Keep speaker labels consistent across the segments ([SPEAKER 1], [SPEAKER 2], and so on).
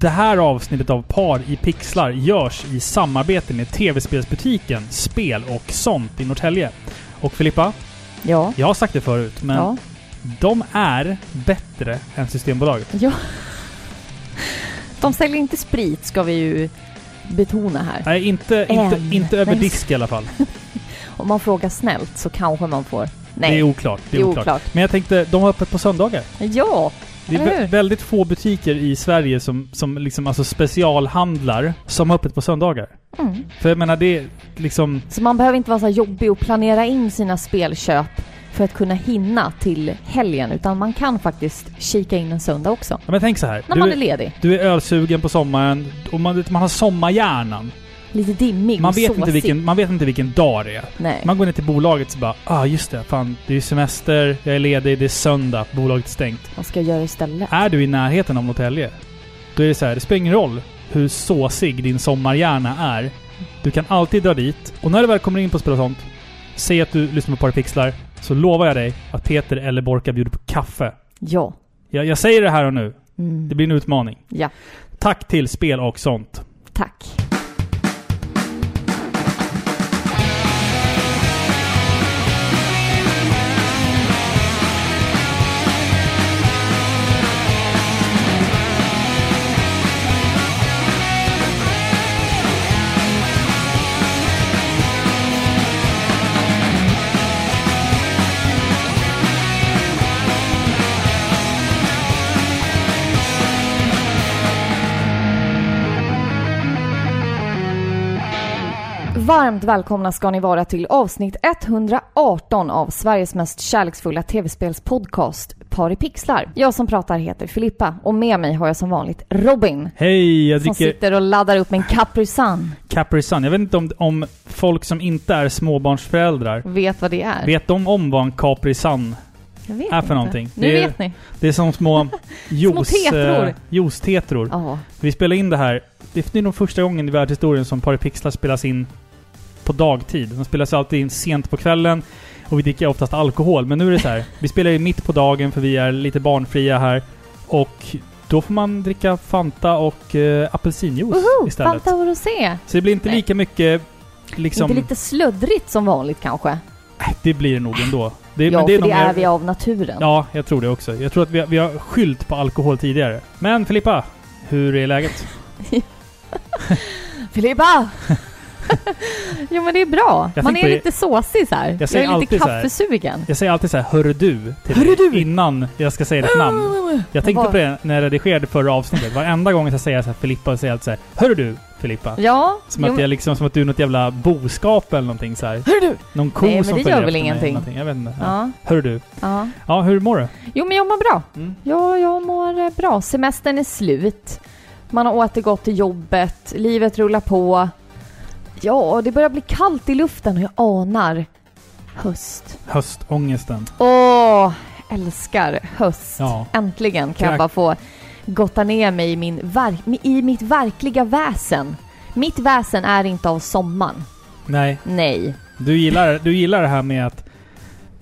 [SPEAKER 1] Det här avsnittet av Par i pixlar görs i samarbete med tv-spelsbutiken Spel och sånt i Norrtälje. Och Filippa,
[SPEAKER 2] Ja.
[SPEAKER 1] jag har sagt det förut, men
[SPEAKER 2] Ja.
[SPEAKER 1] de är bättre än Systembolaget.
[SPEAKER 2] ja. De säljer inte sprit, ska vi ju betona här.
[SPEAKER 1] Nej, inte, inte,
[SPEAKER 2] Än.
[SPEAKER 1] inte över
[SPEAKER 2] Nej.
[SPEAKER 1] disk i alla fall.
[SPEAKER 2] Om man frågar snällt så kanske man får... Nej.
[SPEAKER 1] Det är oklart. Det är oklart. Men jag tänkte, de har öppet på söndagar.
[SPEAKER 2] Ja.
[SPEAKER 1] Det är vä- väldigt få butiker i Sverige som, som liksom alltså specialhandlar som har öppet på söndagar.
[SPEAKER 2] Mm.
[SPEAKER 1] För jag menar, det är liksom...
[SPEAKER 2] Så man behöver inte vara så jobbig och planera in sina spelköp för att kunna hinna till helgen, utan man kan faktiskt kika in en söndag också.
[SPEAKER 1] Ja, men tänk så här.
[SPEAKER 2] När
[SPEAKER 1] Du,
[SPEAKER 2] man är ledig.
[SPEAKER 1] du är ölsugen på sommaren och man, man har sommarhjärnan.
[SPEAKER 2] Lite dimmig
[SPEAKER 1] Man
[SPEAKER 2] och
[SPEAKER 1] vet,
[SPEAKER 2] såsig.
[SPEAKER 1] inte vilken, man vet inte vilken dag det är.
[SPEAKER 2] Nej.
[SPEAKER 1] Man går ner till bolaget och bara ah just det, fan det är semester, jag är ledig, det är söndag, bolaget är stängt.
[SPEAKER 2] Vad ska jag göra istället?
[SPEAKER 1] Är du i närheten av Norrtälje, då är det så här, det spelar ingen roll hur såsig din sommarhjärna är. Du kan alltid dra dit. Och när du väl kommer in på spel och sånt, säg att du lyssnar på Parapixlar, så lovar jag dig att Peter eller Borka bjuder på kaffe.
[SPEAKER 2] Ja.
[SPEAKER 1] Jag, jag säger det här och nu.
[SPEAKER 2] Mm.
[SPEAKER 1] Det blir en utmaning.
[SPEAKER 2] Ja.
[SPEAKER 1] Tack till Spel och sånt.
[SPEAKER 2] Tack. Varmt välkomna ska ni vara till avsnitt 118 av Sveriges mest kärleksfulla tv-spelspodcast Par i pixlar. Jag som pratar heter Filippa och med mig har jag som vanligt Robin
[SPEAKER 1] Hej, jag
[SPEAKER 2] som
[SPEAKER 1] dricker
[SPEAKER 2] sitter och laddar upp en Capri Sun.
[SPEAKER 1] Capri Sun. Jag vet inte om, om folk som inte är småbarnsföräldrar
[SPEAKER 2] Vet vad det är?
[SPEAKER 1] Vet de om vad en Capri Sun
[SPEAKER 2] jag vet
[SPEAKER 1] är för
[SPEAKER 2] inte.
[SPEAKER 1] någonting?
[SPEAKER 2] Nu
[SPEAKER 1] Det är-
[SPEAKER 2] vet ni.
[SPEAKER 1] Det är som små eh, juice-tetror.
[SPEAKER 2] Ja.
[SPEAKER 1] Vi spelar in det här. Det är nog första gången i världshistorien som Paripixlar spelas in på dagtid. De spelas alltid in sent på kvällen och vi dricker oftast alkohol. Men nu är det så här. Vi spelar in mitt på dagen för vi är lite barnfria här. Och då får man dricka Fanta och eh, apelsinjuice
[SPEAKER 2] Woho!
[SPEAKER 1] istället.
[SPEAKER 2] Fanta och rosé.
[SPEAKER 1] Så det blir inte
[SPEAKER 2] Nej.
[SPEAKER 1] lika mycket liksom...
[SPEAKER 2] Inte lite sluddrigt som vanligt kanske?
[SPEAKER 1] Det blir det nog ändå. Det,
[SPEAKER 2] ja,
[SPEAKER 1] men det är
[SPEAKER 2] för det är vi av naturen.
[SPEAKER 1] Ja, jag tror det också. Jag tror att vi har, vi har skylt på alkohol tidigare. Men Filippa, hur är läget?
[SPEAKER 2] Filippa! jo men det är bra.
[SPEAKER 1] Jag
[SPEAKER 2] Man är lite såsig så här. Jag,
[SPEAKER 1] Jag säger
[SPEAKER 2] är lite kaffesugen.
[SPEAKER 1] Jag säger alltid så här, hörru du, till
[SPEAKER 2] Hörru du!
[SPEAKER 1] innan jag ska säga ditt namn. Jag tänkte på det när jag redigerade förra avsnittet. Varenda gång jag säga så här Filippa, säger jag alltid så här, hörru du, Filippa.
[SPEAKER 2] Ja,
[SPEAKER 1] Som att, jag liksom, som att du är något jävla boskap eller någonting så här.
[SPEAKER 2] Hörru du!
[SPEAKER 1] Någon ko
[SPEAKER 2] Nej, men
[SPEAKER 1] som
[SPEAKER 2] det
[SPEAKER 1] följer
[SPEAKER 2] gör väl ingenting.
[SPEAKER 1] någonting. Jag vet inte. Ja.
[SPEAKER 2] Ja,
[SPEAKER 1] Hörru du.
[SPEAKER 2] ja.
[SPEAKER 1] Ja, hur mår du?
[SPEAKER 2] Jo men jag mår bra.
[SPEAKER 1] Mm.
[SPEAKER 2] Ja, jag mår eh, bra. Semestern är slut. Man har återgått till jobbet. Livet rullar på. Ja, det börjar bli kallt i luften och jag anar höst.
[SPEAKER 1] Höstångesten.
[SPEAKER 2] Åh, älskar höst.
[SPEAKER 1] Ja.
[SPEAKER 2] Äntligen kan jag
[SPEAKER 1] Krak-
[SPEAKER 2] bara få gotta ner mig i, min i mitt verkliga väsen. Mitt väsen är inte av sommaren.
[SPEAKER 1] Nej,
[SPEAKER 2] Nej.
[SPEAKER 1] du gillar, du gillar det här med att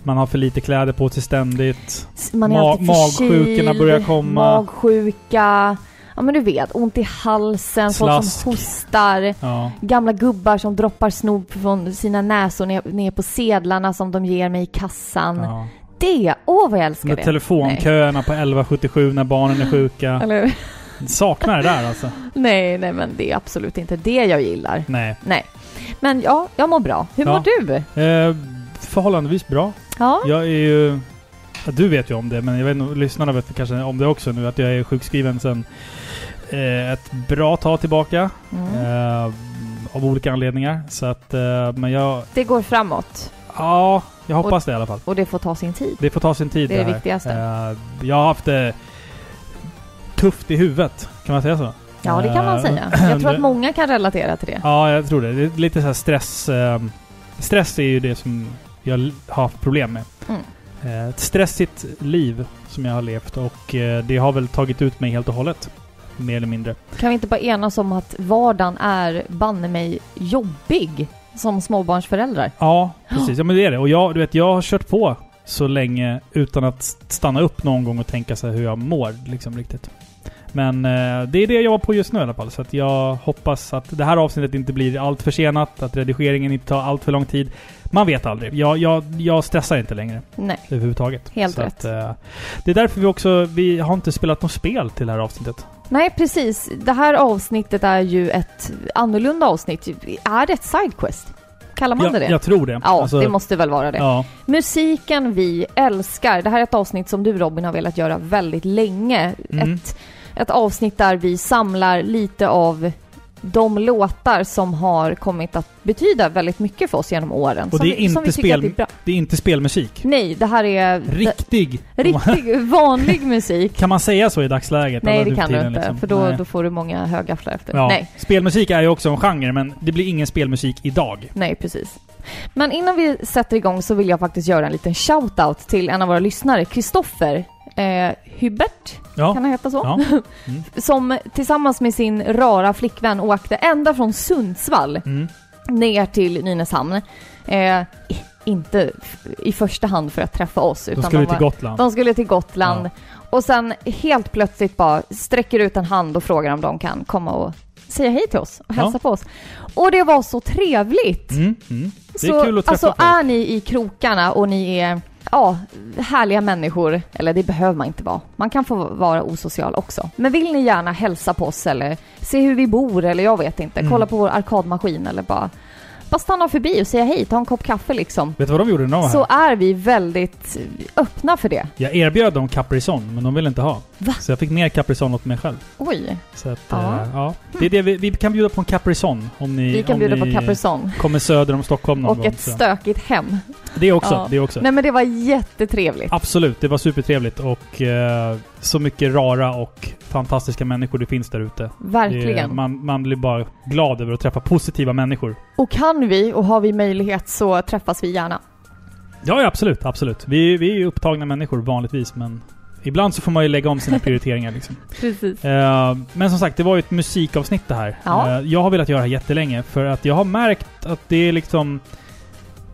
[SPEAKER 1] man har för lite kläder på sig ständigt.
[SPEAKER 2] Man är
[SPEAKER 1] Ma-
[SPEAKER 2] alltid
[SPEAKER 1] magsjukorna
[SPEAKER 2] förkyld,
[SPEAKER 1] börjar komma.
[SPEAKER 2] Magsjuka. Ja men du vet, ont i halsen, folk
[SPEAKER 1] Slask.
[SPEAKER 2] som hostar.
[SPEAKER 1] Ja.
[SPEAKER 2] Gamla gubbar som droppar snop från sina näsor ner, ner på sedlarna som de ger mig i kassan.
[SPEAKER 1] ja.
[SPEAKER 2] Det, åh vad jag
[SPEAKER 1] De
[SPEAKER 2] älskar
[SPEAKER 1] där
[SPEAKER 2] det.
[SPEAKER 1] telefonköerna på 1177 när barnen är sjuka.
[SPEAKER 2] Eller?
[SPEAKER 1] Saknar det där alltså.
[SPEAKER 2] Nej, nej men det är absolut inte det jag gillar.
[SPEAKER 1] Nej.
[SPEAKER 2] Nej. Men ja, jag mår bra. Hur
[SPEAKER 1] Ja.
[SPEAKER 2] mår du?
[SPEAKER 1] Eh, förhållandevis bra.
[SPEAKER 2] Ja.
[SPEAKER 1] Jag är ju... Du vet ju om det, men jag vet inte, lyssnarna vet kanske om det också nu, att jag är sjukskriven sedan ett bra tag tillbaka.
[SPEAKER 2] Mm.
[SPEAKER 1] Eh, av olika anledningar. Så att, eh, men jag...
[SPEAKER 2] Det går framåt
[SPEAKER 1] Ja, jag hoppas det i alla fall.
[SPEAKER 2] och det får ta sin tid.
[SPEAKER 1] Det får ta sin tid
[SPEAKER 2] Det är det
[SPEAKER 1] här.
[SPEAKER 2] viktigaste.
[SPEAKER 1] Eh, jag har haft det tufft i huvudet, kan man säga så?
[SPEAKER 2] Ja, det kan man
[SPEAKER 1] Eh,
[SPEAKER 2] säga. Jag tror att många kan relatera till det.
[SPEAKER 1] Ja, jag tror det. Det är lite så här stress. Eh, stress är ju det som jag har haft problem med.
[SPEAKER 2] Mm.
[SPEAKER 1] Eh, ett stressigt liv som jag har levt och eh, det har väl tagit ut mig helt och hållet. Mer eller mindre.
[SPEAKER 2] Kan vi inte bara enas om att vardagen är banne mig jobbig som småbarnsföräldrar?
[SPEAKER 1] Ja, precis. Ja, men det är det. Och jag, du vet, jag har kört på så länge utan att stanna upp någon gång och tänka sig hur jag mår liksom riktigt. Men eh, det är det jag jobbar på just nu i alla fall. Så att jag hoppas att det här avsnittet inte blir allt försenat, att redigeringen inte tar allt för lång tid. Man vet aldrig. Jag, jag, jag stressar inte längre
[SPEAKER 2] Nej.
[SPEAKER 1] överhuvudtaget.
[SPEAKER 2] Helt
[SPEAKER 1] så
[SPEAKER 2] rätt.
[SPEAKER 1] Att, eh, det är därför vi också, vi har inte spelat något spel till det här avsnittet.
[SPEAKER 2] Nej, precis. Det här avsnittet är ju ett annorlunda avsnitt. Är det ett sidequest? Kallar man det det?
[SPEAKER 1] Jag, jag tror det.
[SPEAKER 2] ja,
[SPEAKER 1] Alltså,
[SPEAKER 2] det måste väl vara det.
[SPEAKER 1] Ja,
[SPEAKER 2] Musiken vi älskar. Det här är ett avsnitt som du Robin har velat göra väldigt länge.
[SPEAKER 1] Mm.
[SPEAKER 2] Ett, ett avsnitt där vi samlar lite av de låtar som har kommit att betyda väldigt mycket för oss genom åren.
[SPEAKER 1] Och det är
[SPEAKER 2] vi,
[SPEAKER 1] inte spel-
[SPEAKER 2] är
[SPEAKER 1] det är inte spelmusik.
[SPEAKER 2] Nej, det här är
[SPEAKER 1] Riktig!
[SPEAKER 2] riktig vanlig musik.
[SPEAKER 1] Kan man säga så i dagsläget?
[SPEAKER 2] Nej, det kan du inte.
[SPEAKER 1] liksom?
[SPEAKER 2] För då,
[SPEAKER 1] Nej.
[SPEAKER 2] då får du många högafflar efter.
[SPEAKER 1] Ja,
[SPEAKER 2] Nej.
[SPEAKER 1] spelmusik är ju också en genre, men det blir ingen spelmusik idag.
[SPEAKER 2] Nej, precis. Men innan vi sätter igång så vill jag faktiskt göra en liten shout-out till en av våra lyssnare, Kristoffer eh, Hubert,
[SPEAKER 1] Ja.
[SPEAKER 2] kan han heta så?
[SPEAKER 1] Ja.
[SPEAKER 2] Som tillsammans med sin rara flickvän åkte ända från Sundsvall
[SPEAKER 1] Mm.
[SPEAKER 2] ner till Nynäshamn. Eh, inte i första hand för att träffa oss,
[SPEAKER 1] De
[SPEAKER 2] utan
[SPEAKER 1] skulle
[SPEAKER 2] de,
[SPEAKER 1] till
[SPEAKER 2] var,
[SPEAKER 1] Gotland.
[SPEAKER 2] de skulle till Gotland. Och sen helt plötsligt bara sträcker ut en hand och frågar om de kan komma och säga hej till oss och
[SPEAKER 1] Ja.
[SPEAKER 2] hälsa på oss. Och det var så trevligt!
[SPEAKER 1] Mm, mm. Det är
[SPEAKER 2] så,
[SPEAKER 1] kul att träffa
[SPEAKER 2] alltså
[SPEAKER 1] folk.
[SPEAKER 2] är ni i krokarna och ni är ja, härliga människor, eller det behöver man inte vara. Man kan få vara osocial också. Men vill ni gärna hälsa på oss eller se hur vi bor eller jag vet inte,
[SPEAKER 1] Mm.
[SPEAKER 2] kolla på vår arkadmaskin eller bara, bara stanna förbi och säga hej, ta en kopp kaffe liksom.
[SPEAKER 1] Vet du vad de gjorde när de var här?
[SPEAKER 2] Så är vi väldigt öppna för det.
[SPEAKER 1] Jag erbjöd dem Caprison, men de ville inte ha.
[SPEAKER 2] Va?
[SPEAKER 1] Så jag fick ner Caprison åt mig själv.
[SPEAKER 2] Oj,
[SPEAKER 1] Så att,
[SPEAKER 2] Ja.
[SPEAKER 1] ja. ja. Det är det vi, vi kan bjuda på en Caprison om ni,
[SPEAKER 2] vi kan
[SPEAKER 1] om
[SPEAKER 2] bjuda
[SPEAKER 1] ni
[SPEAKER 2] på Caprison.
[SPEAKER 1] kommer söder om Stockholm någon
[SPEAKER 2] Och
[SPEAKER 1] gång.
[SPEAKER 2] ett
[SPEAKER 1] så.
[SPEAKER 2] stökigt hem.
[SPEAKER 1] Det också.
[SPEAKER 2] Ja.
[SPEAKER 1] Det också.
[SPEAKER 2] Nej men det var jättetrevligt.
[SPEAKER 1] Absolut, det var supertrevligt och eh, så mycket rara och fantastiska människor det finns där ute. Det-
[SPEAKER 2] Verkligen.
[SPEAKER 1] Man, man blir bara glad över att träffa positiva människor.
[SPEAKER 2] Och kan vi och har vi möjlighet så träffas vi gärna.
[SPEAKER 1] Ja, ja absolut, absolut. Vi, vi är ju upptagna människor vanligtvis, men ibland så får man ju lägga om sina prioriteringar liksom.
[SPEAKER 2] Precis.
[SPEAKER 1] Eh, men som sagt, det var ju ett musikavsnitt det här.
[SPEAKER 2] Ja.
[SPEAKER 1] Eh, jag har velat göra det här jättelänge för att jag har märkt att det är liksom...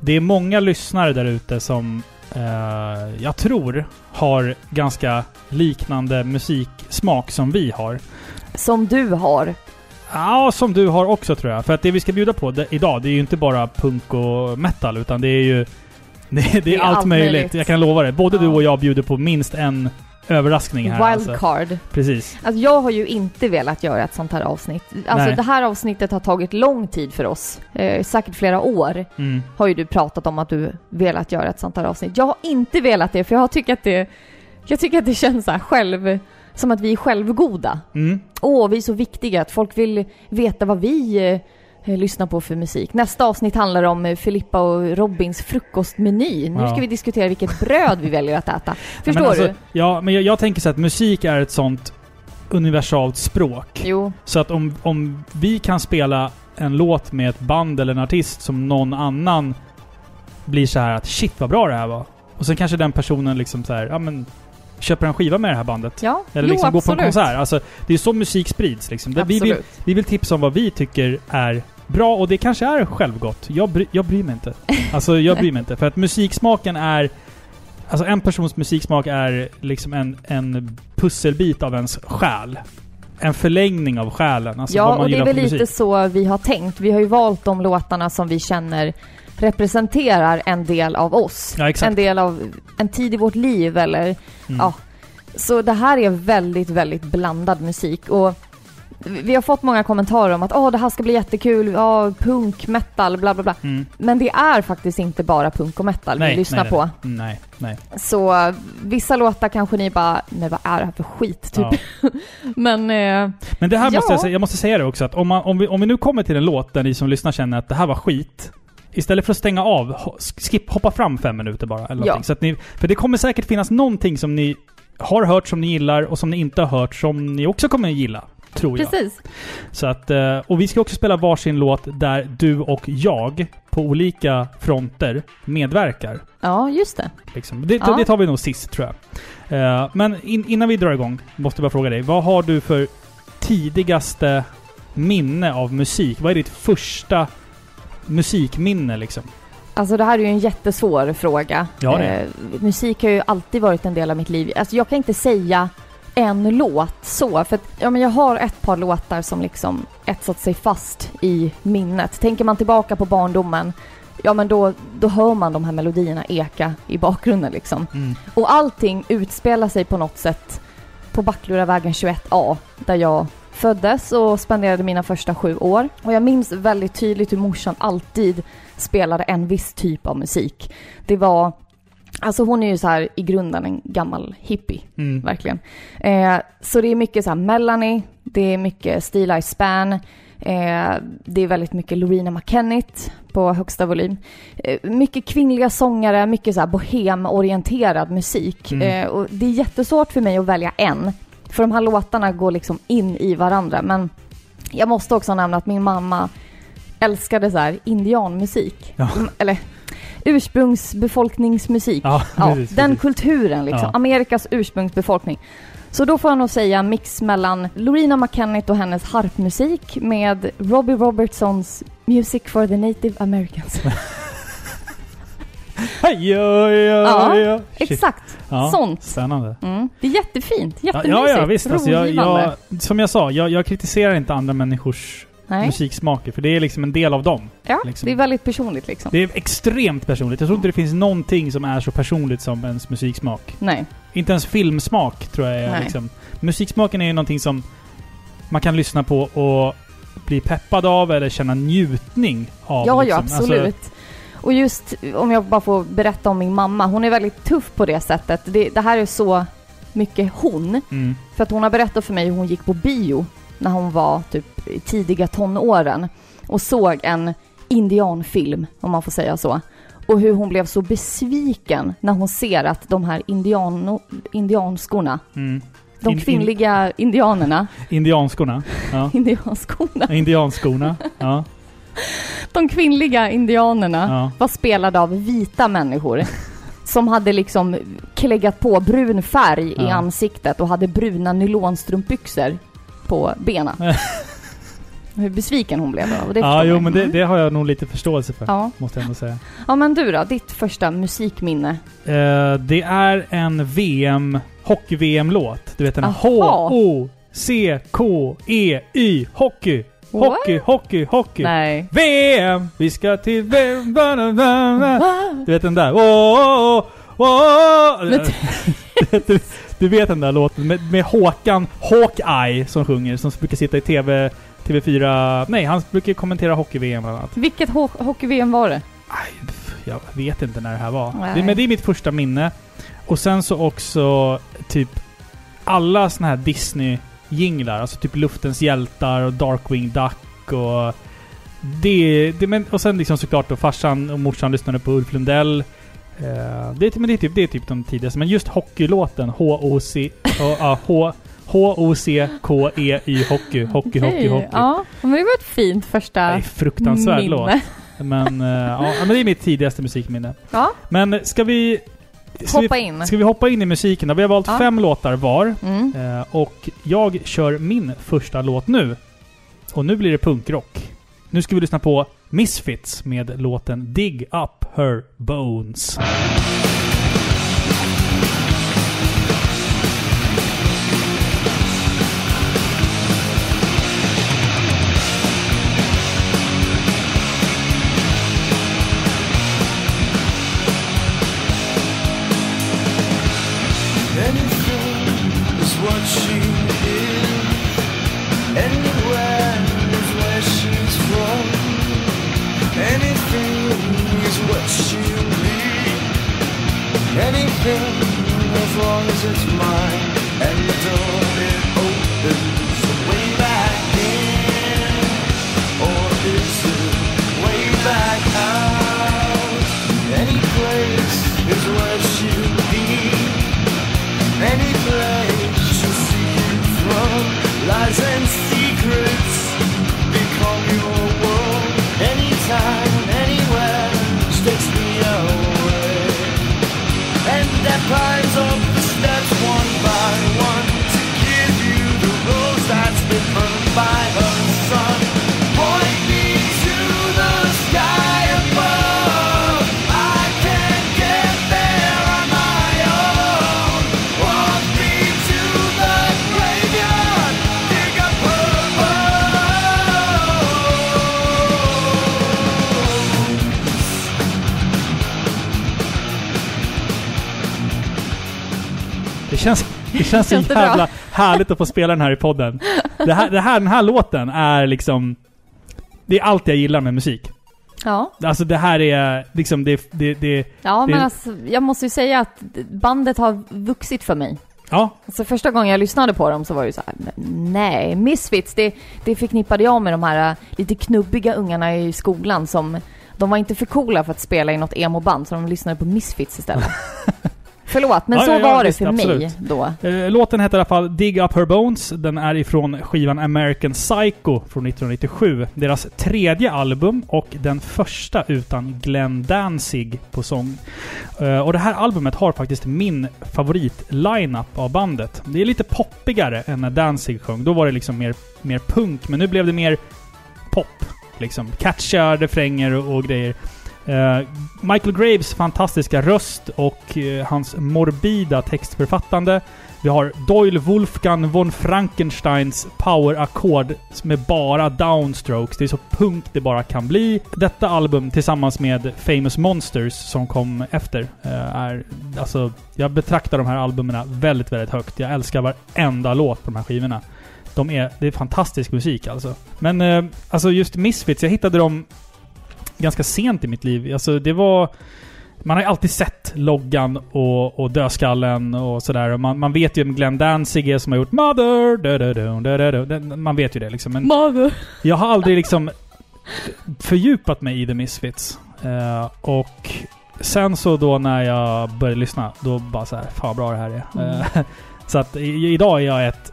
[SPEAKER 1] Det är många lyssnare där ute som eh, jag tror har ganska liknande musiksmak som vi har.
[SPEAKER 2] Som du har.
[SPEAKER 1] Ja, som du har också tror jag. För att det vi ska bjuda på det, idag, det är ju inte bara punk och metal, utan det är ju... Det, det,
[SPEAKER 2] Det
[SPEAKER 1] är allt,
[SPEAKER 2] allt
[SPEAKER 1] möjligt.
[SPEAKER 2] möjligt.
[SPEAKER 1] jag kan lova det. Både
[SPEAKER 2] Ja.
[SPEAKER 1] du och jag bjuder på minst en överraskning här. Alltså.
[SPEAKER 2] Wildcard.
[SPEAKER 1] Precis.
[SPEAKER 2] Alltså jag har ju inte velat göra ett sånt här avsnitt. Alltså
[SPEAKER 1] Nej.
[SPEAKER 2] det här avsnittet har tagit lång tid för oss. Eh, säkert flera år
[SPEAKER 1] Mm.
[SPEAKER 2] har ju du pratat om att du velat göra ett sånt här avsnitt. Jag har inte velat det för jag tycker att det... Jag tycker att det känns så här själv... Som att vi är självgoda.
[SPEAKER 1] Mm.
[SPEAKER 2] Åh, vi är så viktiga att folk vill veta vad vi eh, lyssnar på för musik. Nästa avsnitt handlar om eh, Filippa och Robins frukostmeny. Nu
[SPEAKER 1] Ja.
[SPEAKER 2] ska vi diskutera vilket bröd vi väljer att äta. Förstår
[SPEAKER 1] alltså,
[SPEAKER 2] du?
[SPEAKER 1] Ja, men jag, jag tänker så att musik är ett sånt universalt språk.
[SPEAKER 2] Jo,
[SPEAKER 1] Så att om, om vi kan spela en låt med ett band eller en artist som någon annan blir så här att shit vad bra det här var. Och sen kanske den personen liksom så här, ja men köper en skiva med det här bandet.
[SPEAKER 2] ja.
[SPEAKER 1] Eller
[SPEAKER 2] jo,
[SPEAKER 1] liksom går på en
[SPEAKER 2] absolut.
[SPEAKER 1] konsert. Alltså, det är så musik sprids liksom. Det, vi,
[SPEAKER 2] Absolut.
[SPEAKER 1] vill, vi vill tipsa om vad vi tycker är bra och det kanske är självgott. Jag, bry, jag bryr mig inte. Alltså jag bryr mig inte. För att musiksmaken är... Alltså en persons musiksmak är liksom en, en pusselbit av ens själ. En förlängning av själen. Alltså
[SPEAKER 2] ja, och det är väl lite så vi har tänkt. Vi har ju valt de låtarna som vi känner representerar en del av oss.
[SPEAKER 1] Ja.
[SPEAKER 2] En del av en tid i vårt liv eller
[SPEAKER 1] Mm.
[SPEAKER 2] ja. Så det här är väldigt, väldigt blandad musik och vi har fått många kommentarer om att åh, det här ska bli jättekul, ja, punk, metal, bla bla bla.
[SPEAKER 1] Mm.
[SPEAKER 2] Men det är faktiskt inte bara punk och metal vi lyssnar
[SPEAKER 1] nej,
[SPEAKER 2] på.
[SPEAKER 1] Nej, nej. nej.
[SPEAKER 2] Så vissa låtar kanske ni bara, nej vad är det här för skit typ.
[SPEAKER 1] Ja.
[SPEAKER 2] Men eh,
[SPEAKER 1] Men det här
[SPEAKER 2] Ja.
[SPEAKER 1] måste jag säga, jag måste säga det också att om, man, om, vi, om vi nu kommer till en låt där ni som lyssnar känner att det här var skit. Istället för att stänga av, skip, hoppa fram fem minuter bara. Eller
[SPEAKER 2] Ja.
[SPEAKER 1] så att ni, för det kommer säkert finnas någonting som ni har hört som ni gillar och som ni inte har hört som ni också kommer gilla. Tror jag.
[SPEAKER 2] precis.
[SPEAKER 1] Så att, eh, och vi ska också spela varsin låt där du och jag på olika fronter medverkar.
[SPEAKER 2] Ja, just det.
[SPEAKER 1] Liksom. Det,
[SPEAKER 2] Ja.
[SPEAKER 1] det tar vi nog sist tror jag. Eh, men in, innan vi drar igång, måste jag bara fråga dig. Vad har du för tidigaste minne av musik? Vad är ditt första musikminne liksom?
[SPEAKER 2] Alltså det här är ju en jättesvår fråga.
[SPEAKER 1] Ja, det.
[SPEAKER 2] Eh, musik har ju alltid varit en del av mitt liv. Alltså jag kan inte säga en låt så. För att, ja, men jag har ett par låtar som liksom etsat sig fast i minnet. Tänker man tillbaka på barndomen, ja men då, då hör man de här melodierna eka i bakgrunden liksom.
[SPEAKER 1] Mm.
[SPEAKER 2] Och allting utspelar sig på något sätt på Backluravägen 21A, där jag föddes och spenderade mina första sju år. Och jag minns väldigt tydligt hur morsan alltid spelade en viss typ av musik. Det var Alltså hon är ju så här i grunden en gammal hippie,
[SPEAKER 1] Mm.
[SPEAKER 2] verkligen. Eh, så det är mycket så här Melanie, det är mycket Steel Span, eh, det är väldigt mycket Lorena McKennitt på högsta volym. Eh, mycket kvinnliga sångare, mycket så här bohemorienterad musik.
[SPEAKER 1] Mm.
[SPEAKER 2] Eh, och det är jättesvårt för mig att välja en, för de här låtarna går liksom in i varandra. Men jag måste också nämna att min mamma älskade så här indianmusik.
[SPEAKER 1] Ja.
[SPEAKER 2] Mm, Eller ursprungsbefolkningsmusik.
[SPEAKER 1] Ja,
[SPEAKER 2] Ja,
[SPEAKER 1] precis,
[SPEAKER 2] den
[SPEAKER 1] precis.
[SPEAKER 2] kulturen liksom. Amerikas ursprungsbefolkning. Så då får jag nog säga mix mellan Lorena McKennitt och hennes harpmusik med Robbie Robertsons Music for the Native Americans.
[SPEAKER 1] Hej, ja, ja,
[SPEAKER 2] Ja,
[SPEAKER 1] ja.
[SPEAKER 2] Exakt,
[SPEAKER 1] Ja,
[SPEAKER 2] sånt.
[SPEAKER 1] Spännande.
[SPEAKER 2] Mm. Det är jättefint,
[SPEAKER 1] Ja,
[SPEAKER 2] jättemysigt,
[SPEAKER 1] ja, ja visst. Alltså, jag, jag, som jag sa, jag, jag kritiserar inte andra människors
[SPEAKER 2] Nej.
[SPEAKER 1] musiksmaker. För det är liksom en del av dem.
[SPEAKER 2] Ja,
[SPEAKER 1] liksom.
[SPEAKER 2] det är väldigt personligt liksom.
[SPEAKER 1] Det är extremt personligt. Jag tror inte det finns någonting som är så personligt som ens musiksmak.
[SPEAKER 2] Nej.
[SPEAKER 1] Inte ens filmsmak tror jag är
[SPEAKER 2] Nej.
[SPEAKER 1] liksom... Musiksmaken är ju någonting som man kan lyssna på och bli peppad av eller känna njutning av.
[SPEAKER 2] Ja, ja,
[SPEAKER 1] liksom. Alltså,
[SPEAKER 2] absolut. Och just om jag bara får berätta om min mamma. Hon är väldigt tuff på det sättet. Det, det här är så mycket hon.
[SPEAKER 1] mm,
[SPEAKER 2] För att hon har berättat för mig hur hon gick på bio när hon var typ i tidiga tonåren och såg en indianfilm, om man får säga så. Och hur hon blev så besviken när hon ser att de här indiano, indianskorna,
[SPEAKER 1] mm.
[SPEAKER 2] de
[SPEAKER 1] In- in-
[SPEAKER 2] kvinnliga indianerna,
[SPEAKER 1] Indianskorna. Ja.
[SPEAKER 2] indianskorna,
[SPEAKER 1] Indianskorna. Ja.
[SPEAKER 2] de kvinnliga indianerna
[SPEAKER 1] ja.
[SPEAKER 2] var spelade av vita människor. Som hade liksom kläggat på brun färg i
[SPEAKER 1] Ja.
[SPEAKER 2] ansiktet och hade bruna nylonstrumpbyxor på benen. Hur besviken hon blev då. Och det
[SPEAKER 1] Ja, jo men det, det har jag nog lite förståelse för.
[SPEAKER 2] Ja.
[SPEAKER 1] Måste jag ändå säga.
[SPEAKER 2] ja, men du då? Ditt första musikminne?
[SPEAKER 1] Eh, det är en VM, hockey-VM-låt. Du vet den här
[SPEAKER 2] Aha.
[SPEAKER 1] H-O-C-K-E-Y. Hockey! Hockey, hockey, hockey!
[SPEAKER 2] Nej.
[SPEAKER 1] VM! Vi ska till VM! Du vet den där? Åh, åh, åh.
[SPEAKER 2] Men
[SPEAKER 1] du, du vet den där låten med, med Håkan Hawkeye som sjunger, som brukar sitta i TV, TV4... Nej, han brukar kommentera hockey-VM bland annat.
[SPEAKER 2] Vilket ho- hockey-VM var det?
[SPEAKER 1] Aj, jag vet inte när det här var.
[SPEAKER 2] Nej.
[SPEAKER 1] Det, men det är mitt första minne. Och sen så också typ alla såna här Disney-jinglar. Alltså typ Luftens hjältar och Darkwing Duck och... Det, det, men, och sen liksom såklart då farsan och morsan lyssnade på Ulf Lundell. Eh, det, är- men det, är typ, det är typ de tidigaste. Men just hockeylåten H-O-C... ja, H- H-O-C-K-E-Y Hockey. Hockey, hockey,
[SPEAKER 2] Okej,
[SPEAKER 1] hockey.
[SPEAKER 2] Ja, men det var ett fint
[SPEAKER 1] Det
[SPEAKER 2] första
[SPEAKER 1] är fruktansvärd
[SPEAKER 2] minne.
[SPEAKER 1] låt. Men, eh, ja, men det är mitt tidigaste musikminne.
[SPEAKER 2] Ja,
[SPEAKER 1] Men ska vi... Ska
[SPEAKER 2] hoppa
[SPEAKER 1] vi,
[SPEAKER 2] in.
[SPEAKER 1] ska vi hoppa in i musiken då? Vi har valt
[SPEAKER 2] Ja.
[SPEAKER 1] fem låtar var.
[SPEAKER 2] Mm.
[SPEAKER 1] Eh, och jag kör min första låt nu. Och nu blir det punkrock. Nu ska vi lyssna på Misfits med låten Dig Up Her Bones.
[SPEAKER 3] Anything as long as it's mine. And the door it opens way back in. Or is it way back out? Any place is where she'll be. Any place you see it from Lies and
[SPEAKER 1] känns, det känns så
[SPEAKER 2] bra?
[SPEAKER 1] jävla härligt att få spela den här i podden. Det här, det här, den här låten är liksom... Det är allt jag gillar med musik.
[SPEAKER 2] Ja,
[SPEAKER 1] Alltså det här är liksom, det, det, det
[SPEAKER 2] ja
[SPEAKER 1] Det-
[SPEAKER 2] men alltså, jag måste ju säga att bandet har vuxit för mig.
[SPEAKER 1] ja,
[SPEAKER 2] Alltså första gången jag lyssnade på dem så var det ju så här, "Men nej, Misfits, det, det förknippade jag med de här äh, lite knubbiga ungarna i skolan som, de var inte för coola för att spela i något emo-band så de lyssnade på Misfits istället. Förlåt, men
[SPEAKER 1] Ja,
[SPEAKER 2] så
[SPEAKER 1] ja, ja,
[SPEAKER 2] var det
[SPEAKER 1] visst,
[SPEAKER 2] för
[SPEAKER 1] absolut.
[SPEAKER 2] mig då.
[SPEAKER 1] Eh, Låten heter i alla fall Dig Up Her Bones. Den är ifrån skivan American Psycho från 1997. Deras tredje album och den första utan Glenn Danzig på sång. Eh, Och det här albumet har faktiskt min favorit-lineup av bandet. Det är lite poppigare än när Danzig sjöng. Då var det liksom mer, mer punk, men nu blev det mer pop. Liksom catchiga refränger och, och grejer. Eh, Michael Graves fantastiska röst och eh, hans morbida textförfattande. Vi har Doyle Wolfgang von Frankensteins powerackord med bara downstrokes. Det är så punk det bara kan bli. Detta album tillsammans med Famous Monsters som kom efter eh, är... Alltså, jag betraktar de här albumen väldigt, väldigt högt. Jag älskar varenda låt på de här skivorna. De är, det är fantastisk musik alltså. Men eh, alltså just Misfits, jag hittade dem ganska sent i mitt liv. Alltså det var... Man har ju alltid sett loggan och, och dödskallen och sådär. Man, man vet ju Glenn Danzig är som har gjort Mother... Da, da, da, da, Man vet ju det liksom. Men
[SPEAKER 2] Mother.
[SPEAKER 1] jag har aldrig liksom fördjupat mig i The Misfits. Eh, och sen så då när jag började lyssna, då bara så här, fan vad bra det här är.
[SPEAKER 2] Mm.
[SPEAKER 1] Eh, så att i, idag är jag ett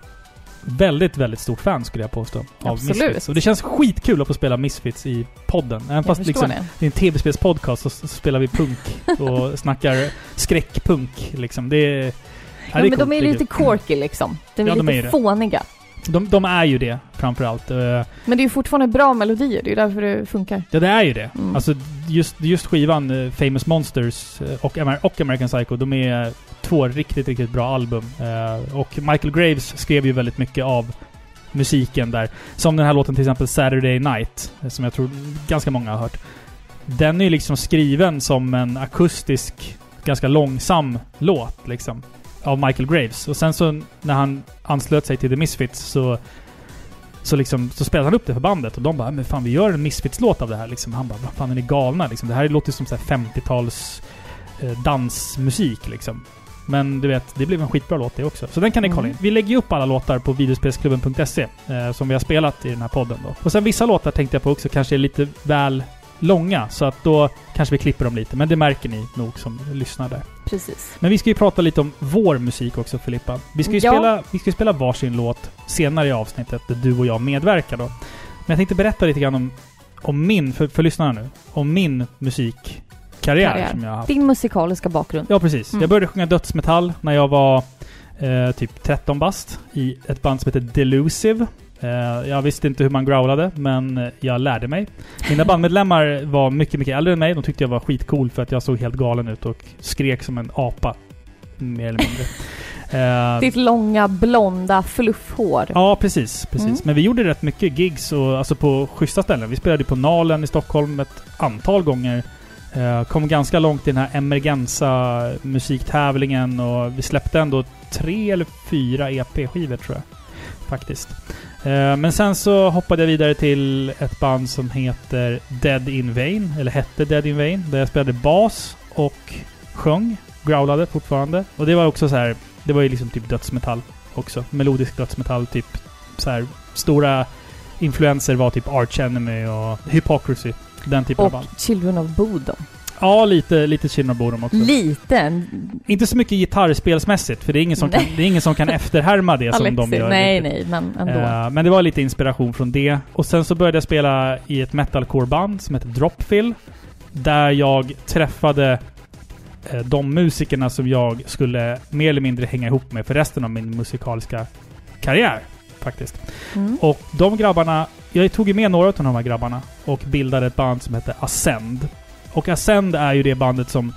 [SPEAKER 1] väldigt, väldigt stort fan skulle jag påstå. Av
[SPEAKER 2] Absolut.
[SPEAKER 1] Misfits. Och det känns skitkul att få spela Misfits i podden. Även
[SPEAKER 2] Jag
[SPEAKER 1] fast liksom,
[SPEAKER 2] det.
[SPEAKER 1] det är en tv-spelspodcast så, så spelar vi punk och snackar skräckpunk liksom. Det är...
[SPEAKER 2] Ja, men de är lite quirky liksom. De är
[SPEAKER 1] Ja, de är
[SPEAKER 2] lite fåniga.
[SPEAKER 1] De, de är ju det framförallt. Eh,
[SPEAKER 2] Men det är ju fortfarande bra melodier, det är ju därför det funkar.
[SPEAKER 1] Ja, det är ju det.
[SPEAKER 2] Mm.
[SPEAKER 1] Alltså just, just skivan eh, Famous Monsters eh, och, och American Psycho, de är två riktigt, riktigt bra album. Eh, och Michael Graves skrev ju väldigt mycket av musiken där. Som den här låten till exempel Saturday Night, eh, som jag tror ganska många har hört. Den är ju liksom skriven som en akustisk, ganska långsam låt liksom. Av Michael Graves. Och sen så när han anslöt sig till The Misfits så så liksom, så spelade han upp det för bandet och de bara men fan vi gör en Misfits-låt av det här liksom. Han bara vad fan är ni galna liksom? Det här låter som 50-tals eh, dansmusik liksom. Men du vet, det blev en skitbra låt det också. Så den kan ni kolla
[SPEAKER 2] Mm.
[SPEAKER 1] in. Vi lägger ju upp alla låtar på videospelsklubben.se eh, som vi har spelat i den här podden då. Och sen vissa låtar tänkte jag på också kanske är lite väl långa. Så att då kanske vi klipper dem lite. Men det märker ni nog som lyssnar där.
[SPEAKER 2] Precis.
[SPEAKER 1] Men vi ska ju prata lite om vår musik också Filippa. Vi ska ju
[SPEAKER 2] Ja.
[SPEAKER 1] spela, vi ska spela varsin låt senare i avsnittet där du och jag medverkar då. Men jag tänkte berätta lite grann om, om min, för, för lyssnarna nu, om min musikkarriär
[SPEAKER 2] Karriär.
[SPEAKER 1] som jag har haft.
[SPEAKER 2] Din musikaliska bakgrund.
[SPEAKER 1] Ja, precis.
[SPEAKER 2] Mm.
[SPEAKER 1] Jag började sjunga dödsmetall när jag var eh, typ 13 bast i ett band som heter Delusive. Eh, jag visste inte hur man growlade, men jag lärde mig. Mina bandmedlemmar var mycket, mycket äldre än mig. De tyckte jag var skitcool för att jag såg helt galen ut och skrek som en apa. Mer eller mindre. Eh,
[SPEAKER 2] Ditt långa blonda fluffhår.
[SPEAKER 1] Ja, precis. precis.
[SPEAKER 2] Mm.
[SPEAKER 1] Men vi gjorde rätt mycket gigs och, alltså på schyssta ställen. Vi spelade på Nalen i Stockholm ett antal gånger. Eh, kom ganska långt i den här Emergenza musiktävlingen och vi släppte ändå tre eller fyra EP-skivor tror jag. Faktiskt. Eh, men sen så hoppade jag vidare till ett band som heter Dead in Vain, eller hette Dead in Vain, där jag spelade bas och sjöng, growlade fortfarande. Och det var också så här, det var ju liksom typ dödsmetall också. Melodisk dödsmetall, typ så här stora influenser var typ Arch Enemy och Hypocrisy. Den typen av
[SPEAKER 2] Och
[SPEAKER 1] band.
[SPEAKER 2] Children of Bodom.
[SPEAKER 1] Ja, lite, lite Children of Bodom också.
[SPEAKER 2] Liten.
[SPEAKER 1] Inte så mycket gitarrspelsmässigt, för det är ingen som, kan, det är ingen som kan efterhärma det som de gör.
[SPEAKER 2] Nej,
[SPEAKER 1] riktigt.
[SPEAKER 2] nej, men ändå.
[SPEAKER 1] Eh, men det var lite inspiration från det. Och sen så började jag spela i ett metalcore-band som heter Dropfill. Där jag träffade eh, de musikerna som jag skulle mer eller mindre hänga ihop med för resten av min musikaliska karriär. Faktiskt.
[SPEAKER 2] Mm.
[SPEAKER 1] Och de grabbarna, jag tog ju med några av de här grabbarna och bildade ett band som heter Ascend. Och Ascend är ju det bandet som,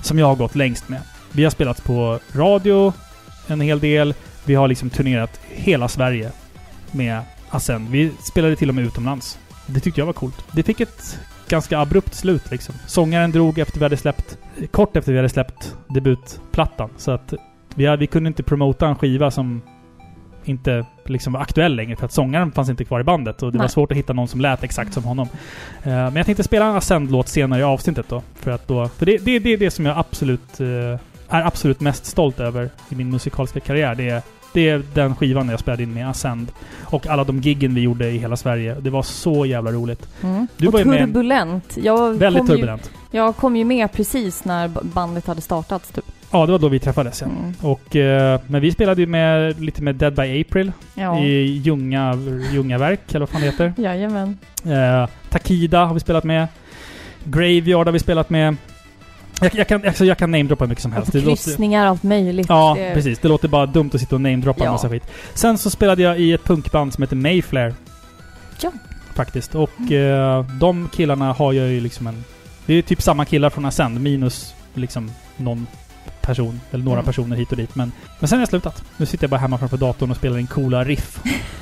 [SPEAKER 1] som jag har gått längst med. Vi har spelat på radio en hel del. Vi har liksom turnerat hela Sverige med Ascend. Vi spelade till och med utomlands. Det tyckte jag var coolt. Det fick ett ganska abrupt slut liksom. Sångaren drog efter vi hade släppt, kort efter vi hade släppt debutplattan. Så att Vi, hade, vi kunde inte promota en skiva som inte liksom var aktuell längre för att sångaren fanns inte kvar i bandet och det var
[SPEAKER 2] Nej.
[SPEAKER 1] svårt att hitta någon som lät exakt som honom. Eh, men jag tänkte spela en Ascend-låt senare i avsnittet då. För att då... För det, det, det är det som jag absolut... eh, är absolut mest stolt över i min musikaliska karriär. Det är, det är den skivan jag spelade in med Ascend. Och alla de giggen vi gjorde i hela Sverige. Det var så jävla roligt.
[SPEAKER 2] Mm.
[SPEAKER 1] Du
[SPEAKER 2] och
[SPEAKER 1] var ju med-
[SPEAKER 2] turbulent. Jag
[SPEAKER 1] Väldigt
[SPEAKER 2] kom ju,
[SPEAKER 1] turbulent.
[SPEAKER 2] jag kom ju med precis när bandet hade startats typ.
[SPEAKER 1] Ja, det var då vi träffades ja.
[SPEAKER 2] Mm.
[SPEAKER 1] Och, eh, men vi spelade ju med, lite med Dead by April
[SPEAKER 2] Ja.
[SPEAKER 1] i Ljunga, Ljungaverk, eller vad fan det heter.
[SPEAKER 2] Jajamän.
[SPEAKER 1] Eh, Takida har vi spelat med. Graveyard har vi spelat med. Jag, jag kan, alltså jag kan namedroppa hur mycket som helst. Låter,
[SPEAKER 2] Kryssningar, allt möjligt.
[SPEAKER 1] ja,
[SPEAKER 2] Det-
[SPEAKER 1] precis. Det låter bara dumt att sitta och namedroppa en
[SPEAKER 2] Ja.
[SPEAKER 1] massa skit. Sen så spelade jag i ett punkband som heter Mayflair.
[SPEAKER 2] Ja.
[SPEAKER 1] Faktiskt. Och eh, de killarna har jag ju liksom en... Det är typ samma killar från Ascend, minus liksom någon person, eller några
[SPEAKER 2] Mm.
[SPEAKER 1] personer hit och dit. Men, men sen har jag slutat. Nu sitter jag bara hemma framför datorn och spelar in coola riff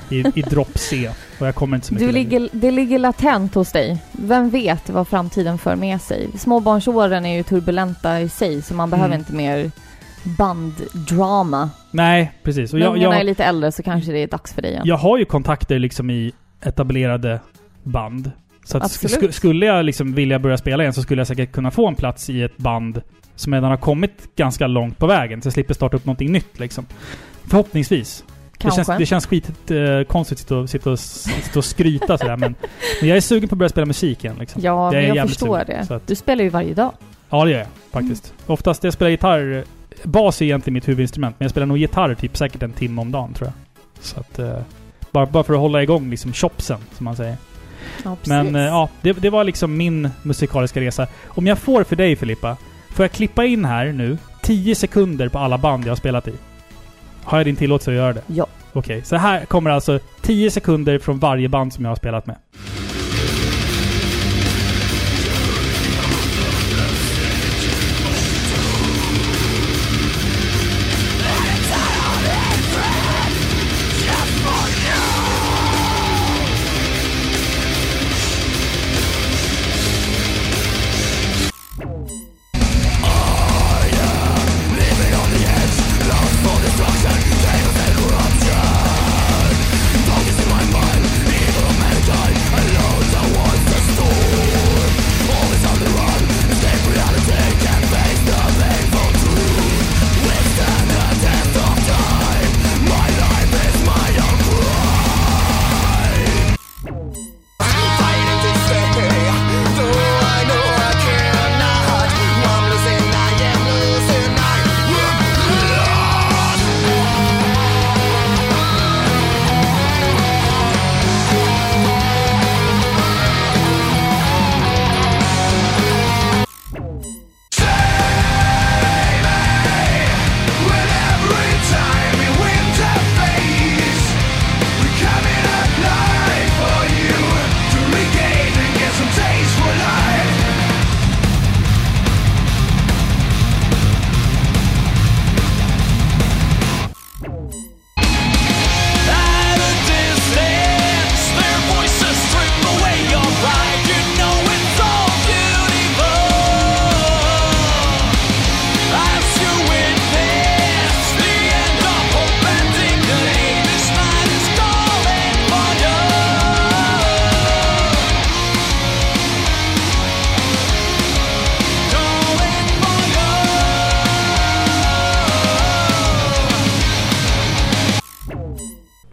[SPEAKER 1] i, i drop C. Och jag kommer inte så mycket
[SPEAKER 2] Du
[SPEAKER 1] längre.
[SPEAKER 2] ligger, det ligger latent hos dig. Vem vet vad framtiden för med sig? Småbarnsåren är ju turbulenta i sig, så man
[SPEAKER 1] Mm.
[SPEAKER 2] behöver inte mer banddrama.
[SPEAKER 1] Nej, precis. Och
[SPEAKER 2] När
[SPEAKER 1] jag,
[SPEAKER 2] ungarna är
[SPEAKER 1] jag,
[SPEAKER 2] lite äldre så kanske det är dags för dig igen.
[SPEAKER 1] jag har ju kontakter liksom i etablerade band. Så sk- skulle jag liksom vilja börja spela igen så skulle jag säkert kunna få en plats i ett band som redan har kommit ganska långt på vägen. Så jag slipper starta upp någonting nytt liksom. Förhoppningsvis. Det
[SPEAKER 2] kanske.
[SPEAKER 1] känns, det känns skit eh, konstigt att sitta och, sitta och, sitta och skryta sådär men, men jag är sugen på att börja spela musik igen liksom.
[SPEAKER 2] ja,
[SPEAKER 1] jag
[SPEAKER 2] jag förstår
[SPEAKER 1] sugen,
[SPEAKER 2] det.
[SPEAKER 1] att-
[SPEAKER 2] Du spelar ju varje dag.
[SPEAKER 1] Ja, det gör jag faktiskt. Oftast jag spelar gitarr... Bas är egentligen mitt huvudinstrument, men jag spelar nog gitarr typ säkert en timme om dagen tror jag. Så att... Eh, bara, bara för att hålla igång liksom chopsen, som man säger.
[SPEAKER 2] Ja.
[SPEAKER 1] Men eh, ja, det, det var liksom min musikaliska resa. Om jag får för dig Filippa, får jag klippa in här nu 10 sekunder på alla band jag har spelat i? Har jag din tillåtelse att göra det?
[SPEAKER 2] Ja.
[SPEAKER 1] Okej, så här kommer alltså 10 sekunder från varje band som jag har spelat med.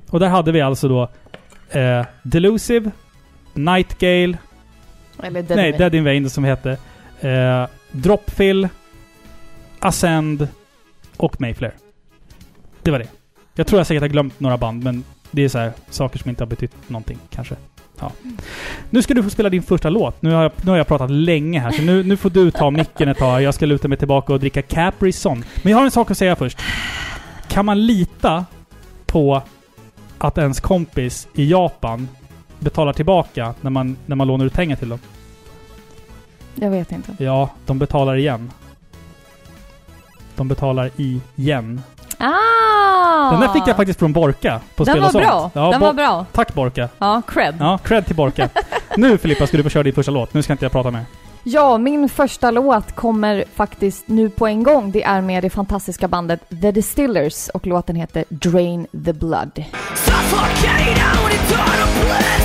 [SPEAKER 1] Och där hade vi alltså då eh, Delusive, Nightgale,
[SPEAKER 2] Eller Dead
[SPEAKER 1] nej. Dead in Vain som hette, eh, Dropfill, Ascend och Mayflair. Det var det. Jag tror jag säkert har glömt några band, men det är så här saker som inte har betytt någonting kanske. Ja. Nu ska du få spela din första låt. Nu har jag, nu har jag pratat länge här, så nu, nu får du ta micken ett tag. Jag ska luta mig tillbaka och dricka Capri Sun. Men jag har en sak att säga först. Kan man lita på att ens kompis i Japan betalar tillbaka när man, när man lånar ut pengar till dem?
[SPEAKER 2] Jag vet inte.
[SPEAKER 1] Ja, de betalar igen. De betalar igen.
[SPEAKER 2] Ah!
[SPEAKER 1] Den där fick jag faktiskt från Borka på
[SPEAKER 2] Den
[SPEAKER 1] Spel
[SPEAKER 2] var
[SPEAKER 1] och sånt.
[SPEAKER 2] bra.
[SPEAKER 1] Ja,
[SPEAKER 2] Den var bra.
[SPEAKER 1] Tack Borka.
[SPEAKER 2] Ja, cred.
[SPEAKER 1] Ja, cred till Borka. nu Filippa ska du få köra din första låt. Nu ska inte jag prata mer.
[SPEAKER 2] Ja, min första låt kommer faktiskt nu på en gång. Det är med det fantastiska bandet The Distillers och låten heter Drain the Blood.
[SPEAKER 4] Suffocate out eternal bliss in a city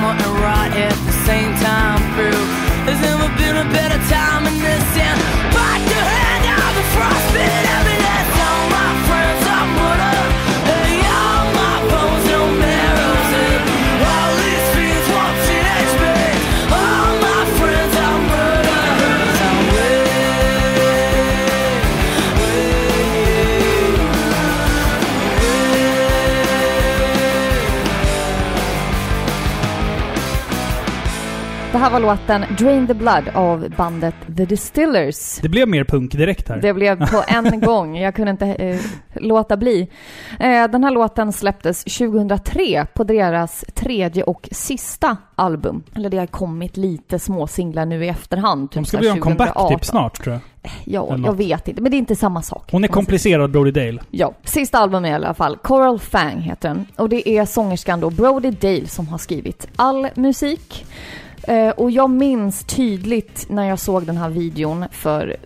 [SPEAKER 2] more här var låten Drain the Blood av bandet The Distillers.
[SPEAKER 1] Det blev mer punk direkt här.
[SPEAKER 2] Det blev på en gång. Jag kunde inte eh, låta bli. Eh, den här låten släpptes 2003 på deras tredje och sista album. Eller det har kommit lite små singlar nu i efterhand.
[SPEAKER 1] De
[SPEAKER 2] typ
[SPEAKER 1] ska
[SPEAKER 2] så
[SPEAKER 1] göra
[SPEAKER 2] här
[SPEAKER 1] en comeback
[SPEAKER 2] 2018.
[SPEAKER 1] typ snart tror jag.
[SPEAKER 2] Ja,
[SPEAKER 1] Eller
[SPEAKER 2] jag vet inte. Men det är inte samma sak.
[SPEAKER 1] Hon är komplicerad Brody Dale.
[SPEAKER 2] Ja, sista albumet i alla fall. Coral Fang heter den. Och det är sångerskan då Brody Dale som har skrivit all musik. Eh, och jag minns tydligt när jag såg den här videon för,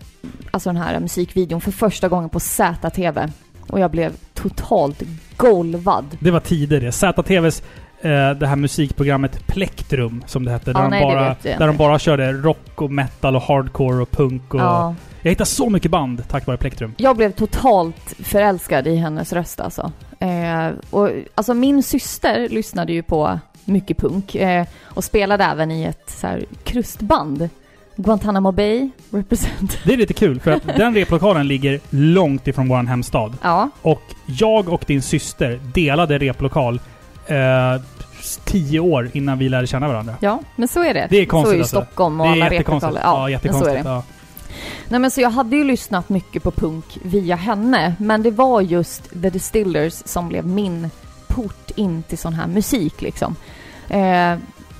[SPEAKER 2] alltså den här musikvideon för första gången på ZTV. Och jag blev totalt golvad.
[SPEAKER 1] Det var tider det. ZTVs eh, det här musikprogrammet Plektrum som det hette. Där,
[SPEAKER 2] Ja,
[SPEAKER 1] de,
[SPEAKER 2] nej, det
[SPEAKER 1] bara, där de bara körde rock och metal och hardcore och punk och...
[SPEAKER 2] Ja,
[SPEAKER 1] Jag hittade så mycket band tack vare Plektrum.
[SPEAKER 2] jag blev totalt förälskad i hennes röst alltså. Eh, och, alltså min syster lyssnade ju på mycket punk eh, och spelade även i ett så här, krustband. Guantanamo Bay, represent.
[SPEAKER 1] Det är lite kul för att den replokalen ligger långt ifrån vår hemstad.
[SPEAKER 2] Ja,
[SPEAKER 1] Och jag och din syster delade replokal eh, tio år innan vi lärde känna varandra.
[SPEAKER 2] ja, men så är det.
[SPEAKER 1] Det är konstigt
[SPEAKER 2] Så är ju
[SPEAKER 1] alltså.
[SPEAKER 2] Stockholm och
[SPEAKER 1] det är
[SPEAKER 2] alla
[SPEAKER 1] jättekonstigt.
[SPEAKER 2] replokaler.
[SPEAKER 1] Ja,
[SPEAKER 2] men så
[SPEAKER 1] jättekonstigt.
[SPEAKER 2] är det.
[SPEAKER 1] Ja.
[SPEAKER 2] Nej men så jag hade ju lyssnat mycket på punk via henne, men det var just The Distillers som blev min port in till sån här musik liksom. Eh,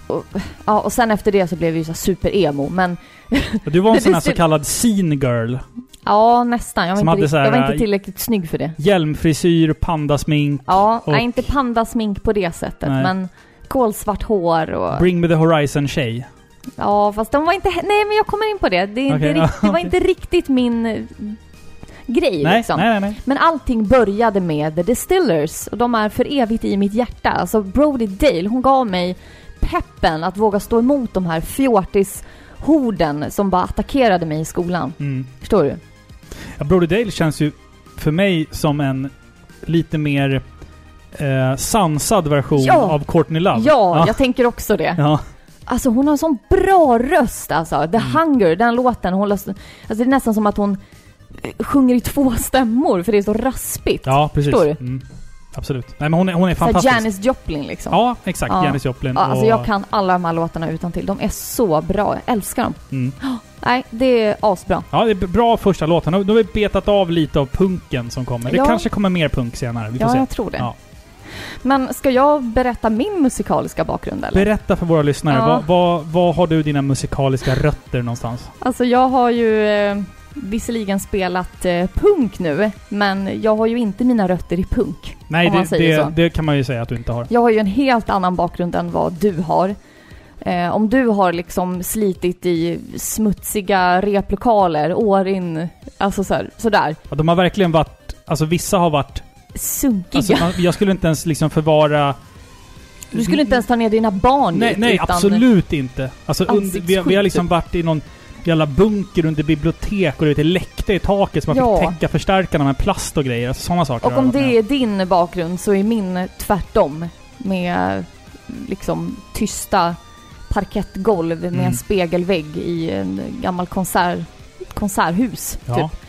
[SPEAKER 2] och, ja, och sen efter det så blev vi ju super-emo, men
[SPEAKER 1] Du var en
[SPEAKER 2] Det
[SPEAKER 1] sån här så kallad scene girl.
[SPEAKER 2] ja, nästan. Jag var, inte,
[SPEAKER 1] hade
[SPEAKER 2] rikt-
[SPEAKER 1] så här,
[SPEAKER 2] jag var inte
[SPEAKER 1] äh,
[SPEAKER 2] tillräckligt snygg för det.
[SPEAKER 1] Hjälmfrisyr, pandasmink,
[SPEAKER 2] Ja,
[SPEAKER 1] och-
[SPEAKER 2] nej, inte pandasmink på det sättet,
[SPEAKER 1] Nej.
[SPEAKER 2] men kolsvart hår och...
[SPEAKER 1] Bring me the horizon-tjej.
[SPEAKER 2] Ja, fast de var inte... Nej, men jag kommer in på det. Det, rikt-
[SPEAKER 1] ja,
[SPEAKER 2] det var inte riktigt min eh, grej
[SPEAKER 1] Nej,
[SPEAKER 2] liksom.
[SPEAKER 1] nej, nej.
[SPEAKER 2] Men allting började med The Distillers och de är för evigt i mitt hjärta. Alltså Brody Dale, hon gav mig peppen att våga stå emot de här fjortis-horden som bara attackerade mig i skolan.
[SPEAKER 1] Mm.
[SPEAKER 2] Förstår du?
[SPEAKER 1] Ja, Brody Dale känns ju för mig som en lite mer eh, sansad version
[SPEAKER 2] Ja.
[SPEAKER 1] av Courtney Love.
[SPEAKER 2] Ja, jag tänker också det.
[SPEAKER 1] ja.
[SPEAKER 2] Alltså hon har en sån bra röst alltså. The
[SPEAKER 1] Mm.
[SPEAKER 2] Hunger, den låten, hon alltså det är nästan som att hon sjunger i två stämmor för det är så raspigt.
[SPEAKER 1] ja, precis.
[SPEAKER 2] Förstår du?
[SPEAKER 1] Mm. Absolut. Nej, men hon är, hon är
[SPEAKER 2] Så
[SPEAKER 1] fantastisk.
[SPEAKER 2] Janis Joplin liksom.
[SPEAKER 1] Ja, exakt.
[SPEAKER 2] Ja.
[SPEAKER 1] Janis Joplin.
[SPEAKER 2] Ja, alltså
[SPEAKER 1] och,
[SPEAKER 2] jag kan alla de här låtarna utan till. De är så bra. Jag älskar dem.
[SPEAKER 1] mm.
[SPEAKER 2] Nej, det är asbra.
[SPEAKER 1] Ja, det är bra första låten. Nu har vi betat av lite av punken som kommer. Det
[SPEAKER 2] Ja.
[SPEAKER 1] kanske kommer mer punk senare. Vi får
[SPEAKER 2] Ja,
[SPEAKER 1] se.
[SPEAKER 2] jag tror det.
[SPEAKER 1] Ja.
[SPEAKER 2] Men ska jag berätta min musikaliska bakgrund eller?
[SPEAKER 1] Berätta för våra lyssnare.
[SPEAKER 2] Ja.
[SPEAKER 1] Vad, vad, vad har du dina musikaliska rötter någonstans?
[SPEAKER 2] Alltså jag har ju eh, visserligen spelat eh, punk nu, men jag har ju inte mina rötter i punk.
[SPEAKER 1] Nej, det, det, det kan man ju säga att du inte har.
[SPEAKER 2] Jag har ju en helt annan bakgrund än vad du har. Eh, om du har liksom slitit i smutsiga replokaler år in, alltså så här, sådär,
[SPEAKER 1] Ja, de har verkligen varit... Alltså vissa har varit...
[SPEAKER 2] sunkiga.
[SPEAKER 1] Alltså, man, jag skulle inte ens liksom förvara...
[SPEAKER 2] du skulle inte ens ta ner dina barn
[SPEAKER 1] Nej,
[SPEAKER 2] dit,
[SPEAKER 1] nej
[SPEAKER 2] utan-
[SPEAKER 1] absolut inte. Alltså, under, vi, har- vi har
[SPEAKER 2] Ansiktsskydd,
[SPEAKER 1] liksom
[SPEAKER 2] typ.
[SPEAKER 1] varit i någon jävla bunker under bibliotek och du vet, det läckte i taket så man
[SPEAKER 2] Ja.
[SPEAKER 1] fick täcka förstärkarna med plast och grejer. Alltså, sådana saker.
[SPEAKER 2] Och om det är din bakgrund så är min tvärtom. Med liksom tysta parkettgolv med
[SPEAKER 1] Mm.
[SPEAKER 2] en spegelvägg i en gammal konsert, konserthus.
[SPEAKER 1] Ja.
[SPEAKER 2] Typ.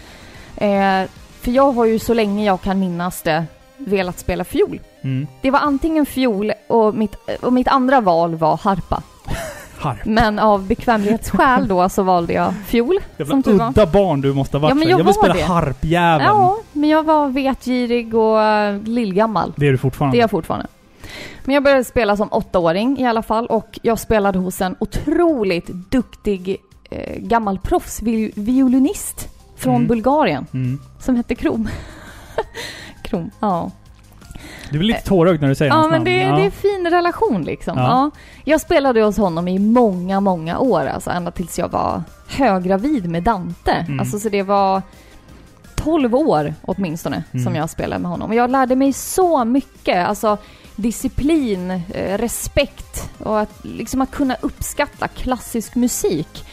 [SPEAKER 2] Eh, för jag har ju så länge jag kan minnas det velat spela fiol.
[SPEAKER 1] Mm.
[SPEAKER 2] Det var antingen fiol och mitt, och mitt andra val var harpa.
[SPEAKER 1] Harp.
[SPEAKER 2] Men av bekvämlighetsskäl då så valde jag fiol.
[SPEAKER 1] Jävla
[SPEAKER 2] Som tur var.
[SPEAKER 1] udda barn du måste ha varit
[SPEAKER 2] Ja, men jag
[SPEAKER 1] Jag vill spela
[SPEAKER 2] det.
[SPEAKER 1] harpjäveln.
[SPEAKER 2] Ja, men jag var vetgirig och uh, lillgammal.
[SPEAKER 1] Det är du fortfarande.
[SPEAKER 2] Det är jag fortfarande. Men jag började spela som åttaåring i alla fall och jag spelade hos en otroligt duktig eh, gammal proffsviolinist från
[SPEAKER 1] Mm.
[SPEAKER 2] Bulgarien
[SPEAKER 1] Mm.
[SPEAKER 2] som hette Krom. Krom, ja.
[SPEAKER 1] Du blir lite tårögd när du säger
[SPEAKER 2] Ja,
[SPEAKER 1] hans
[SPEAKER 2] men
[SPEAKER 1] namn.
[SPEAKER 2] det,
[SPEAKER 1] ja.
[SPEAKER 2] det är en fin relation liksom.
[SPEAKER 1] Ja.
[SPEAKER 2] Ja. Jag spelade hos honom i många, många år, alltså ända tills jag var höggravid med Dante.
[SPEAKER 1] Mm.
[SPEAKER 2] Alltså så det var 12 år åtminstone
[SPEAKER 1] Mm.
[SPEAKER 2] som jag spelade med honom. Och jag lärde mig så mycket, alltså disciplin, eh, respekt och att, liksom att kunna uppskatta klassisk musik.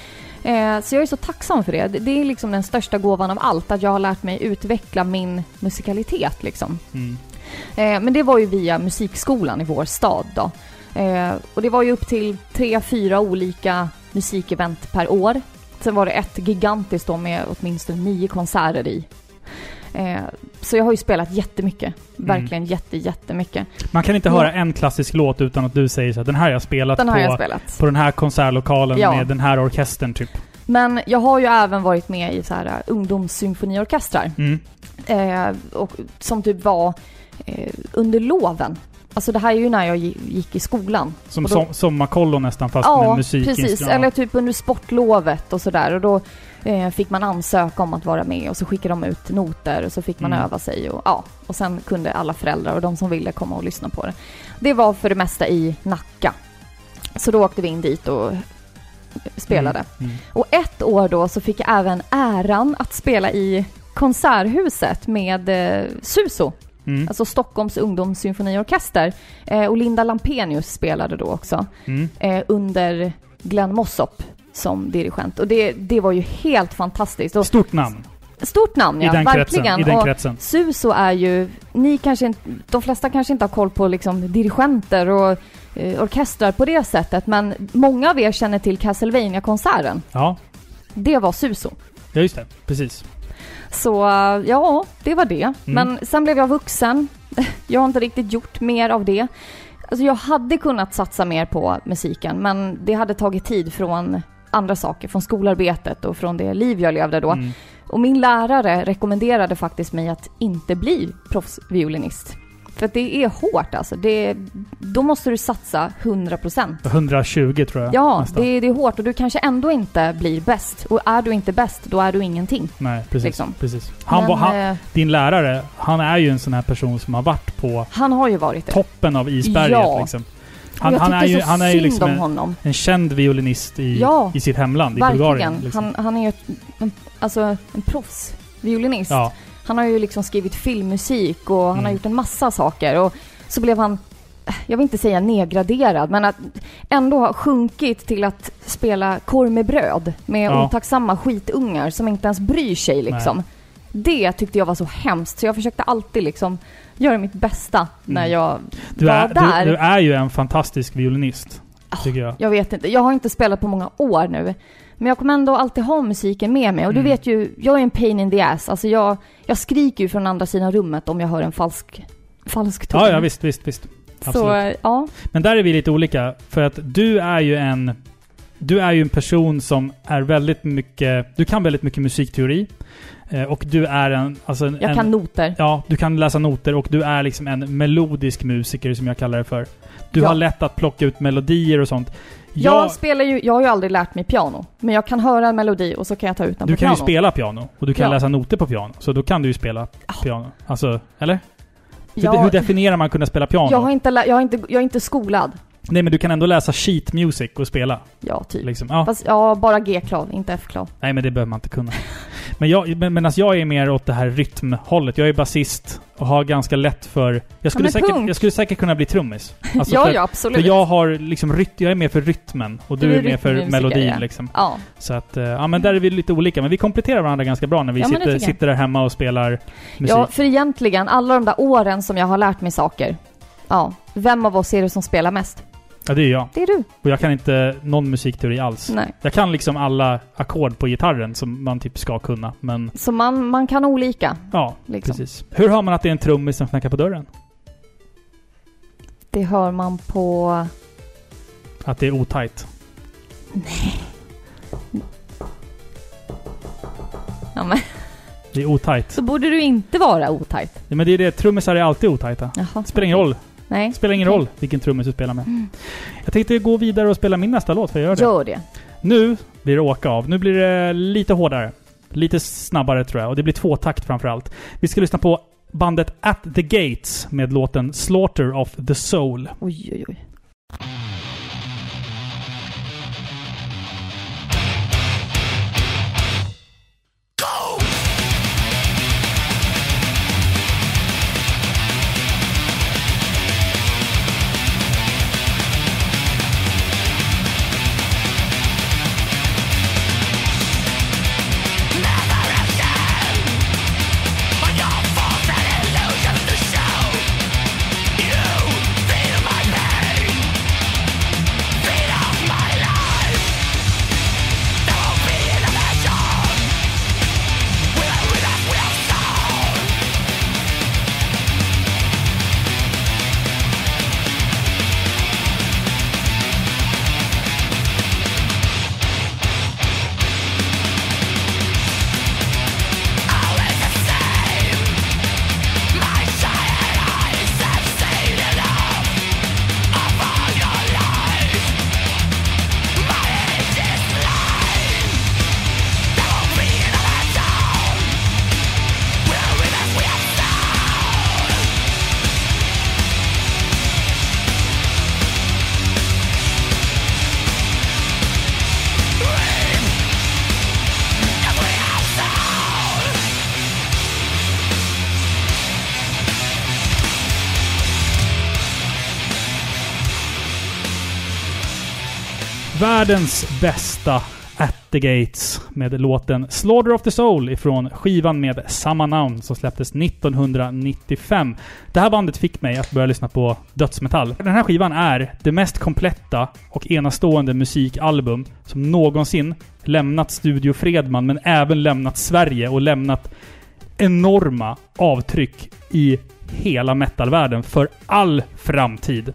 [SPEAKER 2] Eh, så jag är så tacksam för det. Det- Det är liksom den största gåvan av allt, att jag har lärt mig utveckla min musikalitet liksom.
[SPEAKER 1] Mm.
[SPEAKER 2] Eh, men det var ju via musikskolan i vår stad då. Eh, och det var ju upp till tre, fyra olika musikevent per år. Sen var det ett gigantiskt då med åtminstone nio konserter i. Eh, så jag har ju spelat jättemycket. Verkligen jätte, jättemycket.
[SPEAKER 1] Man kan inte
[SPEAKER 2] Ja.
[SPEAKER 1] höra en klassisk låt utan att du säger så här, den här har jag spelat
[SPEAKER 2] Den har
[SPEAKER 1] på,
[SPEAKER 2] jag spelat.
[SPEAKER 1] på den här konsertlokalen
[SPEAKER 2] Ja.
[SPEAKER 1] med den här orkestern typ.
[SPEAKER 2] Men jag har ju även varit med i så här ungdomssymfoniorkestrar.
[SPEAKER 1] Mm.
[SPEAKER 2] Eh, och, som typ var under loven. Alltså det här är ju när jag gi- gick i skolan.
[SPEAKER 1] Som
[SPEAKER 2] Och då-
[SPEAKER 1] som, sommarkollo nästan fast
[SPEAKER 2] ja,
[SPEAKER 1] med musik.
[SPEAKER 2] precis. Eller typ under sportlovet och sådär. Och då eh, fick man ansöka om att vara med och så skickade de ut noter och så fick man
[SPEAKER 1] Mm.
[SPEAKER 2] öva sig. Och, ja, och sen kunde alla föräldrar och de som ville komma och lyssna på det. Det var för det mesta i Nacka. Så då åkte vi in dit och spelade.
[SPEAKER 1] Mm. Mm.
[SPEAKER 2] Och ett år då så fick jag även äran att spela i Konserthuset med eh, Suso,
[SPEAKER 1] Mm.
[SPEAKER 2] alltså Stockholms ungdomssymfoniorkester. Eh, och Linda Lampenius spelade då också
[SPEAKER 1] Mm.
[SPEAKER 2] eh, under Glenn Mossop som dirigent. Och det, det var ju helt fantastiskt. Och
[SPEAKER 1] Stort namn
[SPEAKER 2] stort namn,
[SPEAKER 1] i
[SPEAKER 2] ja,
[SPEAKER 1] den
[SPEAKER 2] verkligen.
[SPEAKER 1] kretsen. I den
[SPEAKER 2] och
[SPEAKER 1] kretsen.
[SPEAKER 2] Suso är ju, ni kanske inte, de flesta kanske inte har koll på liksom dirigenter och eh, orkestrar på det sättet, men många av er känner till Castlevania-konserten.
[SPEAKER 1] Ja.
[SPEAKER 2] Det var Suso.
[SPEAKER 1] ja, just det. Precis.
[SPEAKER 2] Så ja, det var det.
[SPEAKER 1] Mm.
[SPEAKER 2] Men sen blev jag vuxen. Jag har inte riktigt gjort mer av det. Alltså jag hade kunnat satsa mer på musiken, men det hade tagit tid från andra saker, från skolarbetet och från det liv jag levde då.
[SPEAKER 1] Mm.
[SPEAKER 2] Och min lärare rekommenderade faktiskt mig att inte bli proffsviolinist. För det är hårt alltså. Det, då måste du satsa 100%.
[SPEAKER 1] 120 tror jag.
[SPEAKER 2] Ja, det, det är hårt och du kanske ändå inte blir bäst. Och är du inte bäst, då är du ingenting.
[SPEAKER 1] Nej, precis.
[SPEAKER 2] liksom.
[SPEAKER 1] precis. Han
[SPEAKER 2] Men,
[SPEAKER 1] var, han,
[SPEAKER 2] eh,
[SPEAKER 1] din lärare, han är ju en sån här person som har varit på
[SPEAKER 2] han har ju varit det.
[SPEAKER 1] toppen av isberget
[SPEAKER 2] Ja.
[SPEAKER 1] liksom. Han, han, är ju, han är ju liksom
[SPEAKER 2] om
[SPEAKER 1] en, en känd violinist i,
[SPEAKER 2] Ja,
[SPEAKER 1] i sitt hemland, i
[SPEAKER 2] Verkligen.
[SPEAKER 1] Bulgarien. Liksom.
[SPEAKER 2] Han, han är ju ett, en, alltså en proffsviolinist.
[SPEAKER 1] ja,
[SPEAKER 2] Han har ju liksom skrivit filmmusik och han har
[SPEAKER 1] Mm.
[SPEAKER 2] gjort en massa saker. Och så blev han, jag vill inte säga nedgraderad, men att ändå ha sjunkit till att spela korv med bröd med
[SPEAKER 1] Ja.
[SPEAKER 2] otacksamma skitungar som inte ens bryr sig liksom. Det tyckte jag var så hemskt, så jag försökte alltid liksom göra mitt bästa när
[SPEAKER 1] Mm.
[SPEAKER 2] jag
[SPEAKER 1] du,
[SPEAKER 2] var
[SPEAKER 1] är,
[SPEAKER 2] där.
[SPEAKER 1] du, du är ju en fantastisk violinist,
[SPEAKER 2] Ah,
[SPEAKER 1] tycker jag.
[SPEAKER 2] Jag vet inte, jag har inte spelat på många år nu. Men jag kommer ändå alltid ha musiken med mig. Och du
[SPEAKER 1] Mm.
[SPEAKER 2] vet ju, jag är en pain in the ass. Alltså jag, jag skriker ju från andra sidan rummet om jag hör en falsk, falsk ton.
[SPEAKER 1] Ja, ja visst, visst, visst.
[SPEAKER 2] Så,
[SPEAKER 1] absolut.
[SPEAKER 2] ja.
[SPEAKER 1] Men där är vi lite olika, för att du är ju en... Du är ju en person som är väldigt mycket... Du kan väldigt mycket musikteori. Eh, och du är en... Alltså en
[SPEAKER 2] Jag kan noter.
[SPEAKER 1] Ja, du kan läsa noter och du är liksom en melodisk musiker som jag kallar det för. Du
[SPEAKER 2] Ja.
[SPEAKER 1] har lätt att plocka ut melodier och sånt.
[SPEAKER 2] Jag
[SPEAKER 1] Jag,
[SPEAKER 2] spelar ju, jag har ju aldrig lärt mig piano. Men jag kan höra en melodi och så kan jag ta ut den
[SPEAKER 1] du
[SPEAKER 2] på
[SPEAKER 1] kan ju spela piano och du kan
[SPEAKER 2] Ja.
[SPEAKER 1] läsa noter på piano. Så då kan du ju spela piano. Alltså, eller? Hur,
[SPEAKER 2] Ja,
[SPEAKER 1] hur definierar man kunna spela piano?
[SPEAKER 2] jag, har inte jag, har inte, jag är inte skolad.
[SPEAKER 1] Nej men du kan ändå läsa sheet music och spela.
[SPEAKER 2] Ja, typ.
[SPEAKER 1] Liksom. Ja.
[SPEAKER 2] Fast, ja, bara G-klav, inte F-klav.
[SPEAKER 1] Nej men det behöver man inte kunna. Men, jag, men, alltså jag är mer åt det här rytmhållet. Jag är basist och har ganska lätt för... Jag skulle,
[SPEAKER 2] men
[SPEAKER 1] säkert, jag skulle säkert kunna bli trummis. Alltså
[SPEAKER 2] ja,
[SPEAKER 1] för,
[SPEAKER 2] ja, absolut.
[SPEAKER 1] För jag har liksom rytm, jag är mer för rytmen och du,
[SPEAKER 2] Du är
[SPEAKER 1] är mer för melodin
[SPEAKER 2] ja.
[SPEAKER 1] liksom.
[SPEAKER 2] Ja,
[SPEAKER 1] Så att, eh, ja men där är vi lite olika. Men vi kompletterar varandra ganska bra när vi
[SPEAKER 2] Ja,
[SPEAKER 1] sitter, sitter där hemma och spelar musik.
[SPEAKER 2] ja, för egentligen, alla de där åren som jag har lärt mig saker. Ja, vem av oss är det som spelar mest?
[SPEAKER 1] Ja, det är jag.
[SPEAKER 2] Det är du.
[SPEAKER 1] Och jag kan inte någon musikteori alls.
[SPEAKER 2] Nej.
[SPEAKER 1] Jag kan liksom alla ackord på gitarren som man typ ska kunna, men
[SPEAKER 2] Så man, man kan olika.
[SPEAKER 1] ja,
[SPEAKER 2] Liksom.
[SPEAKER 1] precis. Hur hör man att det är en trummis som knackar på dörren?
[SPEAKER 2] Det hör man på...
[SPEAKER 1] Att det är otajt?
[SPEAKER 2] Ja, men,
[SPEAKER 1] Det är otajt.
[SPEAKER 2] så borde du inte vara otajt.
[SPEAKER 1] Ja, men det är det, trummisar är alltid otajta.
[SPEAKER 2] Jaha.
[SPEAKER 1] Spelar ingen roll.
[SPEAKER 2] Nej.
[SPEAKER 1] Spelar ingen roll vilken trummis du spelar med. Jag tänkte gå vidare och spela min nästa låt, för jag gör det.
[SPEAKER 2] Gör det.
[SPEAKER 1] Nu blir det åka av. Nu blir det lite hårdare. Lite snabbare tror jag. Och det blir tvåtakt framförallt. Vi ska lyssna på bandet At the Gates med låten Slaughter of the Soul.
[SPEAKER 2] Oj, oj, oj.
[SPEAKER 1] Världens bästa At the Gates med låten Slaughter of the Soul ifrån skivan med samma namn som släpptes 1995. Det här bandet fick mig att börja lyssna på dödsmetall. Den här skivan är det mest kompletta och enastående musikalbum som någonsin lämnat Studio Fredman, men även lämnat Sverige och lämnat enorma avtryck i hela metalvärlden för all framtid.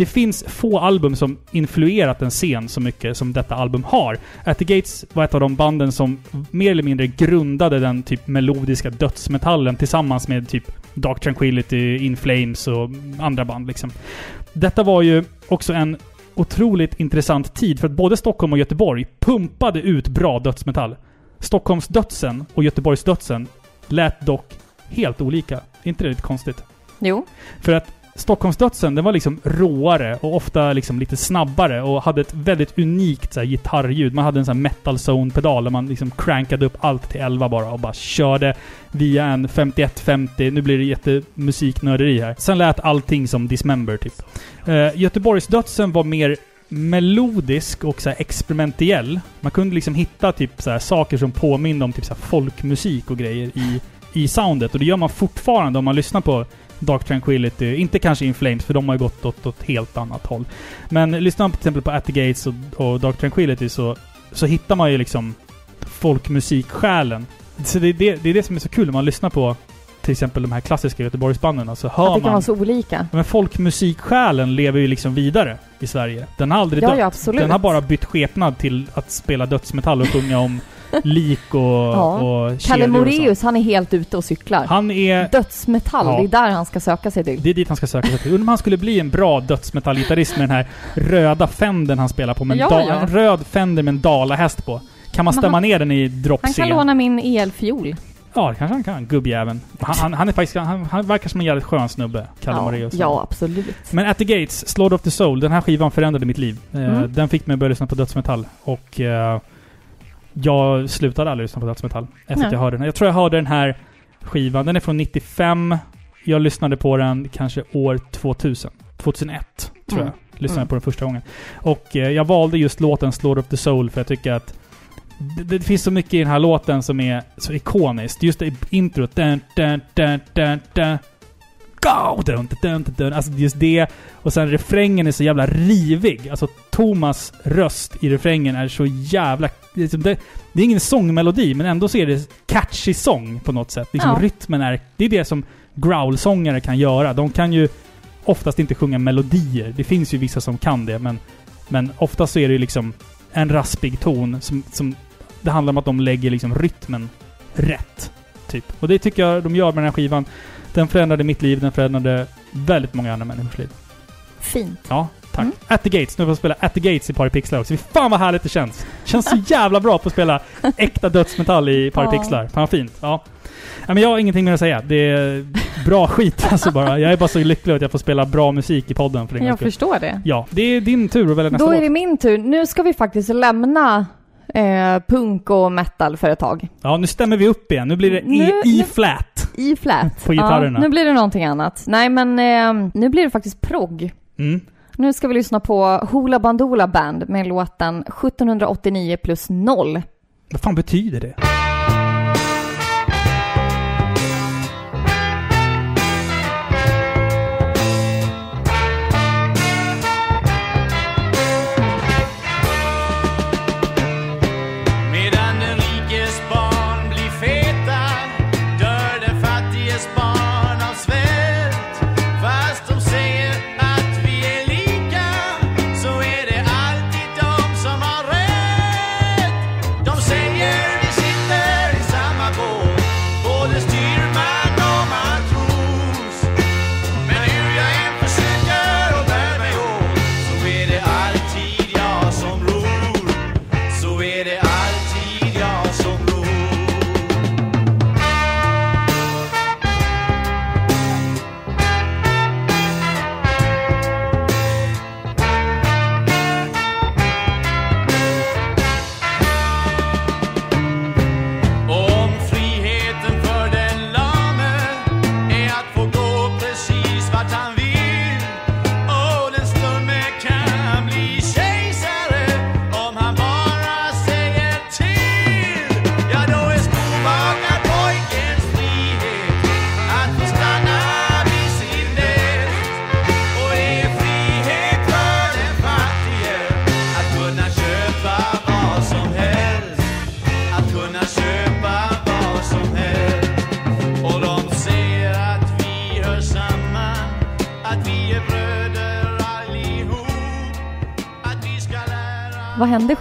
[SPEAKER 1] Det finns få album som influerat en scen så mycket som detta album har. At the Gates var ett av de banden som mer eller mindre grundade den typ melodiska dödsmetallen tillsammans med typ Dark Tranquility, In Flames och andra band liksom. Detta var ju också en otroligt intressant tid för att både Stockholm och Göteborg pumpade ut bra dödsmetall. Stockholms dödsen och Göteborgs dödsen lät dock helt olika. Är inte det lite konstigt?
[SPEAKER 2] Jo.
[SPEAKER 1] För att Stockholmsdödsen, den var liksom råare och ofta liksom lite snabbare och hade ett väldigt unikt så här, gitarrljud. Man hade en sån här metal zone-pedal där man liksom crankade upp allt till 11 bara och bara körde via en 5150. Nu blir det jättemusiknörderi här. Sen lät allting som Dismember typ. Uh, Göteborgsdödsen var mer melodisk och så här experimentell. Man kunde liksom hitta typ så här saker som påminner om typ så här folkmusik och grejer i, i soundet. Och det gör man fortfarande om man lyssnar på Dark Tranquility. Inte kanske In Flames, för de har ju gått åt ett helt annat håll. Men lyssnar man till exempel på At the Gates och, och Dark Tranquility så, så hittar man ju liksom folkmusiksjälen. Så det är det, det är det som är så kul när man lyssnar på till exempel de här klassiska Göteborgsbanden. Så hör
[SPEAKER 2] Att det kan
[SPEAKER 1] man...
[SPEAKER 2] vara så olika.
[SPEAKER 1] Men folkmusiksjälen lever ju liksom vidare i Sverige. Den har aldrig
[SPEAKER 2] Ja,
[SPEAKER 1] dött.
[SPEAKER 2] ja, absolut.
[SPEAKER 1] Den har bara bytt skepnad till att spela dödsmetall och sjunga om lik och,
[SPEAKER 2] Ja.
[SPEAKER 1] och
[SPEAKER 2] Kalle Moreus, han är helt ute och cyklar.
[SPEAKER 1] Han är...
[SPEAKER 2] Dödsmetall,
[SPEAKER 1] Ja.
[SPEAKER 2] det är där han ska söka sig till.
[SPEAKER 1] Det är dit han ska söka sig till. Undrar om han skulle bli en bra dödsmetallgitarrist med den här röda Fendern han spelar på. Med en,
[SPEAKER 2] Ja, ja.
[SPEAKER 1] en röd Fender med en dalahäst på. Kan man
[SPEAKER 2] Men
[SPEAKER 1] stämma
[SPEAKER 2] han-
[SPEAKER 1] ner den i drop
[SPEAKER 2] Han kan låna min elfiol.
[SPEAKER 1] Ja, det kanske han kan. Gubbjäveln. Han, han, han är faktiskt... Han, han verkar som en jävligt skön snubbe, Kalle
[SPEAKER 2] Ja,
[SPEAKER 1] Moraeus.
[SPEAKER 2] ja, absolut.
[SPEAKER 1] Men At the Gates, Slaughter of the Soul, den här skivan förändrade mitt liv. Eh,
[SPEAKER 2] Mm.
[SPEAKER 1] Den fick mig att börja lyssna på dödsmetall. Och eh, jag slutade aldrig lyssna på dödsmetall efter att
[SPEAKER 2] Nej.
[SPEAKER 1] jag hörde den. Jag tror jag hörde den här skivan. Den är från 95. Jag lyssnade på den kanske år 2000. 2001, tror
[SPEAKER 2] Mm.
[SPEAKER 1] jag. Lyssnade
[SPEAKER 2] Mm.
[SPEAKER 1] på den första gången. Och eh, jag valde just låten Slaughter of the Soul för jag tycker att det, det finns så mycket i den här låten som är så ikoniskt. Just det introt. Dun, dun, dun, dun, dun. Go! Dun, dun, dun, dun. Alltså just det. Och sen refrängen är så jävla rivig. Alltså Thomas röst i refrängen är så jävla... liksom Det, det är ingen sångmelodi, men ändå så är det catchy sång på något sätt. Liksom
[SPEAKER 2] Ja.
[SPEAKER 1] Rytmen är... Det är det som growlsångare kan göra. De kan ju oftast inte sjunga melodier. Det finns ju vissa som kan det, men, men oftast så är det ju liksom en raspig ton som, som... Det handlar om att de lägger liksom rytmen rätt. Typ. Och det tycker jag de gör med den här skivan. Den förändrade mitt liv, den förändrade väldigt många andra människors liv.
[SPEAKER 2] Fint.
[SPEAKER 1] Ja, tack.
[SPEAKER 2] Mm.
[SPEAKER 1] At the Gates. Nu får jag spela At the Gates i Paripixlar också. Fy fan vad härligt det känns! Känns så jävla bra på att spela äkta dödsmetall i Paripixlar. Fan vad fint. Ja. ja. men jag har ingenting mer att säga. Det är bra skit alltså bara. Jag är bara så lycklig att jag får spela bra musik i podden för en
[SPEAKER 2] Jag förstår det.
[SPEAKER 1] Ja, det är din tur att välja nästa
[SPEAKER 2] Då är det min tur. Nu ska vi faktiskt lämna eh, punk och metal för ett tag.
[SPEAKER 1] Ja, nu stämmer vi upp igen. Nu blir det E-flat.
[SPEAKER 2] I flat.
[SPEAKER 1] På gitarrerna.
[SPEAKER 2] Ja, nu blir det någonting annat. Nej men eh, nu blir det faktiskt progg.
[SPEAKER 1] Mm.
[SPEAKER 2] Nu ska vi lyssna på Hoola Bandoola Band med låten 1789 plus 0.
[SPEAKER 1] Vad fan betyder det?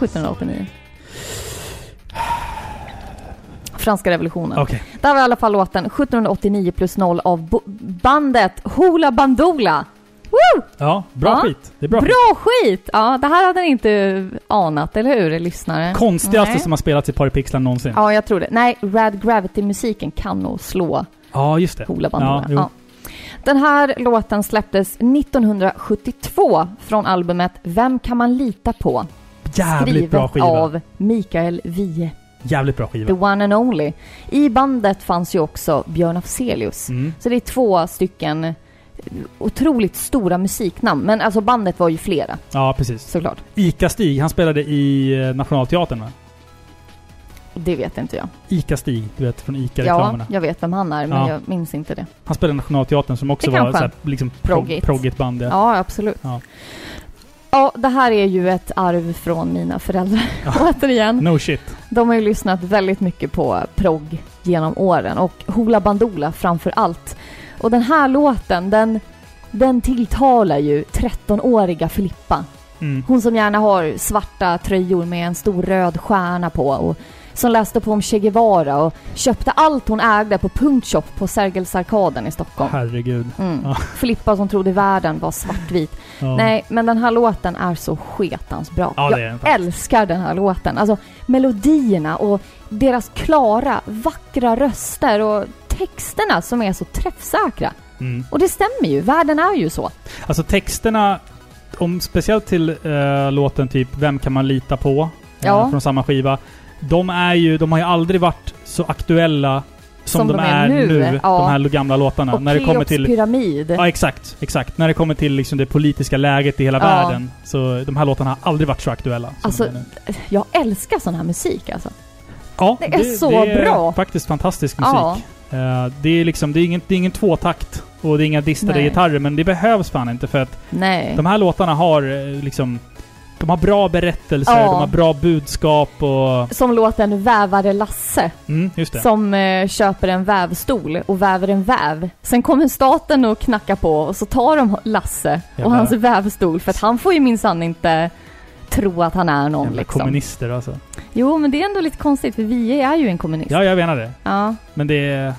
[SPEAKER 2] 1789? Franska revolutionen.
[SPEAKER 1] Okej.
[SPEAKER 2] Där var i alla fall låten 1789 plus 0 av bandet Hoola Bandoola. Woo!
[SPEAKER 1] Ja, bra
[SPEAKER 2] Ja.
[SPEAKER 1] skit. Det är bra, skit.
[SPEAKER 2] Bra skit! Ja, det här hade ni inte anat, eller hur, lyssnare?
[SPEAKER 1] Konstigaste
[SPEAKER 2] Nej.
[SPEAKER 1] som har spelats i Paripixlar någonsin.
[SPEAKER 2] Ja, jag tror det. Nej, Rad Gravity-musiken kan nog slå
[SPEAKER 1] Ja, just det.
[SPEAKER 2] Hoola Bandoola.
[SPEAKER 1] Ja.
[SPEAKER 2] Ja, Den här låten släpptes 1972 från albumet Vem kan man lita på?
[SPEAKER 1] Jävligt bra
[SPEAKER 2] Skrivet
[SPEAKER 1] skiva.
[SPEAKER 2] av Mikael Wiehe,
[SPEAKER 1] Jävligt bra skiva.
[SPEAKER 2] the one and only. I bandet fanns ju också Björn Afzelius.
[SPEAKER 1] Mm.
[SPEAKER 2] Så det är två stycken otroligt stora musiknamn. Men alltså bandet var ju flera,
[SPEAKER 1] Ja, precis.
[SPEAKER 2] såklart.
[SPEAKER 1] Ica-Stig, han spelade i eh, Nationalteatern va?
[SPEAKER 2] Det vet inte jag.
[SPEAKER 1] Ica-Stig, du vet från
[SPEAKER 2] Ja,
[SPEAKER 1] Ica-reklamerna.
[SPEAKER 2] jag vet vem han är, men
[SPEAKER 1] Ja.
[SPEAKER 2] jag minns inte det.
[SPEAKER 1] Han spelade i Nationalteatern som också
[SPEAKER 2] Det
[SPEAKER 1] var
[SPEAKER 2] kanske.
[SPEAKER 1] såhär, liksom
[SPEAKER 2] Proggigt.
[SPEAKER 1] prog- proggigt band. Ja.
[SPEAKER 2] Ja, absolut.
[SPEAKER 1] Ja.
[SPEAKER 2] Ja, det här är ju ett arv från mina föräldrar.
[SPEAKER 1] Ja.
[SPEAKER 2] Återigen.
[SPEAKER 1] No shit.
[SPEAKER 2] De har ju lyssnat väldigt mycket på progg genom åren och Hoola Bandoola framför allt. Och den här låten, den, den tilltalar ju 13-åriga Filippa.
[SPEAKER 1] Mm.
[SPEAKER 2] Hon som gärna har svarta tröjor med en stor röd stjärna på och som läste på om Che Guevara och köpte allt hon ägde på Punktshop på Sergelsarkaden i Stockholm.
[SPEAKER 1] Herregud.
[SPEAKER 2] Mm.
[SPEAKER 1] Ja.
[SPEAKER 2] Filippa som trodde världen var svartvit.
[SPEAKER 1] Ja.
[SPEAKER 2] Nej, men den här låten är så sketans bra.
[SPEAKER 1] Ja,
[SPEAKER 2] jag
[SPEAKER 1] den
[SPEAKER 2] älskar den här låten. Alltså melodierna och deras klara, vackra röster och texterna som är så träffsäkra.
[SPEAKER 1] Mm.
[SPEAKER 2] Och det stämmer ju, världen är ju så.
[SPEAKER 1] Alltså texterna, om, speciellt till eh, låten typ Vem kan man lita på? eh,
[SPEAKER 2] Ja.
[SPEAKER 1] Från samma skiva. De är ju, de har ju aldrig varit så aktuella som, de, är nu.
[SPEAKER 2] ja.
[SPEAKER 1] De här gamla låtarna.
[SPEAKER 2] Och
[SPEAKER 1] när det kommer till...
[SPEAKER 2] pyramid.
[SPEAKER 1] Ja, exakt. Exakt. När det kommer till liksom det politiska läget i hela
[SPEAKER 2] Ja.
[SPEAKER 1] världen. Så de här låtarna har aldrig varit så aktuella. som
[SPEAKER 2] Alltså,
[SPEAKER 1] de är nu.
[SPEAKER 2] Jag älskar sån här musik alltså.
[SPEAKER 1] ja,
[SPEAKER 2] det är så
[SPEAKER 1] det är
[SPEAKER 2] bra.
[SPEAKER 1] faktiskt fantastisk musik.
[SPEAKER 2] Ja.
[SPEAKER 1] Eh, det är liksom, det är ingen, det är ingen tvåtakt Och det är inga distade
[SPEAKER 2] Nej.
[SPEAKER 1] gitarrer, men det behövs fan inte för att
[SPEAKER 2] Nej.
[SPEAKER 1] de här låtarna har eh, liksom... De har bra berättelser,
[SPEAKER 2] Ja.
[SPEAKER 1] de har bra budskap och...
[SPEAKER 2] Som låten Vävare Lasse.
[SPEAKER 1] Mm, just det.
[SPEAKER 2] Som eh, köper en vävstol och väver en väv. Sen kommer staten och knackar på och så tar de Lasse och
[SPEAKER 1] Jävla-
[SPEAKER 2] hans vävstol för att han får ju minsann inte tro att han är någon
[SPEAKER 1] Jävla
[SPEAKER 2] liksom.
[SPEAKER 1] kommunister alltså.
[SPEAKER 2] Jo, men det är ändå lite konstigt för vi är ju en kommunist.
[SPEAKER 1] Ja, jag menar det.
[SPEAKER 2] Ja.
[SPEAKER 1] Men det är...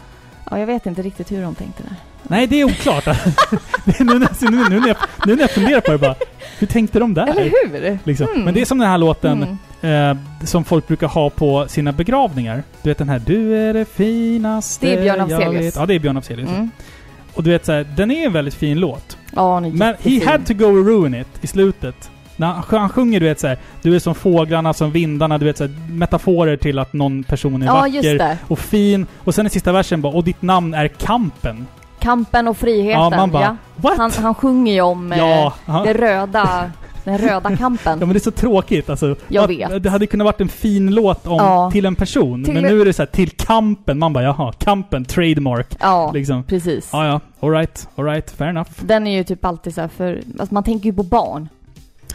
[SPEAKER 2] Ja, jag vet inte riktigt hur de tänkte där.
[SPEAKER 1] Nej, det är oklart. Nu, när- nu, nu, när jag, nu när jag funderar på det bara, hur tänkte de där?
[SPEAKER 2] Eller hur?
[SPEAKER 1] Liksom.
[SPEAKER 2] Mm.
[SPEAKER 1] Men det är som den här låten
[SPEAKER 2] Mm.
[SPEAKER 1] eh, som folk brukar ha på sina begravningar. Du vet den här Du är det finaste
[SPEAKER 2] Det är Björn Afzelius.
[SPEAKER 1] vet." Ja, det är Björn Afzelius.
[SPEAKER 2] Mm.
[SPEAKER 1] Och du vet så här, den är en väldigt fin låt.
[SPEAKER 2] Ja,
[SPEAKER 1] Men he had to go and ruin it i slutet. När han, han sjunger du vet så här, du är som fåglarna, som vindarna, du vet så här, metaforer till att någon person är
[SPEAKER 2] Ja,
[SPEAKER 1] vacker och fin. Och sen i sista versen bara, och ditt namn är Kampen.
[SPEAKER 2] Kampen och friheten.
[SPEAKER 1] Ja, man bara,
[SPEAKER 2] ja. Han, han sjunger ju om eh,
[SPEAKER 1] ja, han,
[SPEAKER 2] det röda, den röda kampen.
[SPEAKER 1] Ja men det är så tråkigt alltså.
[SPEAKER 2] Jag vet.
[SPEAKER 1] Det hade kunnat varit en fin låt om,
[SPEAKER 2] Ja.
[SPEAKER 1] till en person.
[SPEAKER 2] Till-
[SPEAKER 1] Men nu är det så här, till kampen. Man bara jaha, kampen, trademark.
[SPEAKER 2] Ja,
[SPEAKER 1] Liksom.
[SPEAKER 2] precis.
[SPEAKER 1] Ja ja, alright, alright, fair enough.
[SPEAKER 2] Den är ju typ alltid så här för... Alltså man tänker ju på barn.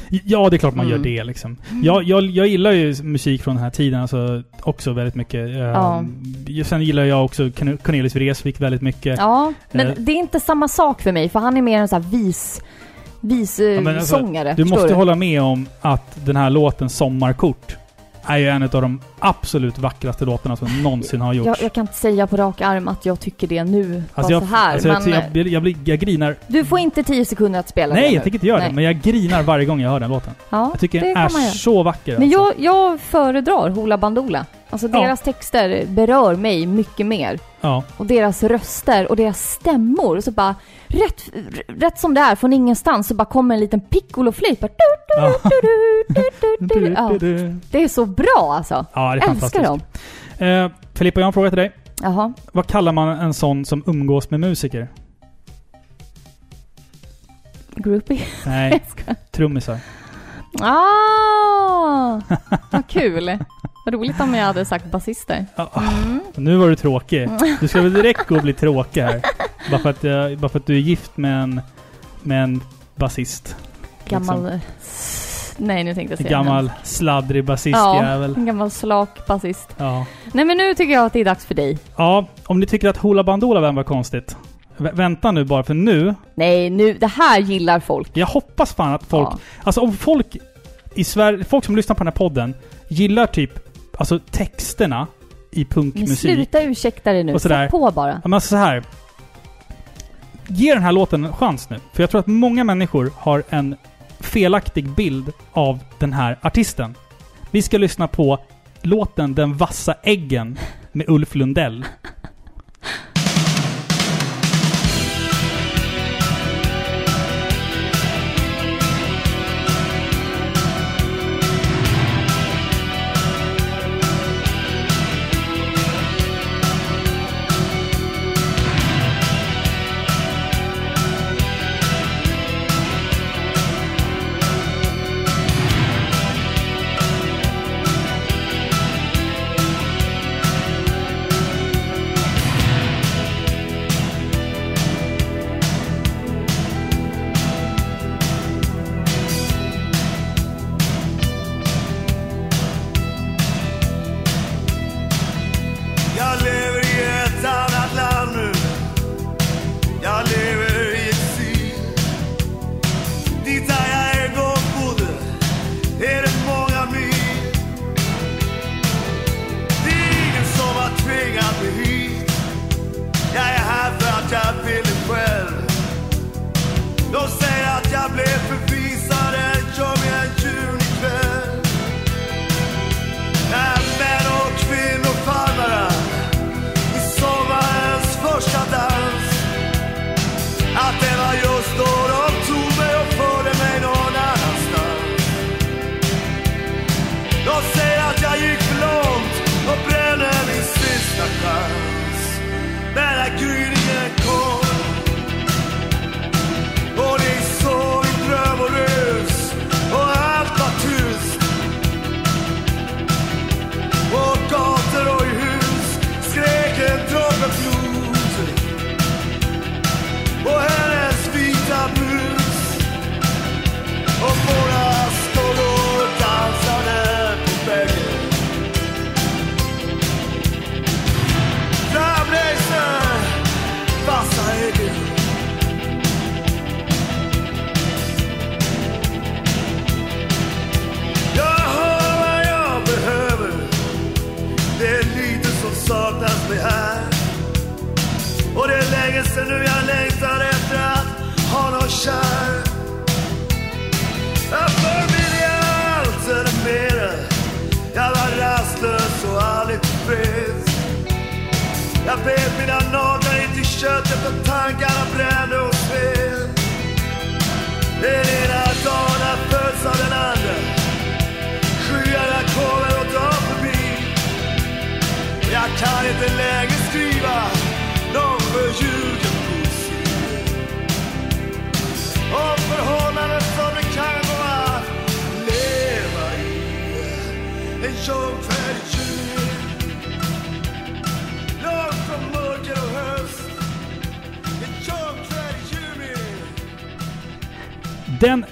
[SPEAKER 1] Ja, det är klart man
[SPEAKER 2] Mm.
[SPEAKER 1] gör det liksom. Jag, jag, jag gillar ju musik från den här tiden alltså, också väldigt mycket.
[SPEAKER 2] Ja.
[SPEAKER 1] Ja. Sen gillar jag också Corn- Cornelis Vreeswijk väldigt mycket.
[SPEAKER 2] Ja, men
[SPEAKER 1] Eh.
[SPEAKER 2] det är inte samma sak för mig för han är mer en sån här vis... Vis eh,
[SPEAKER 1] Ja, men alltså,
[SPEAKER 2] sångare.
[SPEAKER 1] Du måste hålla med om att den här låten Sommarkort är ju en av de absolut vackraste låtarna som någonsin har gjorts.
[SPEAKER 2] jag, jag kan inte säga på rak arm att jag tycker det nu.
[SPEAKER 1] Alltså jag,
[SPEAKER 2] så här.
[SPEAKER 1] alltså
[SPEAKER 2] men
[SPEAKER 1] jag, jag, jag, blir, jag grinar.
[SPEAKER 2] du får inte tio sekunder att spela det
[SPEAKER 1] Nej,
[SPEAKER 2] nu.
[SPEAKER 1] jag tänker inte göra
[SPEAKER 2] Nej.
[SPEAKER 1] det. Men jag grinar varje gång jag hör den låten.
[SPEAKER 2] Ja,
[SPEAKER 1] Jag tycker den är så vacker.
[SPEAKER 2] Men
[SPEAKER 1] alltså.
[SPEAKER 2] jag, jag föredrar Hoola Bandoola. Alltså
[SPEAKER 1] Ja.
[SPEAKER 2] deras texter berör mig mycket mer.
[SPEAKER 1] Ja.
[SPEAKER 2] Och deras röster och deras stämmor. Så bara, rätt, rätt som det är, från ingenstans, så bara kommer en liten piccoloflöjt.
[SPEAKER 1] Ja.
[SPEAKER 2] Ja, det är så bra alltså.
[SPEAKER 1] Ja, det är
[SPEAKER 2] Älskar dem.
[SPEAKER 1] Eh, Filippa, jag har en fråga till dig.
[SPEAKER 2] Jaha.
[SPEAKER 1] Vad kallar man en sån som umgås med musiker?
[SPEAKER 2] Groupie.
[SPEAKER 1] Nej, trummisar.
[SPEAKER 2] Ah, vad kul. Vad roligt om jag hade sagt basister.
[SPEAKER 1] Ja,
[SPEAKER 2] Mm.
[SPEAKER 1] Nu var du tråkig. Du ska väl direkt gå och bli tråkig här. Bara för att, jag, bara för att du är gift med en, med en basist.
[SPEAKER 2] Gammal... Nej, nu tänkte jag säga
[SPEAKER 1] gammal sladdrig
[SPEAKER 2] Ja,
[SPEAKER 1] basistjävel.
[SPEAKER 2] en gammal slak basist.
[SPEAKER 1] Ja.
[SPEAKER 2] Nej, men nu tycker jag att det är dags för dig.
[SPEAKER 1] ja, om ni tycker att Hoola Bandoola var konstigt. Vä- vänta nu bara, för nu...
[SPEAKER 2] Nej, nu, det här gillar folk.
[SPEAKER 1] Jag hoppas fan att folk...
[SPEAKER 2] Ja.
[SPEAKER 1] Alltså om folk i Sverige... Folk som lyssnar på den här podden gillar typ... Alltså texterna i
[SPEAKER 2] Men
[SPEAKER 1] punkmusik.
[SPEAKER 2] sluta ursäkta dig nu.
[SPEAKER 1] Och sådär.
[SPEAKER 2] Sätt på bara.
[SPEAKER 1] Ja, men alltså så här. Ge den här låten en chans nu. För jag tror att många människor har en felaktig bild av den här artisten. Vi ska lyssna på låten Den vassa äggen med Ulf Lundell.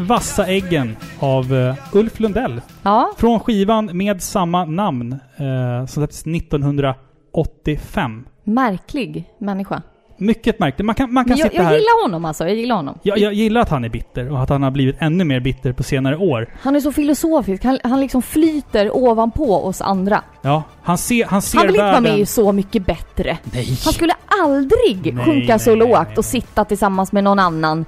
[SPEAKER 1] Vassa äggen av eh, Ulf Lundell.
[SPEAKER 2] Ja,
[SPEAKER 1] Från skivan med samma namn eh, som släpptes 1985.
[SPEAKER 2] märklig människa.
[SPEAKER 1] Mycket märkligt. Man kan, man kan
[SPEAKER 2] Men jag,
[SPEAKER 1] sitta
[SPEAKER 2] jag
[SPEAKER 1] här...
[SPEAKER 2] gillar honom alltså. Jag gillar honom.
[SPEAKER 1] Jag, jag gillar att han är bitter och att han har blivit ännu mer bitter på senare år.
[SPEAKER 2] Han är så filosofisk. Han, han liksom flyter ovanpå oss andra.
[SPEAKER 1] Ja, han, ser, han ser
[SPEAKER 2] Han vill inte vara med i Så mycket bättre.
[SPEAKER 1] Nej!
[SPEAKER 2] Han skulle aldrig
[SPEAKER 1] Nej,
[SPEAKER 2] sjunka
[SPEAKER 1] nej, nej.
[SPEAKER 2] och sitta tillsammans med någon annan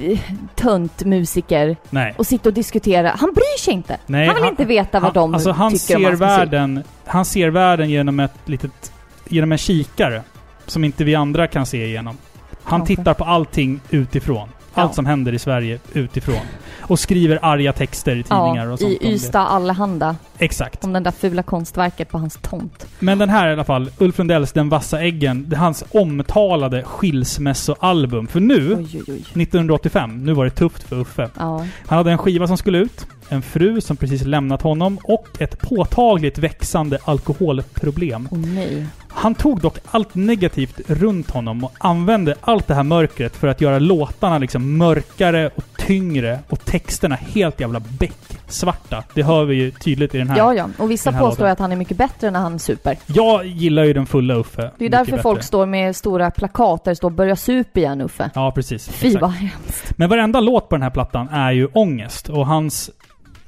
[SPEAKER 2] eh, tönt musiker
[SPEAKER 1] Nej.
[SPEAKER 2] och sitta och diskutera. Han bryr sig inte.
[SPEAKER 1] Nej,
[SPEAKER 2] han vill inte veta vad de
[SPEAKER 1] alltså han
[SPEAKER 2] tycker om
[SPEAKER 1] ser
[SPEAKER 2] hans musik.
[SPEAKER 1] världen, Han ser världen genom ett litet... Genom en kikare. Som inte vi andra kan se igenom. Han
[SPEAKER 2] Kanske.
[SPEAKER 1] tittar på allting utifrån. Allt
[SPEAKER 2] Ja.
[SPEAKER 1] som händer i Sverige utifrån. Och skriver arga texter i tidningar
[SPEAKER 2] Ja,
[SPEAKER 1] och sånt
[SPEAKER 2] i. Ystad Allehanda.
[SPEAKER 1] Exakt.
[SPEAKER 2] Om den där fula konstverket på hans tomt.
[SPEAKER 1] Men den här i alla fall, Ulf Lundells Den vassa äggen, det är hans omtalade skilsmässoalbum. För nu,
[SPEAKER 2] Oj, oj, oj.
[SPEAKER 1] 1985, nu var det tufft för Uffe.
[SPEAKER 2] Ja.
[SPEAKER 1] Han hade en skiva som skulle ut, en fru som precis lämnat honom och ett påtagligt växande alkoholproblem.
[SPEAKER 2] Åh nej.
[SPEAKER 1] Han tog dock allt negativt runt honom och använde allt det här mörkret för att göra låtarna liksom mörkare och tyngre och texterna helt jävla becksvarta. Det hör vi ju tydligt i den här.
[SPEAKER 2] Ja, ja. Och vissa påstår
[SPEAKER 1] låten.
[SPEAKER 2] att han är mycket bättre när han super.
[SPEAKER 1] Jag gillar ju den fulla Uffe.
[SPEAKER 2] Det är därför
[SPEAKER 1] bättre.
[SPEAKER 2] folk står med stora plakat där det står 'Börja sup igen Uffe'
[SPEAKER 1] Ja, precis.
[SPEAKER 2] Fy
[SPEAKER 1] Exakt.
[SPEAKER 2] vad hemskt.
[SPEAKER 1] Men varenda låt på den här plattan är ju ångest och hans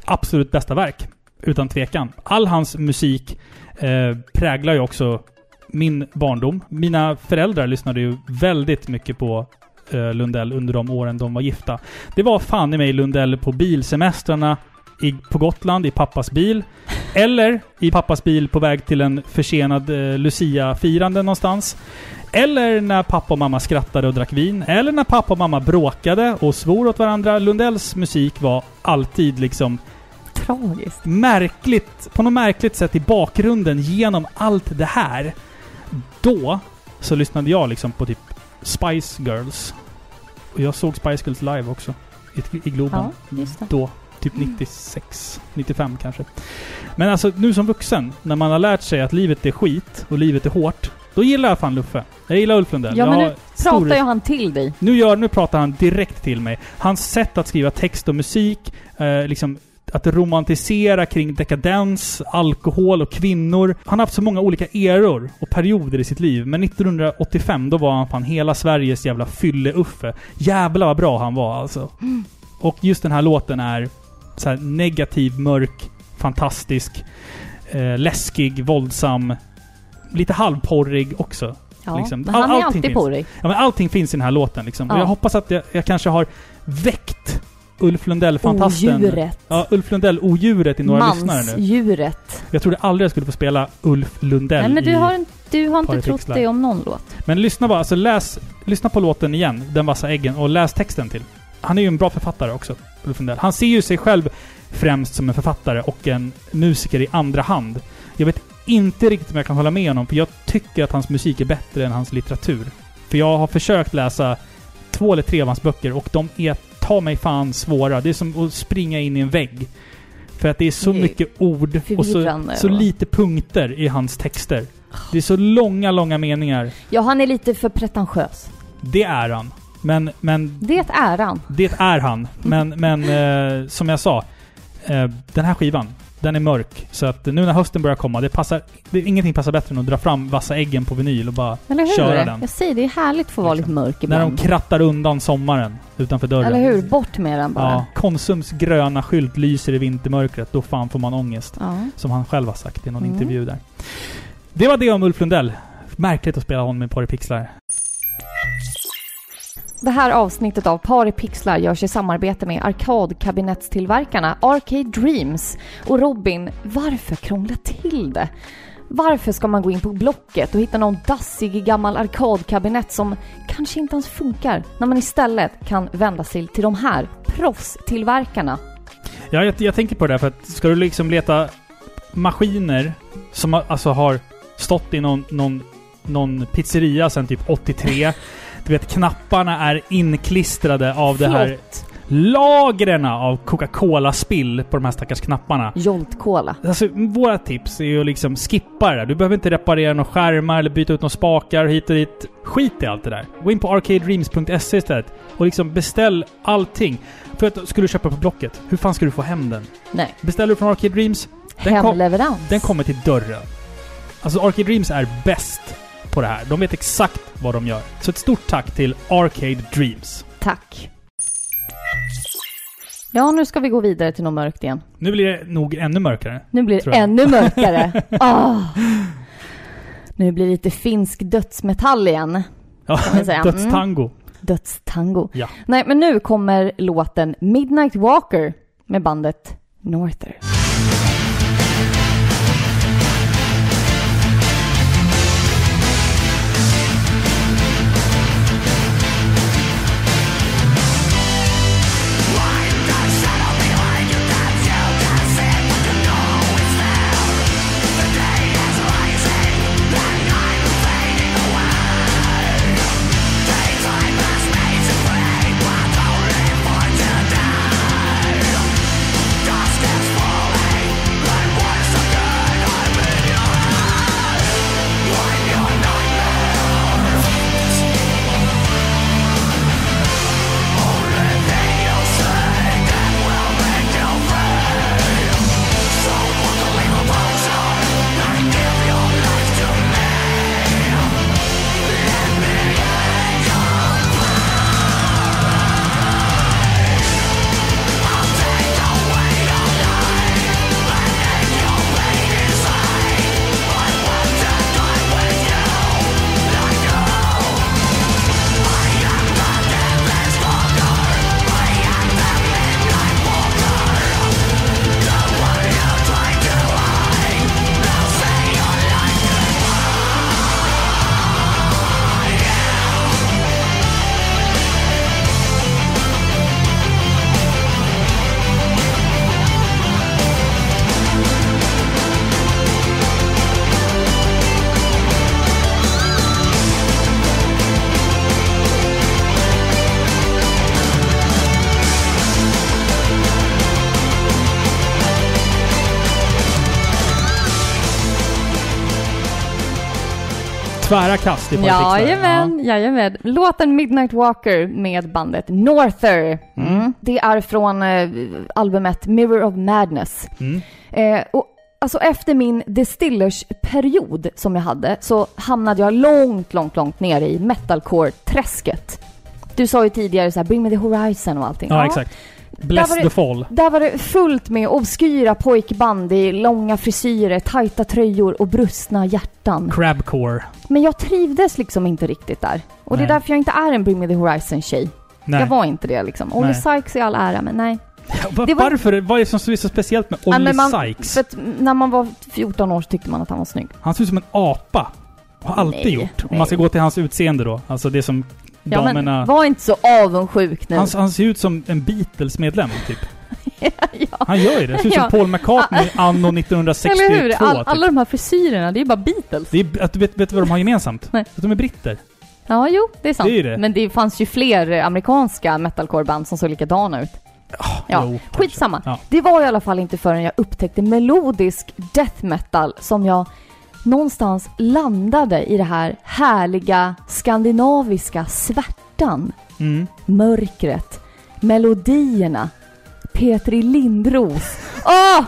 [SPEAKER 1] absolut bästa verk. Utan tvekan. All hans musik eh, präglar ju också min barndom. Mina föräldrar lyssnade ju väldigt mycket på Lundell under de åren de var gifta. Det var fan i mig Lundell på bilsemestrarna i, på Gotland i pappas bil. Eller i pappas bil på väg till en försenad eh, Lucia-firande någonstans. Eller när pappa och mamma skrattade och drack vin. Eller när pappa och mamma bråkade och svor åt varandra. Lundells musik var alltid liksom
[SPEAKER 2] Tragiskt.
[SPEAKER 1] märkligt, på något märkligt sätt i bakgrunden genom allt det här. Då så lyssnade jag liksom på typ Spice Girls. Och jag såg Spice Girls live också. I, i Globen.
[SPEAKER 2] Ja, just det.
[SPEAKER 1] Då. Typ 96, 95 kanske. Men alltså nu som vuxen, när man har lärt sig att livet är skit och livet är hårt. Då gillar jag fan Luffe. Jag gillar Ulf Lundell.
[SPEAKER 2] Ja,
[SPEAKER 1] jag
[SPEAKER 2] men nu
[SPEAKER 1] stor
[SPEAKER 2] pratar ju han till dig.
[SPEAKER 1] nu, gör, nu pratar han direkt till mig. Hans sätt att skriva text och musik, eh, liksom att romantisera kring dekadens, alkohol och kvinnor. Han har haft så många olika eror och perioder i sitt liv. Men 1985, då var han fan hela Sveriges jävla fylle-Uffe. Jävlar vad bra han var alltså. Och just den här låten är så negativ, mörk, fantastisk, eh, läskig, våldsam. Lite halvporrig också.
[SPEAKER 2] Ja,
[SPEAKER 1] Liksom.
[SPEAKER 2] men
[SPEAKER 1] All-
[SPEAKER 2] han är
[SPEAKER 1] allting
[SPEAKER 2] alltid
[SPEAKER 1] finns.
[SPEAKER 2] på dig.
[SPEAKER 1] Ja, men allting finns i den här låten liksom. Och
[SPEAKER 2] Ja.
[SPEAKER 1] jag hoppas att jag, jag kanske har väckt Ulf Lundell-fantasten.
[SPEAKER 2] Odjuret.
[SPEAKER 1] Ja, Ulf Lundell-odjuret i några lyssnare nu.
[SPEAKER 2] Mansdjuret.
[SPEAKER 1] Jag trodde aldrig jag skulle få spela Ulf Lundell
[SPEAKER 2] Nej men du
[SPEAKER 1] i...
[SPEAKER 2] har, inte- du har inte trott det om någon låt.
[SPEAKER 1] Men lyssna bara, alltså läs... Lyssna på låten igen, Den vassa äggen, och läs texten till. Han är ju en bra författare också, Ulf Lundell. Han ser ju sig själv främst som en författare och en musiker i andra hand. Jag vet inte riktigt om jag kan hålla med honom, för jag tycker att hans musik är bättre än hans litteratur. För jag har försökt läsa två eller tre av hans böcker och de är ta mig fan svåra. Det är som att springa in i en vägg. För att det är så
[SPEAKER 2] Det är
[SPEAKER 1] mycket ord och så, så lite punkter i hans texter. Det är så långa, långa meningar.
[SPEAKER 2] Ja, han är lite för pretentiös.
[SPEAKER 1] Det är han. Men, men
[SPEAKER 2] Det är han.
[SPEAKER 1] det är han. Men, men eh, som jag sa, eh, den här skivan, den är mörk. Så att nu när hösten börjar komma, det passar, det, ingenting passar bättre än att dra fram vassa äggen på vinyl och bara köra den.
[SPEAKER 2] Jag säger det är härligt att få vara lite
[SPEAKER 1] Liksom.
[SPEAKER 2] mörk
[SPEAKER 1] När de
[SPEAKER 2] ibland.
[SPEAKER 1] krattar undan sommaren utanför dörren.
[SPEAKER 2] Eller hur? Bort med den bara.
[SPEAKER 1] Ja, Konsums gröna skylt lyser i vintermörkret. Då fan får man ångest.
[SPEAKER 2] Ja.
[SPEAKER 1] Som han själv har sagt i någon
[SPEAKER 2] Mm.
[SPEAKER 1] intervju där. Det var det om Ulf Lundell. Märkligt att spela honom med Porre Pixlar.
[SPEAKER 2] Det här avsnittet av Par i pixlar görs i samarbete med arkadkabinettstillverkarna Arcade Dreams. Och Robin, varför krångla till det? Varför ska man gå in på Blocket och hitta någon dassig gammal arkadkabinett som kanske inte ens funkar när man istället kan vända sig till de här proffstillverkarna?
[SPEAKER 1] Ja, jag, jag tänker på det där för att ska du liksom leta maskiner som alltså har stått i någon, någon, någon pizzeria sedan typ 83. Du vet, knapparna är inklistrade av det här
[SPEAKER 2] Flott!
[SPEAKER 1] lagren av Coca-Cola-spill på de här stackars knapparna.
[SPEAKER 2] Jolt Cola.
[SPEAKER 1] Alltså, våra tips är ju att liksom skippa det där. Du behöver inte reparera några skärmar eller byta ut några spakar hit och dit. Skit i allt det där. Gå in på arcadedreams.se istället och liksom beställ allting. För att skulle du köpa på Blocket, hur fan ska du få hem den?
[SPEAKER 2] Nej,
[SPEAKER 1] Beställer du från Arcade Dreams, den, kom, den kommer till dörren. Alltså Arcade Dreams är bäst på det här. De vet exakt vad de gör. Så ett stort tack till Arcade Dreams.
[SPEAKER 2] Tack. Ja, nu ska vi gå vidare till något mörkt igen.
[SPEAKER 1] Nu blir det nog ännu mörkare.
[SPEAKER 2] Nu blir det ännu mörkare. Ah. Nu blir det lite finsk dödsmetall igen.
[SPEAKER 1] Ja,
[SPEAKER 2] säga. Mm.
[SPEAKER 1] dödstango.
[SPEAKER 2] Dödstango.
[SPEAKER 1] Ja.
[SPEAKER 2] Nej, men nu kommer låten Midnight Walker med bandet Norther.
[SPEAKER 1] Tvära kast i Pixlar.
[SPEAKER 2] Jajamän, jajamän. Låten Midnight Walker med bandet Norther. Mm. Det är från eh, albumet Mirror of Madness.
[SPEAKER 1] Mm.
[SPEAKER 2] Eh, och alltså efter min Distillers-period som jag hade så hamnade jag långt, långt, långt ner i metalcore-träsket. Du sa ju tidigare så här, Bring Me The Horizon och allting.
[SPEAKER 1] Ja, exakt. Bless the
[SPEAKER 2] det-
[SPEAKER 1] fall.
[SPEAKER 2] Där var det fullt med obskyra pojkband i långa frisyrer, tajta tröjor och brustna hjärtan.
[SPEAKER 1] Crabcore.
[SPEAKER 2] Men jag trivdes liksom inte riktigt där. Och det är
[SPEAKER 1] Nej.
[SPEAKER 2] därför jag inte är en Bring Me The Horizon-tjej.
[SPEAKER 1] Nej.
[SPEAKER 2] Jag var inte det liksom. Olly
[SPEAKER 1] Nej.
[SPEAKER 2] Sykes i all ära, men nej. Var-
[SPEAKER 1] Varför? Vad är det som är så speciellt med Olly
[SPEAKER 2] man-
[SPEAKER 1] Sykes?
[SPEAKER 2] För att när man var 14 år så tyckte man att han var snygg.
[SPEAKER 1] Han ser ut som en apa. Har alltid
[SPEAKER 2] Nej,
[SPEAKER 1] gjort. Om
[SPEAKER 2] nej.
[SPEAKER 1] man ska gå till hans utseende då. Alltså det som
[SPEAKER 2] Ja,
[SPEAKER 1] damerna...
[SPEAKER 2] men var inte så avundsjuk nu.
[SPEAKER 1] han, han ser ut som en Beatles-medlem, typ.
[SPEAKER 2] ja.
[SPEAKER 1] Han gör ju det. Ser ut som
[SPEAKER 2] Ja.
[SPEAKER 1] Paul McCartney anno 1962.
[SPEAKER 2] Eller hur? All,
[SPEAKER 1] typ.
[SPEAKER 2] alla de här frisyrerna, det är ju bara Beatles.
[SPEAKER 1] Det är, att vet, vet du vad de har gemensamt?
[SPEAKER 2] Nej.
[SPEAKER 1] Att de är britter.
[SPEAKER 2] Ja, jo, det är sant.
[SPEAKER 1] Det är det.
[SPEAKER 2] Men det fanns ju fler amerikanska metalcore-band som såg likadana ut. Ja,
[SPEAKER 1] Jo.
[SPEAKER 2] Skitsamma.
[SPEAKER 1] Ja.
[SPEAKER 2] Det var i alla fall inte förrän jag upptäckte melodisk death metal som jag någonstans landade i det här härliga skandinaviska svärtan,
[SPEAKER 1] Mm.
[SPEAKER 2] mörkret, melodierna, Petri Lindros. Åh!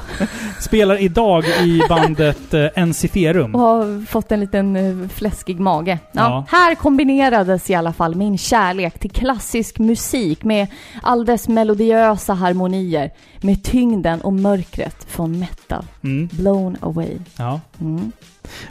[SPEAKER 1] Spelar idag i bandet eh, Enciferum.
[SPEAKER 2] Och har fått en liten eh, fläskig mage. Ja,
[SPEAKER 1] Ja.
[SPEAKER 2] Här kombinerades i alla fall min kärlek till klassisk musik med all dess melodiösa harmonier med tyngden och mörkret från metal.
[SPEAKER 1] Mm.
[SPEAKER 2] Blown away.
[SPEAKER 1] Ja.
[SPEAKER 2] Mm.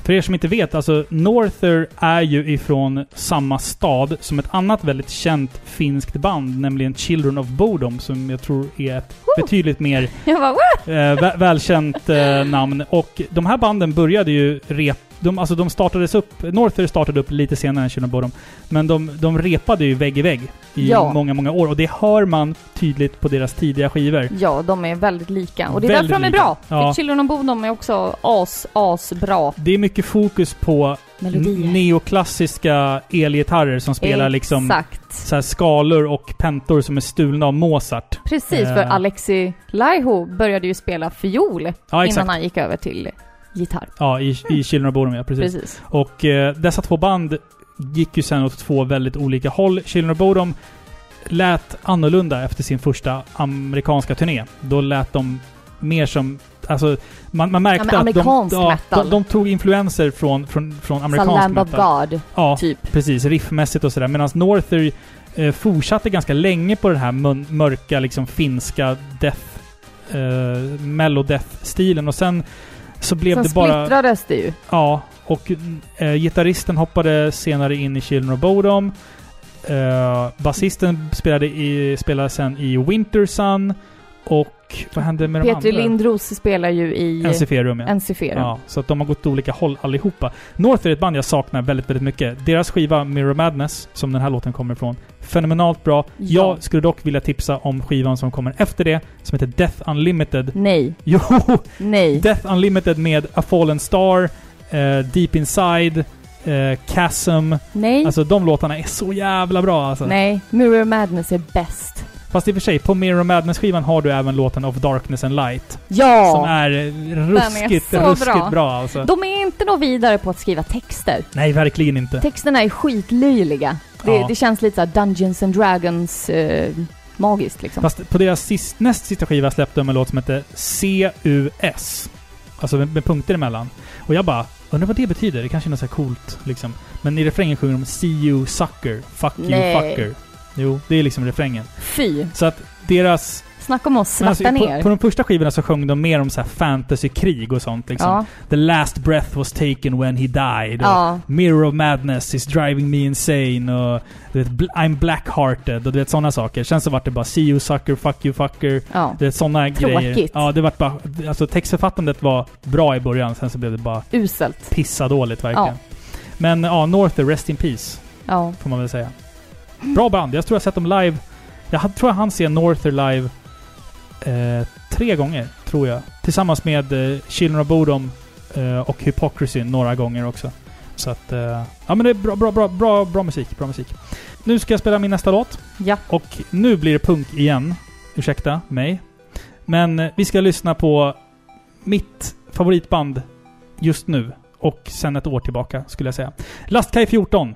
[SPEAKER 1] För er som inte vet, alltså Norther är ju ifrån samma stad som ett annat väldigt känt finskt band, nämligen Children of Bodom, som jag tror är ett betydligt mer
[SPEAKER 2] bara, Woo!
[SPEAKER 1] eh, vä- välkänt eh, namn. Och de här banden började ju rep... De, alltså de startades upp... Norther startade upp lite senare än Bodom. Men de, de repade ju vägg i vägg i
[SPEAKER 2] Ja.
[SPEAKER 1] många, många år. Och det hör man tydligt på deras tidiga skivor.
[SPEAKER 2] Ja, de är väldigt lika. Och det är
[SPEAKER 1] Väldigt
[SPEAKER 2] därför de är
[SPEAKER 1] lika.
[SPEAKER 2] bra.
[SPEAKER 1] Ja.
[SPEAKER 2] För Children of Bodom är också as, as bra
[SPEAKER 1] Det är mycket fokus på
[SPEAKER 2] melodier.
[SPEAKER 1] neoklassiska elgitarrer som spelar liksom så skalor och pentor som är stulna av Mozart.
[SPEAKER 2] Precis, för
[SPEAKER 1] Eh.
[SPEAKER 2] Alexi Laiho började ju spela fiol
[SPEAKER 1] Ja,
[SPEAKER 2] innan han gick över till gitarr.
[SPEAKER 1] Ja, i, i Children of Bodom, ja. Precis.
[SPEAKER 2] Precis.
[SPEAKER 1] Och eh, dessa två band gick ju sen åt två väldigt olika håll. Children of Bodom lät annorlunda efter sin första amerikanska turné. Då lät de mer som... Alltså, man, man märkte
[SPEAKER 2] Ja,
[SPEAKER 1] att de, ja,
[SPEAKER 2] metal.
[SPEAKER 1] de, de tog influenser från, från, från amerikansk
[SPEAKER 2] Lamb of
[SPEAKER 1] metal.
[SPEAKER 2] God,
[SPEAKER 1] Ja,
[SPEAKER 2] typ.
[SPEAKER 1] precis. Riffmässigt och sådär. Medan Norther eh, fortsatte ganska länge på den här mörka, liksom finska death... Eh, mellodeath-stilen. Och sen så blev
[SPEAKER 2] Sen
[SPEAKER 1] det bara...
[SPEAKER 2] splittrades det ju.
[SPEAKER 1] Ja, och eh, gitarristen hoppade senare in i Children of Bodom. Eh, Basisten spelade, i, spelade sen i Winter Sun. Och vad hände med de
[SPEAKER 2] Petri
[SPEAKER 1] andra?
[SPEAKER 2] Lindros spelar ju i
[SPEAKER 1] NCF-rum, ja.
[SPEAKER 2] NCF.
[SPEAKER 1] Ja, så att de har gått åt olika håll allihopa. North är ett band jag saknar väldigt, väldigt mycket. Deras skiva Mirror Madness, som den här låten kommer ifrån, fenomenalt bra.
[SPEAKER 2] Ja.
[SPEAKER 1] Jag skulle dock vilja tipsa om skivan som kommer efter det, som heter Death Unlimited.
[SPEAKER 2] Nej,
[SPEAKER 1] Jo!
[SPEAKER 2] nej.
[SPEAKER 1] Death Unlimited med A Fallen Star, eh, Deep Inside, eh, Chasm.
[SPEAKER 2] Nej.
[SPEAKER 1] Alltså de låtarna är så jävla bra alltså.
[SPEAKER 2] Nej. Mirror Madness är bäst.
[SPEAKER 1] Fast i och för sig, på Mirror Madness-skivan har du även låten Of Darkness and Light.
[SPEAKER 2] Ja!
[SPEAKER 1] Som är ruskigt,
[SPEAKER 2] så
[SPEAKER 1] ruskigt
[SPEAKER 2] bra.
[SPEAKER 1] bra. alltså.
[SPEAKER 2] De är inte något vidare på att skriva texter.
[SPEAKER 1] Nej, verkligen inte.
[SPEAKER 2] Texterna är skitlöjliga. Det,
[SPEAKER 1] Ja.
[SPEAKER 2] det känns lite såhär Dungeons and Dragons eh, magiskt liksom.
[SPEAKER 1] Fast på deras sist, näst sista skiva släppte de en låt som heter CUS. Alltså med, med punkter emellan. Och jag bara, undrar vad det betyder? Det kanske är något så coolt liksom. Men i refrängen sjunger de See you sucker, fuck you
[SPEAKER 2] Nej.
[SPEAKER 1] fucker. Jo, det är liksom refrängen.
[SPEAKER 2] Fy!
[SPEAKER 1] Så att deras...
[SPEAKER 2] Snacka om att
[SPEAKER 1] men
[SPEAKER 2] svarta
[SPEAKER 1] alltså,
[SPEAKER 2] ner.
[SPEAKER 1] på, på de första skivorna så sjöng de mer om så här fantasy-krig och sånt liksom.
[SPEAKER 2] ja.
[SPEAKER 1] The last breath was taken when he died.
[SPEAKER 2] Ja.
[SPEAKER 1] Mirror of Madness is driving me insane och du vet, I'm black-hearted och du vet sådana saker. Sen så vart det bara See you sucker, fuck you fucker.
[SPEAKER 2] ja.
[SPEAKER 1] Du vet sådana grejer. Ja, det vart bara... Alltså textförfattandet var bra i början, sen så blev det bara
[SPEAKER 2] Uselt.
[SPEAKER 1] pissa dåligt verkligen. Men ja, Norther, Rest in Peace,
[SPEAKER 2] Ja.
[SPEAKER 1] får man väl säga. Bra band. Jag tror jag har sett dem live. Jag tror jag han ser Norther live eh, tre gånger, tror jag. Tillsammans med eh, Children of Bodom eh, och Hypocrisy några gånger också. Så att... Eh, ja men det är bra, bra, bra, bra, bra musik. Bra musik. Nu ska jag spela min nästa låt.
[SPEAKER 2] Ja.
[SPEAKER 1] Och nu blir det punk igen. Ursäkta mig. Men eh, vi ska lyssna på mitt favoritband just nu. Och sen ett år tillbaka, skulle jag säga. Lastkaj 14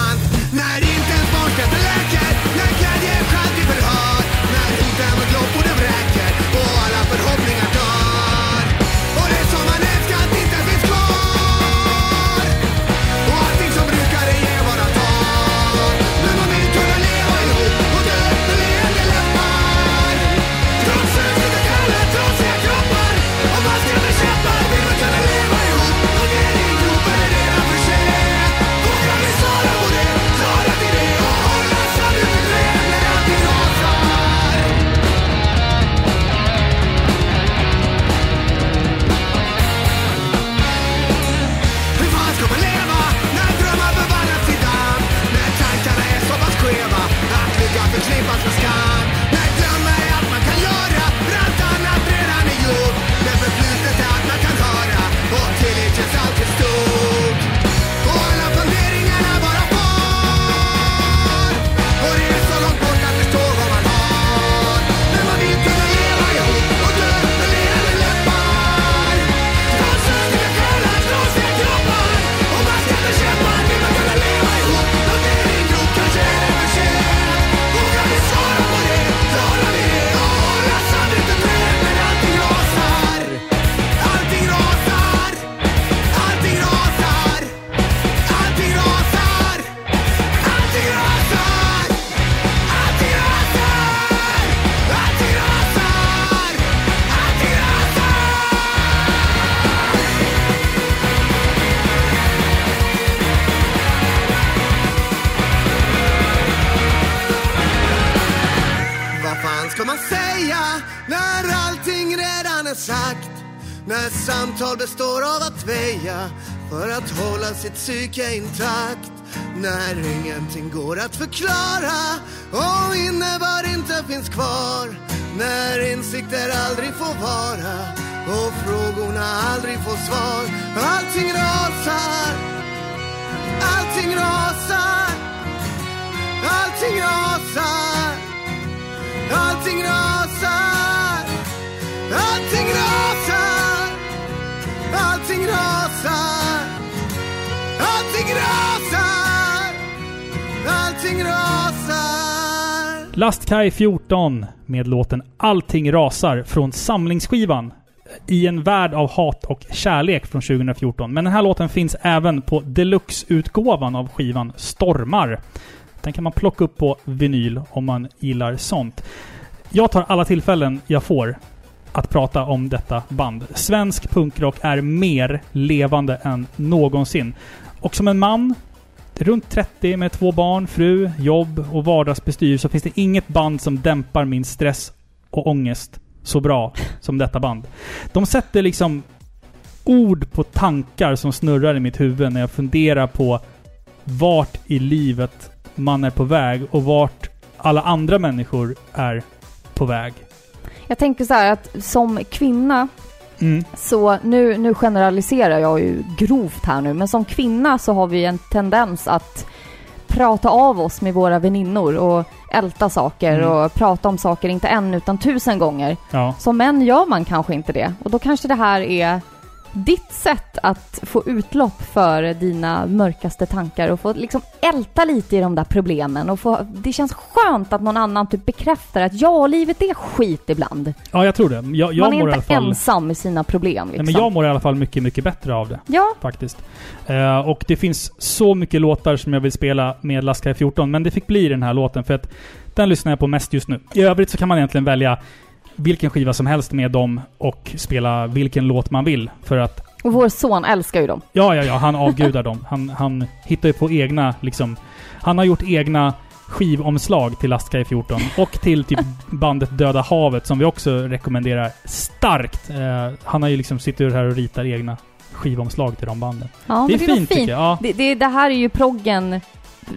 [SPEAKER 5] samtal består av att väja för att hålla sitt psyke intakt. När ingenting går att förklara och innebörd inte finns kvar. När insikter aldrig får vara och frågorna aldrig får svar. Allting rasar, allting rasar,
[SPEAKER 1] Lastkaj 14 med låten Allting rasar från samlingsskivan I en värld av hat och kärlek från 2014. Men den här låten finns även på deluxe-utgåvan av skivan Stormar. Den kan man plocka upp på vinyl om man gillar sånt. Jag tar alla tillfällen jag får att prata om detta band. Svensk punkrock är mer levande än någonsin. Och som en man runt 30 med två barn, fru, jobb och vardagsbestyr så finns det inget band som dämpar min stress och ångest så bra som detta band. De sätter liksom ord på tankar som snurrar i mitt huvud när jag funderar på vart i livet man är på väg och vart alla andra människor är på väg.
[SPEAKER 2] Jag tänker så här att som kvinna
[SPEAKER 1] Mm.
[SPEAKER 2] Så nu, nu generaliserar jag ju grovt här nu, men som kvinna så har vi en tendens att prata av oss med våra väninnor och älta saker
[SPEAKER 1] Mm.
[SPEAKER 2] och prata om saker, inte en utan tusen gånger.
[SPEAKER 1] Ja.
[SPEAKER 2] Som män gör man kanske inte det. Och då kanske det här är ditt sätt att få utlopp för dina mörkaste tankar och få liksom älta lite i de där problemen och få, det känns skönt att någon annan typ bekräftar att ja, livet är skit ibland.
[SPEAKER 1] ja, jag tror det. Jag, jag
[SPEAKER 2] Man är inte
[SPEAKER 1] fall...
[SPEAKER 2] ensam med sina problem liksom.
[SPEAKER 1] Nej, men jag mår i alla fall mycket, mycket bättre av det.
[SPEAKER 2] Ja,
[SPEAKER 1] faktiskt. Eh, och det finns så mycket låtar som jag vill spela med Laskaj 14, men det fick bli den här låten för att den lyssnar jag på mest just nu. I övrigt så kan man egentligen välja vilken skiva som helst med dem och spela vilken låt man vill. För att,
[SPEAKER 2] och vår son älskar ju dem.
[SPEAKER 1] ja, ja, ja, han avgudar dem. Han, han hittar ju på egna, liksom... Han har gjort egna skivomslag till Lastkaj 14 och till typ bandet Döda Havet som vi också rekommenderar starkt. Eh, han har ju liksom sitter här och ritar egna skivomslag till de banden.
[SPEAKER 2] Ja,
[SPEAKER 1] det är
[SPEAKER 2] det är
[SPEAKER 1] fint
[SPEAKER 2] fint.
[SPEAKER 1] tycker jag. Ja.
[SPEAKER 2] Det, det, det här är ju proggen,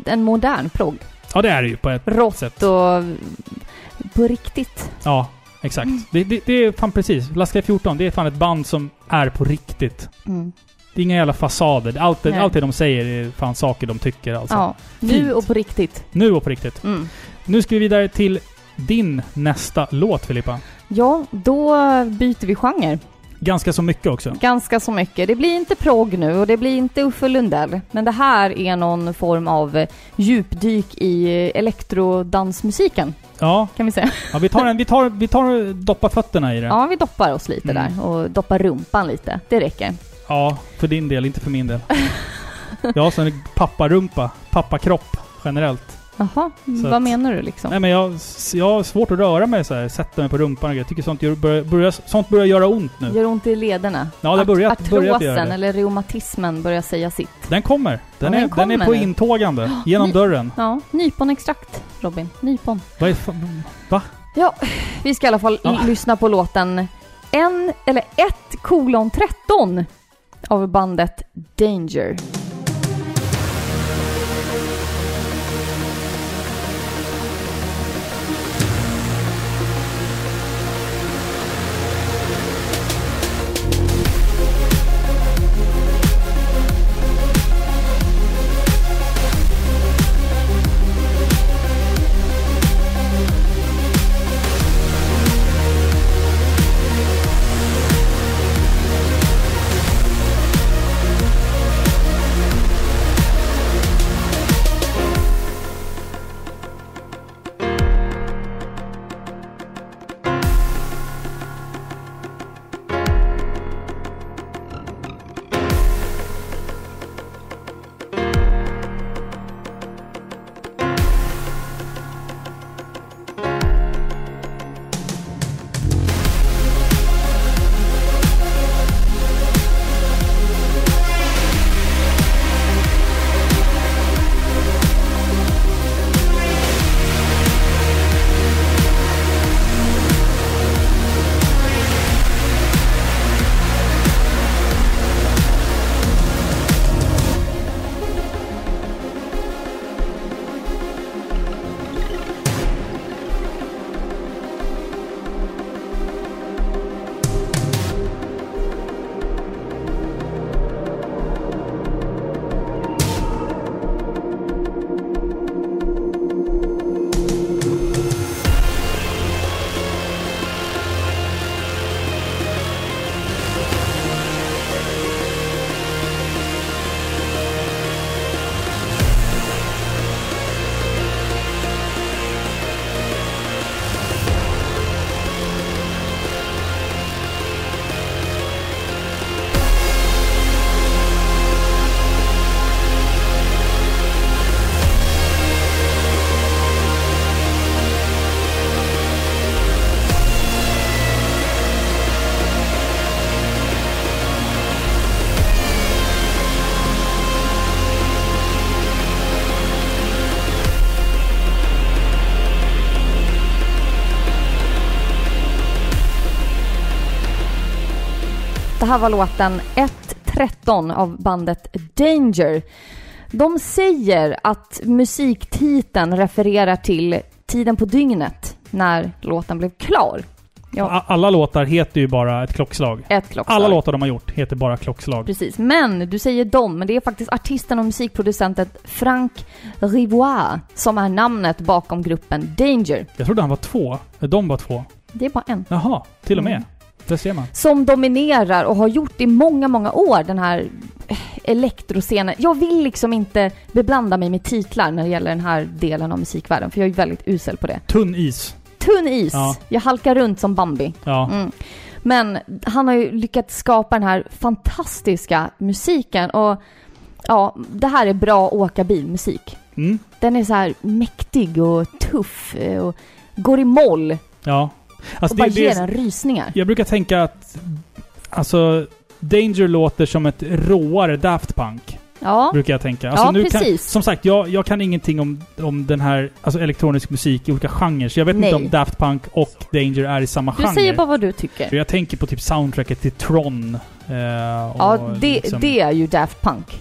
[SPEAKER 2] en modern progg.
[SPEAKER 1] ja, det är det ju på ett
[SPEAKER 2] Rått
[SPEAKER 1] sätt.
[SPEAKER 2] och på riktigt.
[SPEAKER 1] Ja, exakt. Det, det, det är fan precis. Laskaj 14, det är fan ett band som är på riktigt.
[SPEAKER 2] Mm.
[SPEAKER 1] Det är inga jävla fasader. Allt, det-
[SPEAKER 2] Nej.
[SPEAKER 1] allt det de säger är fan saker de tycker alltså.
[SPEAKER 2] Ja,
[SPEAKER 1] Fint.
[SPEAKER 2] nu och på riktigt.
[SPEAKER 1] Nu och på riktigt.
[SPEAKER 2] Mm.
[SPEAKER 1] Nu ska vi vidare till din nästa låt Filippa.
[SPEAKER 2] Ja, då byter vi genre.
[SPEAKER 1] Ganska så mycket också.
[SPEAKER 2] Ganska så mycket. Det blir inte progg nu och det blir inte Uffe Lundell. Men det här är någon form av eh, djupdyk i eh, elektrodansmusiken,
[SPEAKER 1] Ja,
[SPEAKER 2] kan vi säga.
[SPEAKER 1] ja vi tar en, vi tar, vi tar doppa fötterna i det.
[SPEAKER 2] Ja, vi doppar oss lite
[SPEAKER 1] Mm.
[SPEAKER 2] där och doppar rumpan lite. Det räcker.
[SPEAKER 1] Ja, för din del, inte för min del. Jag har sån papparumpa, pappakropp generellt.
[SPEAKER 2] Jaha, vad
[SPEAKER 1] att-
[SPEAKER 2] menar du liksom?
[SPEAKER 1] Nej men jag, jag har svårt att röra mig så här, sätta mig på rumpan och. Jag tycker sånt gör, börjar, börjar, sånt börjar göra ont nu.
[SPEAKER 2] Gör ont i lederna?
[SPEAKER 1] Ja, det har börjat-
[SPEAKER 2] Art-
[SPEAKER 1] börjat göra
[SPEAKER 2] Artrosen
[SPEAKER 1] det.
[SPEAKER 2] eller reumatismen börjar säga sitt.
[SPEAKER 1] Den kommer. Den,
[SPEAKER 2] Ja,
[SPEAKER 1] är,
[SPEAKER 2] den
[SPEAKER 1] den är
[SPEAKER 2] kommer
[SPEAKER 1] på
[SPEAKER 2] nu.
[SPEAKER 1] intågande. Genom
[SPEAKER 2] Ni-
[SPEAKER 1] dörren.
[SPEAKER 2] Ja, nyponextrakt, Robin. Nypon.
[SPEAKER 1] Vad är fan, Va?
[SPEAKER 2] Ja, vi ska i alla fall
[SPEAKER 1] Ja.
[SPEAKER 2] lyssna på låten en, eller 1 kolon 13 av bandet. Danger här var låten 1.13 av bandet Danger. De säger att musiktiteln refererar till tiden på dygnet när låten blev klar. Ja,
[SPEAKER 1] Alla låtar heter ju bara ett klockslag.
[SPEAKER 2] ett klockslag.
[SPEAKER 1] Alla låtar de har gjort heter bara klockslag.
[SPEAKER 2] Precis, men du säger dem, men det är faktiskt artisten och musikproducenten Frank Rivoire som är namnet bakom gruppen Danger.
[SPEAKER 1] Jag trodde han var två. De var två.
[SPEAKER 2] Det är bara en.
[SPEAKER 1] Jaha, till och med.
[SPEAKER 2] Mm.
[SPEAKER 1] Där ser man.
[SPEAKER 2] Som dominerar och har gjort i många, många år den här eh, elektroscenen. Jag vill liksom inte beblanda mig med titlar när det gäller den här delen av musikvärlden, för jag är väldigt usel på det.
[SPEAKER 1] Tunn is.
[SPEAKER 2] Tunn is.
[SPEAKER 1] Ja.
[SPEAKER 2] Jag halkar runt som Bambi.
[SPEAKER 1] Ja.
[SPEAKER 2] Mm. Men han har ju lyckats skapa den här fantastiska musiken och ja, det här är bra åka bilmusik.
[SPEAKER 1] Mm.
[SPEAKER 2] Den är så här mäktig och tuff eh, och går i moll
[SPEAKER 1] Ja. Alltså
[SPEAKER 2] och bara
[SPEAKER 1] det,
[SPEAKER 2] ger en rysningar.
[SPEAKER 1] jag brukar tänka att... Alltså... Danger låter som ett råare Daft Punk.
[SPEAKER 2] Ja,
[SPEAKER 1] Brukar jag tänka. Alltså
[SPEAKER 2] Ja,
[SPEAKER 1] nu Kan, som sagt, jag, jag kan ingenting om, om den här alltså elektronisk musik i olika genrer. Så jag vet
[SPEAKER 2] Nej.
[SPEAKER 1] inte om Daft Punk och Danger är i samma
[SPEAKER 2] du
[SPEAKER 1] genre.
[SPEAKER 2] säger bara vad du tycker.
[SPEAKER 1] Jag tänker på typ soundtracket till Tron. eh,
[SPEAKER 2] Ja, det,
[SPEAKER 1] liksom-
[SPEAKER 2] det är ju Daft Punk.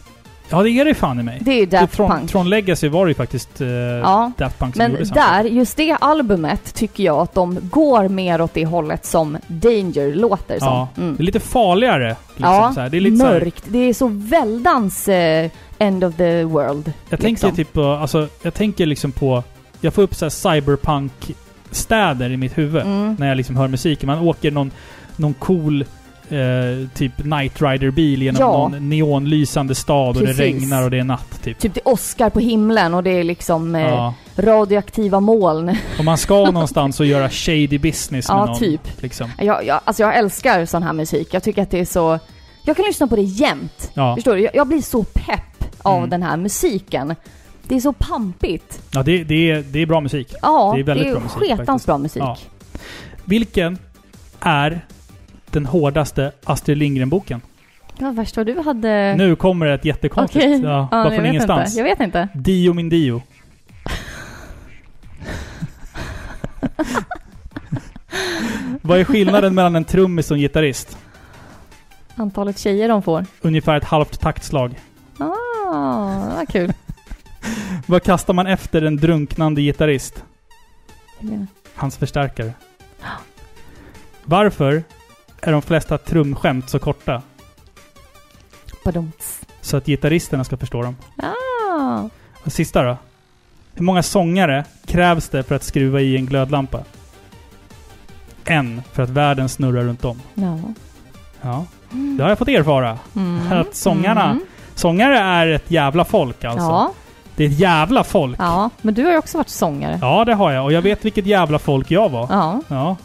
[SPEAKER 1] Ja, det är det fan i mig.
[SPEAKER 2] Det är ju Daft
[SPEAKER 1] Tron,
[SPEAKER 2] Punk.
[SPEAKER 1] Tron Legacy var ju faktiskt eh,
[SPEAKER 2] Ja,
[SPEAKER 1] Daft Punk som
[SPEAKER 2] Men
[SPEAKER 1] gjorde
[SPEAKER 2] där, just det albumet tycker jag att de går mer åt det hållet som Danger låter som.
[SPEAKER 1] Ja,
[SPEAKER 2] Mm.
[SPEAKER 1] det är lite farligare. Liksom,
[SPEAKER 2] Ja,
[SPEAKER 1] så här. Det är lite så här,
[SPEAKER 2] mörkt. Det är så väldans eh, end of the world.
[SPEAKER 1] Jag tänker
[SPEAKER 2] liksom.
[SPEAKER 1] typ på, alltså, jag tänker liksom på... Jag får upp så här cyberpunk-städer i mitt huvud
[SPEAKER 2] Mm.
[SPEAKER 1] när jag liksom hör musiken. Man åker någon, någon cool eh, typ Night Rider-bil genom
[SPEAKER 2] Ja.
[SPEAKER 1] någon neonlysande stad och det
[SPEAKER 2] Precis.
[SPEAKER 1] regnar och det är natt typ.
[SPEAKER 2] Typ det är Oscar på himlen och det är liksom eh,
[SPEAKER 1] Ja.
[SPEAKER 2] radioaktiva moln.
[SPEAKER 1] Och man ska någonstans och göra shady business med
[SPEAKER 2] Ja,
[SPEAKER 1] någon.
[SPEAKER 2] typ.
[SPEAKER 1] Liksom.
[SPEAKER 2] Jag, jag, alltså jag älskar sån här musik. Jag tycker att det är så... Jag kan lyssna på det jämt.
[SPEAKER 1] Ja.
[SPEAKER 2] Förstår du? Jag, jag blir så pepp av
[SPEAKER 1] Mm.
[SPEAKER 2] den här musiken. Det är så pampigt.
[SPEAKER 1] Ja, det, det, är, det är bra musik.
[SPEAKER 2] Ja,
[SPEAKER 1] Det är väldigt bra
[SPEAKER 2] ju
[SPEAKER 1] musik,
[SPEAKER 2] sketans bra musik.
[SPEAKER 1] Ja. Vilken är den hårdaste Astrid Lindgren-boken?
[SPEAKER 2] Var värst vad du hade...
[SPEAKER 1] Nu kommer det ett jättekonstigt.
[SPEAKER 2] Okej.
[SPEAKER 1] Ja,
[SPEAKER 2] Ja,
[SPEAKER 1] bara från ingenstans.
[SPEAKER 2] Inte. Jag vet inte.
[SPEAKER 1] Dio min Dio. Vad är skillnaden mellan en trummis och en gitarrist?
[SPEAKER 2] Antalet tjejer de får.
[SPEAKER 1] Ungefär ett halvt taktslag.
[SPEAKER 2] Ah, var kul.
[SPEAKER 1] Vad kastar man efter en drunknande gitarrist? Hans förstärkare. Varför är de flesta trumskämt så korta?
[SPEAKER 2] Badumts.
[SPEAKER 1] Så att gitarristerna ska förstå dem.
[SPEAKER 2] Ah.
[SPEAKER 1] Och sista då. Hur många sångare krävs det för att skruva i en glödlampa? En, för att världen snurrar runt om.
[SPEAKER 2] Ja.
[SPEAKER 1] Ja, det har jag fått erfara.
[SPEAKER 2] Mm.
[SPEAKER 1] Att sångarna-
[SPEAKER 2] Mm.
[SPEAKER 1] Sångare är ett jävla folk alltså.
[SPEAKER 2] Ja,
[SPEAKER 1] Det är ett jävla folk. Ja.
[SPEAKER 2] ja, men du har ju också varit sångare.
[SPEAKER 1] det har jag. Och jag vet vilket jävla folk jag var.
[SPEAKER 2] Ja.
[SPEAKER 1] Ja.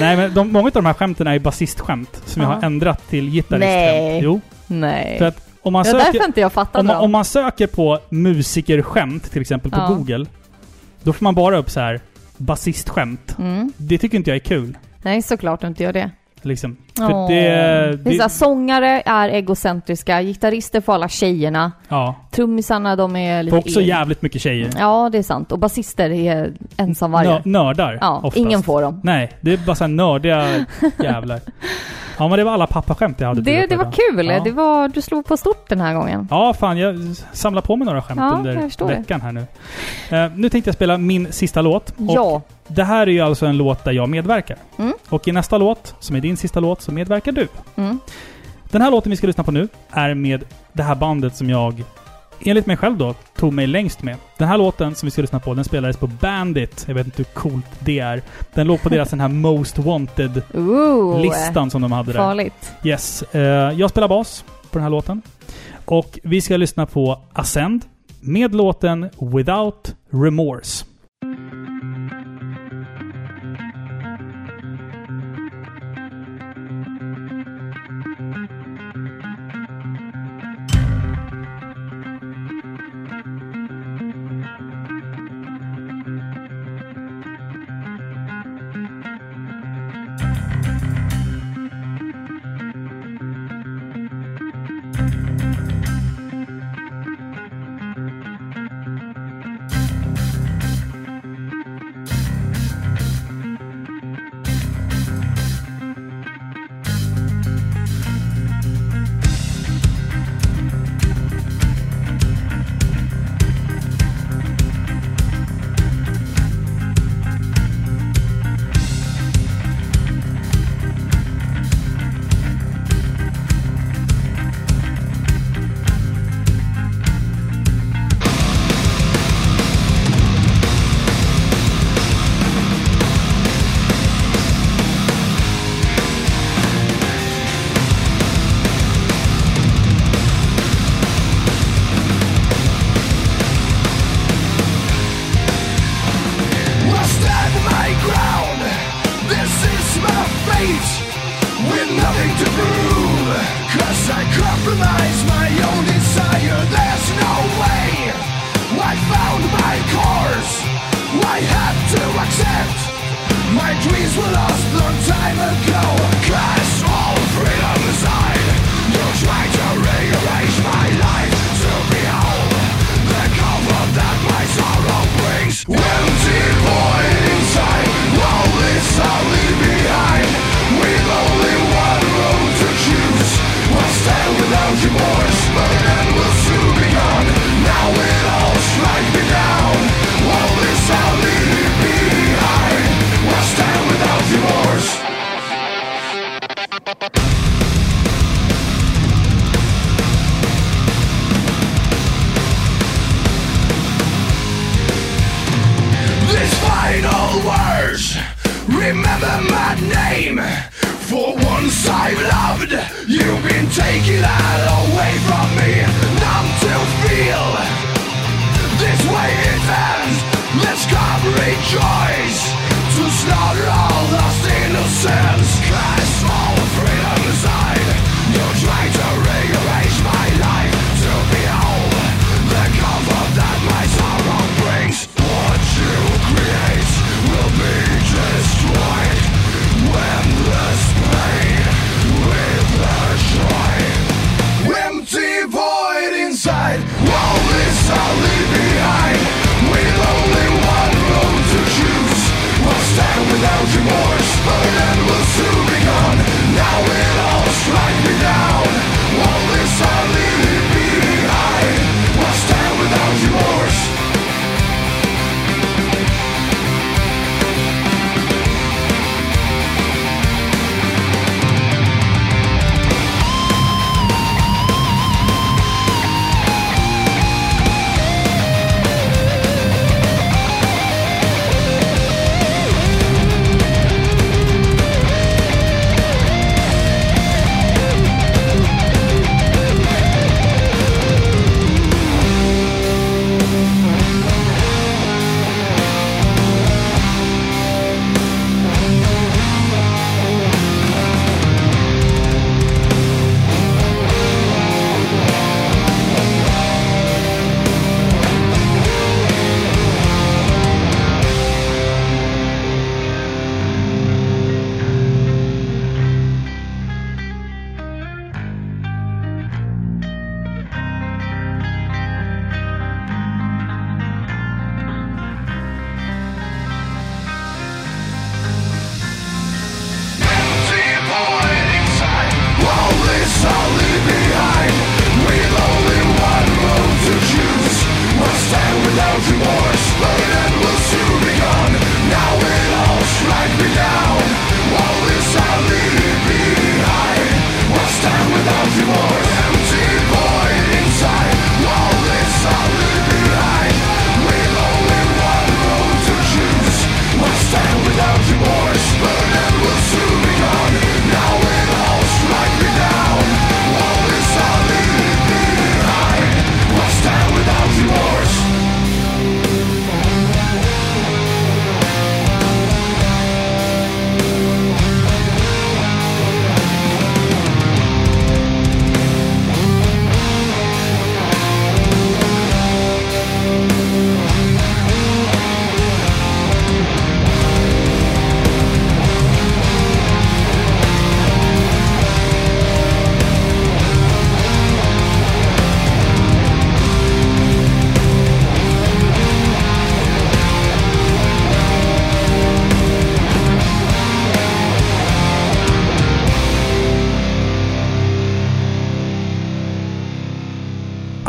[SPEAKER 1] Nej, men de, många av de här skämten är ju basistskämt som jag
[SPEAKER 2] Ja.
[SPEAKER 1] har ändrat till gitarristskämt.
[SPEAKER 2] Nej.
[SPEAKER 1] Jo.
[SPEAKER 2] Nej.
[SPEAKER 1] För att om man
[SPEAKER 2] det var
[SPEAKER 1] söker...
[SPEAKER 2] därför inte jag fattade
[SPEAKER 1] Om man,
[SPEAKER 2] dem.
[SPEAKER 1] om man söker på musikerskämt, till exempel på
[SPEAKER 2] Ja.
[SPEAKER 1] Google, då får man bara upp så här basistskämt.
[SPEAKER 2] Mm.
[SPEAKER 1] Det tycker inte jag är kul.
[SPEAKER 2] Nej, såklart du inte gör det.
[SPEAKER 1] Liksom.
[SPEAKER 2] Åh.
[SPEAKER 1] det...
[SPEAKER 2] Det är så här, sångare är egocentriska, gitarrister får alla tjejerna,
[SPEAKER 1] ja.
[SPEAKER 2] trummisarna de är lite...
[SPEAKER 1] Får också jävligt mycket tjejer.
[SPEAKER 2] Ja, det är sant. Och basister är ensamvargar.
[SPEAKER 1] Nö- nördar.
[SPEAKER 2] Ja,
[SPEAKER 1] oftast.
[SPEAKER 2] ingen får dem.
[SPEAKER 1] Nej, det är bara så här nördiga jävlar. Ja, men det var alla pappaskämt jag hade
[SPEAKER 2] Det, det var kul.
[SPEAKER 1] Ja.
[SPEAKER 2] Det var, du slog på stort den här gången.
[SPEAKER 1] Ja, fan jag samlar på mig några skämt
[SPEAKER 2] Ja,
[SPEAKER 1] under
[SPEAKER 2] förstår det.
[SPEAKER 1] veckan här nu. Eh, nu tänkte jag spela min sista låt.
[SPEAKER 2] Ja.
[SPEAKER 1] Det här är ju alltså en låt där jag medverkar.
[SPEAKER 2] Mm.
[SPEAKER 1] Och i nästa låt, som är din sista låt, så medverkar du.
[SPEAKER 2] Mm.
[SPEAKER 1] Den här låten vi ska lyssna på nu är med det här bandet som jag, enligt mig själv då, tog mig längst med. Den här låten som vi ska lyssna på, den spelades på Bandit. Jag vet inte hur coolt det är. Den låg på deras den här Most Wanted-listan som de hade där.
[SPEAKER 2] farligt.
[SPEAKER 1] Yes. Eh, jag spelar bas på den här låten. Och vi ska lyssna på Ascend med låten Without Remorse.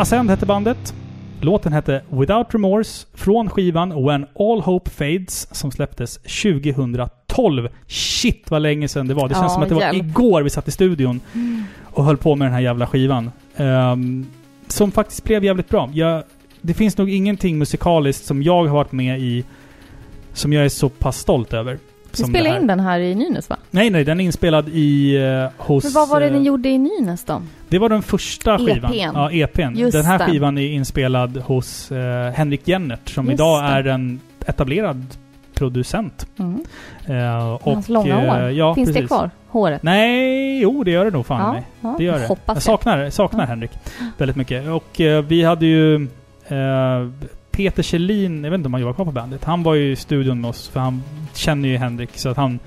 [SPEAKER 1] Ascend hette bandet. Låten hette Without Remorse från skivan When All Hope Fades som släpptes 2012. Shit vad länge sedan det var. Det känns
[SPEAKER 2] Ja,
[SPEAKER 1] som att det var
[SPEAKER 2] hjälp.
[SPEAKER 1] igår vi satt i studion och höll på med den här jävla skivan. Ehm, som faktiskt blev jävligt bra. Jag, det finns nog ingenting musikaliskt som jag har varit med i som jag är så pass stolt över. Det
[SPEAKER 2] spelade in den här i Nynäs va?
[SPEAKER 1] Nej, nej, den är inspelad i uh, hos...
[SPEAKER 2] Men vad var det
[SPEAKER 1] eh,
[SPEAKER 2] ni gjorde i Nynäs då?
[SPEAKER 1] Det var den första skivan.
[SPEAKER 2] EP:n.
[SPEAKER 1] Ja, EPn.
[SPEAKER 2] Just
[SPEAKER 1] den här
[SPEAKER 2] det.
[SPEAKER 1] skivan är inspelad hos eh, Henrik Jennert som
[SPEAKER 2] Just
[SPEAKER 1] idag
[SPEAKER 2] det.
[SPEAKER 1] är en etablerad producent.
[SPEAKER 2] Mm.
[SPEAKER 1] Eh, och,
[SPEAKER 2] Hans långa
[SPEAKER 1] eh,
[SPEAKER 2] hår.
[SPEAKER 1] Ja,
[SPEAKER 2] Finns
[SPEAKER 1] precis.
[SPEAKER 2] det kvar? Håret?
[SPEAKER 1] Nej, jo det gör det nog fan
[SPEAKER 2] Ja,
[SPEAKER 1] mig.
[SPEAKER 2] ja,
[SPEAKER 1] Det gör det.
[SPEAKER 2] hoppas
[SPEAKER 1] jag
[SPEAKER 2] jag.
[SPEAKER 1] saknar, saknar
[SPEAKER 2] Ja.
[SPEAKER 1] Henrik väldigt mycket. Och eh, vi hade ju eh, Peter Kjellin, jag vet inte om han jobbar kvar på bandet. Han var ju i studion med oss för han känner ju Henrik så att han...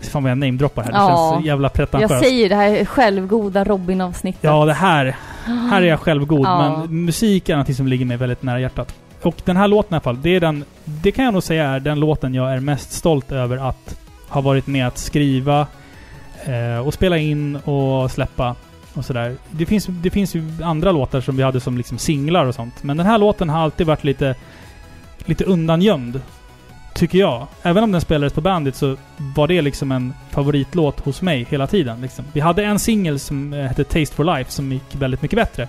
[SPEAKER 1] Fan vad jag namedroppar här. Det
[SPEAKER 2] Ja.
[SPEAKER 1] känns jävla pretentiöst.
[SPEAKER 2] Jag säger det här självgoda Robin-avsnittet.
[SPEAKER 1] Ja, det här. Här är jag självgod,
[SPEAKER 2] Ja.
[SPEAKER 1] men musik är någonting som ligger mig väldigt nära hjärtat. Och den här låten i alla fall, det är den... Det kan jag nog säga är den låten jag är mest stolt över att ha varit med att skriva eh, och spela in och släppa och sådär. Det finns, det finns ju andra låtar som vi hade som liksom singlar och sånt. Men den här låten har alltid varit lite, lite undangömd. Tycker jag. Även om den spelades på bandet så var det liksom en favoritlåt hos mig hela tiden. Liksom. Vi hade en singel som eh, hette Taste for Life som gick väldigt mycket bättre.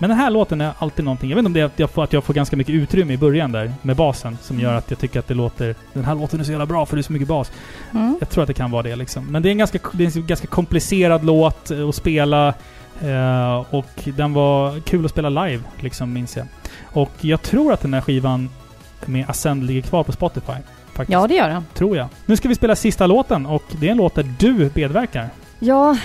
[SPEAKER 1] Men den här låten är alltid någonting. Jag vet inte om det är att jag får, att jag får ganska mycket utrymme i början där med basen som gör att jag tycker att det låter... Den här låten är så jävla bra för det är så mycket bas.
[SPEAKER 2] Mm.
[SPEAKER 1] Jag tror att det kan vara det liksom. Men det är en ganska, det är en ganska komplicerad låt eh, att spela. Eh, och den var kul att spela live, liksom, minns jag. Och jag tror att den här skivan med Ascend ligger kvar på Spotify. Faktiskt.
[SPEAKER 2] Ja, det gör den.
[SPEAKER 1] Tror jag. Nu ska vi spela sista låten och det är en låt där du medverkar.
[SPEAKER 2] Ja,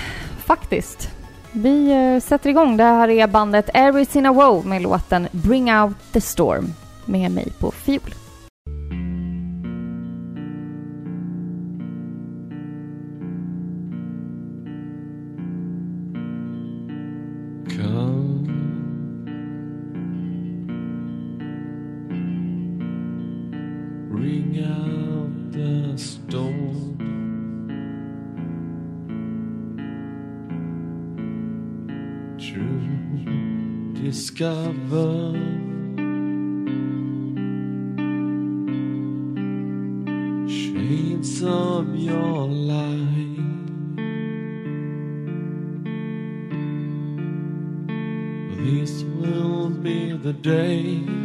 [SPEAKER 2] faktiskt. Vi eh, sätter igång. Det här är bandet Every in a Woe med låten Bring Out the Storm med mig på fiol.
[SPEAKER 3] Discover shades of your life. This will be the day.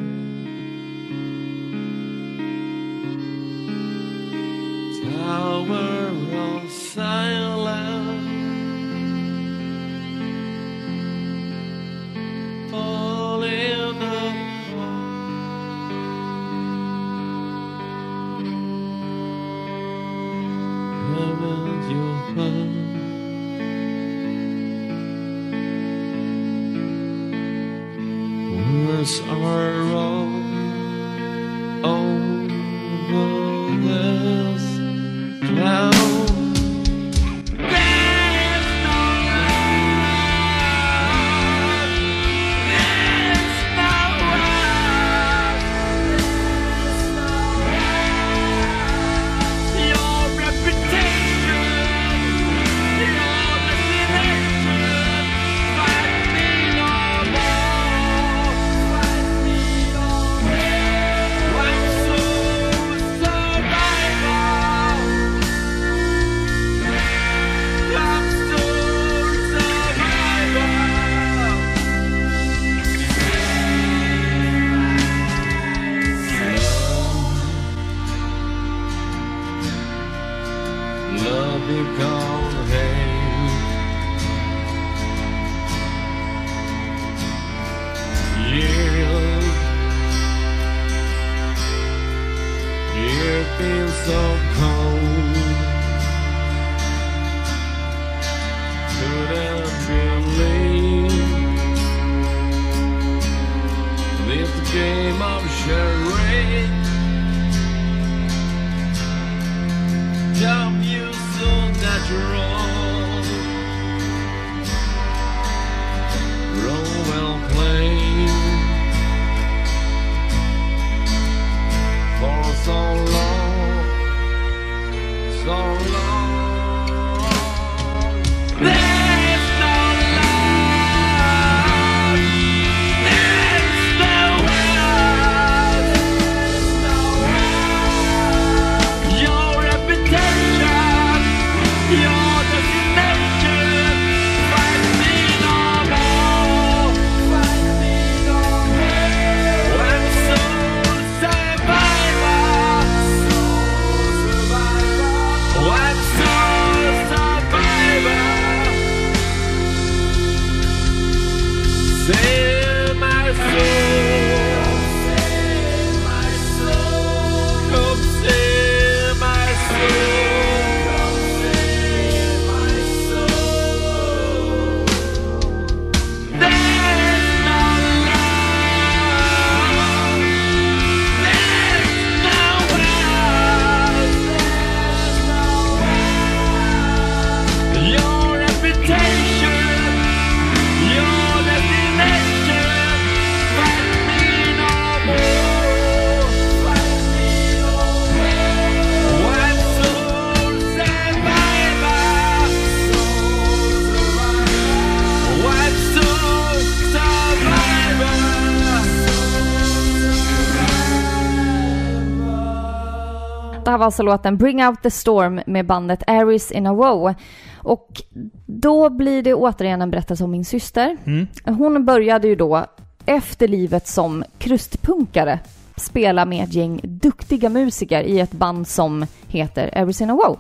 [SPEAKER 2] Alltså låten Bring Out The Storm med bandet Aries in a Woe. Och då blir det återigen en berättelse om min syster.
[SPEAKER 1] Mm.
[SPEAKER 2] Hon började ju då efter livet som krustpunkare spela med ett gäng duktiga musiker i ett band som heter Aries in a Woe.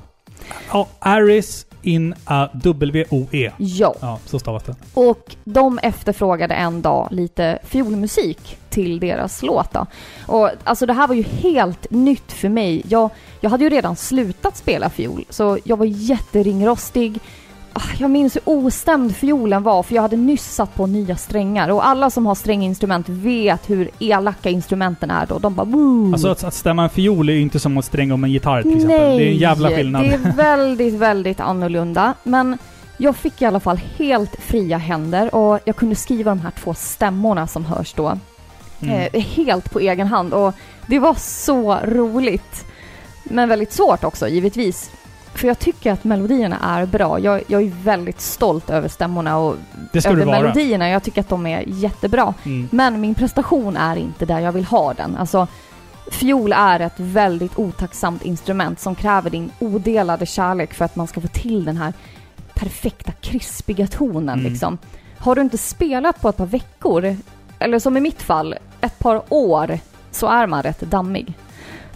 [SPEAKER 1] Ja, Aris W-O-E.
[SPEAKER 2] Ja.
[SPEAKER 1] Ja, så stavas det.
[SPEAKER 2] Och de efterfrågade en dag lite fiolmusik till deras låt då. Och alltså det här var ju helt nytt för mig. Jag, jag hade ju redan slutat spela fiol, så jag var jätteringrostig. Ah, Jag minns hur ostämd fiolen var för jag hade nyss satt på nya strängar och alla som har stränginstrument vet hur elaka instrumenten är då. De bara Woo!
[SPEAKER 1] Alltså att, att stämma en fiol är ju inte som att stränga om en gitarr till exempel.
[SPEAKER 2] Nej,
[SPEAKER 1] Det är en jävla skillnad.
[SPEAKER 2] det är väldigt, väldigt annorlunda. Men jag fick i alla fall helt fria händer och jag kunde skriva de här två stämmorna som hörs då.
[SPEAKER 1] Mm.
[SPEAKER 2] Eh, helt på egen hand och det var så roligt. Men väldigt svårt också, givetvis. För jag tycker att melodierna är bra. Jag, jag är väldigt stolt över stämmorna och över melodierna. Jag tycker att de är jättebra.
[SPEAKER 1] Mm.
[SPEAKER 2] Men min prestation är inte där jag vill ha den. Alltså, fiol är ett väldigt otacksamt instrument som kräver din odelade kärlek för att man ska få till den här perfekta krispiga tonen
[SPEAKER 1] Mm.
[SPEAKER 2] liksom. Har du inte spelat på ett par veckor, eller som i mitt fall, ett par år, så är man rätt dammig.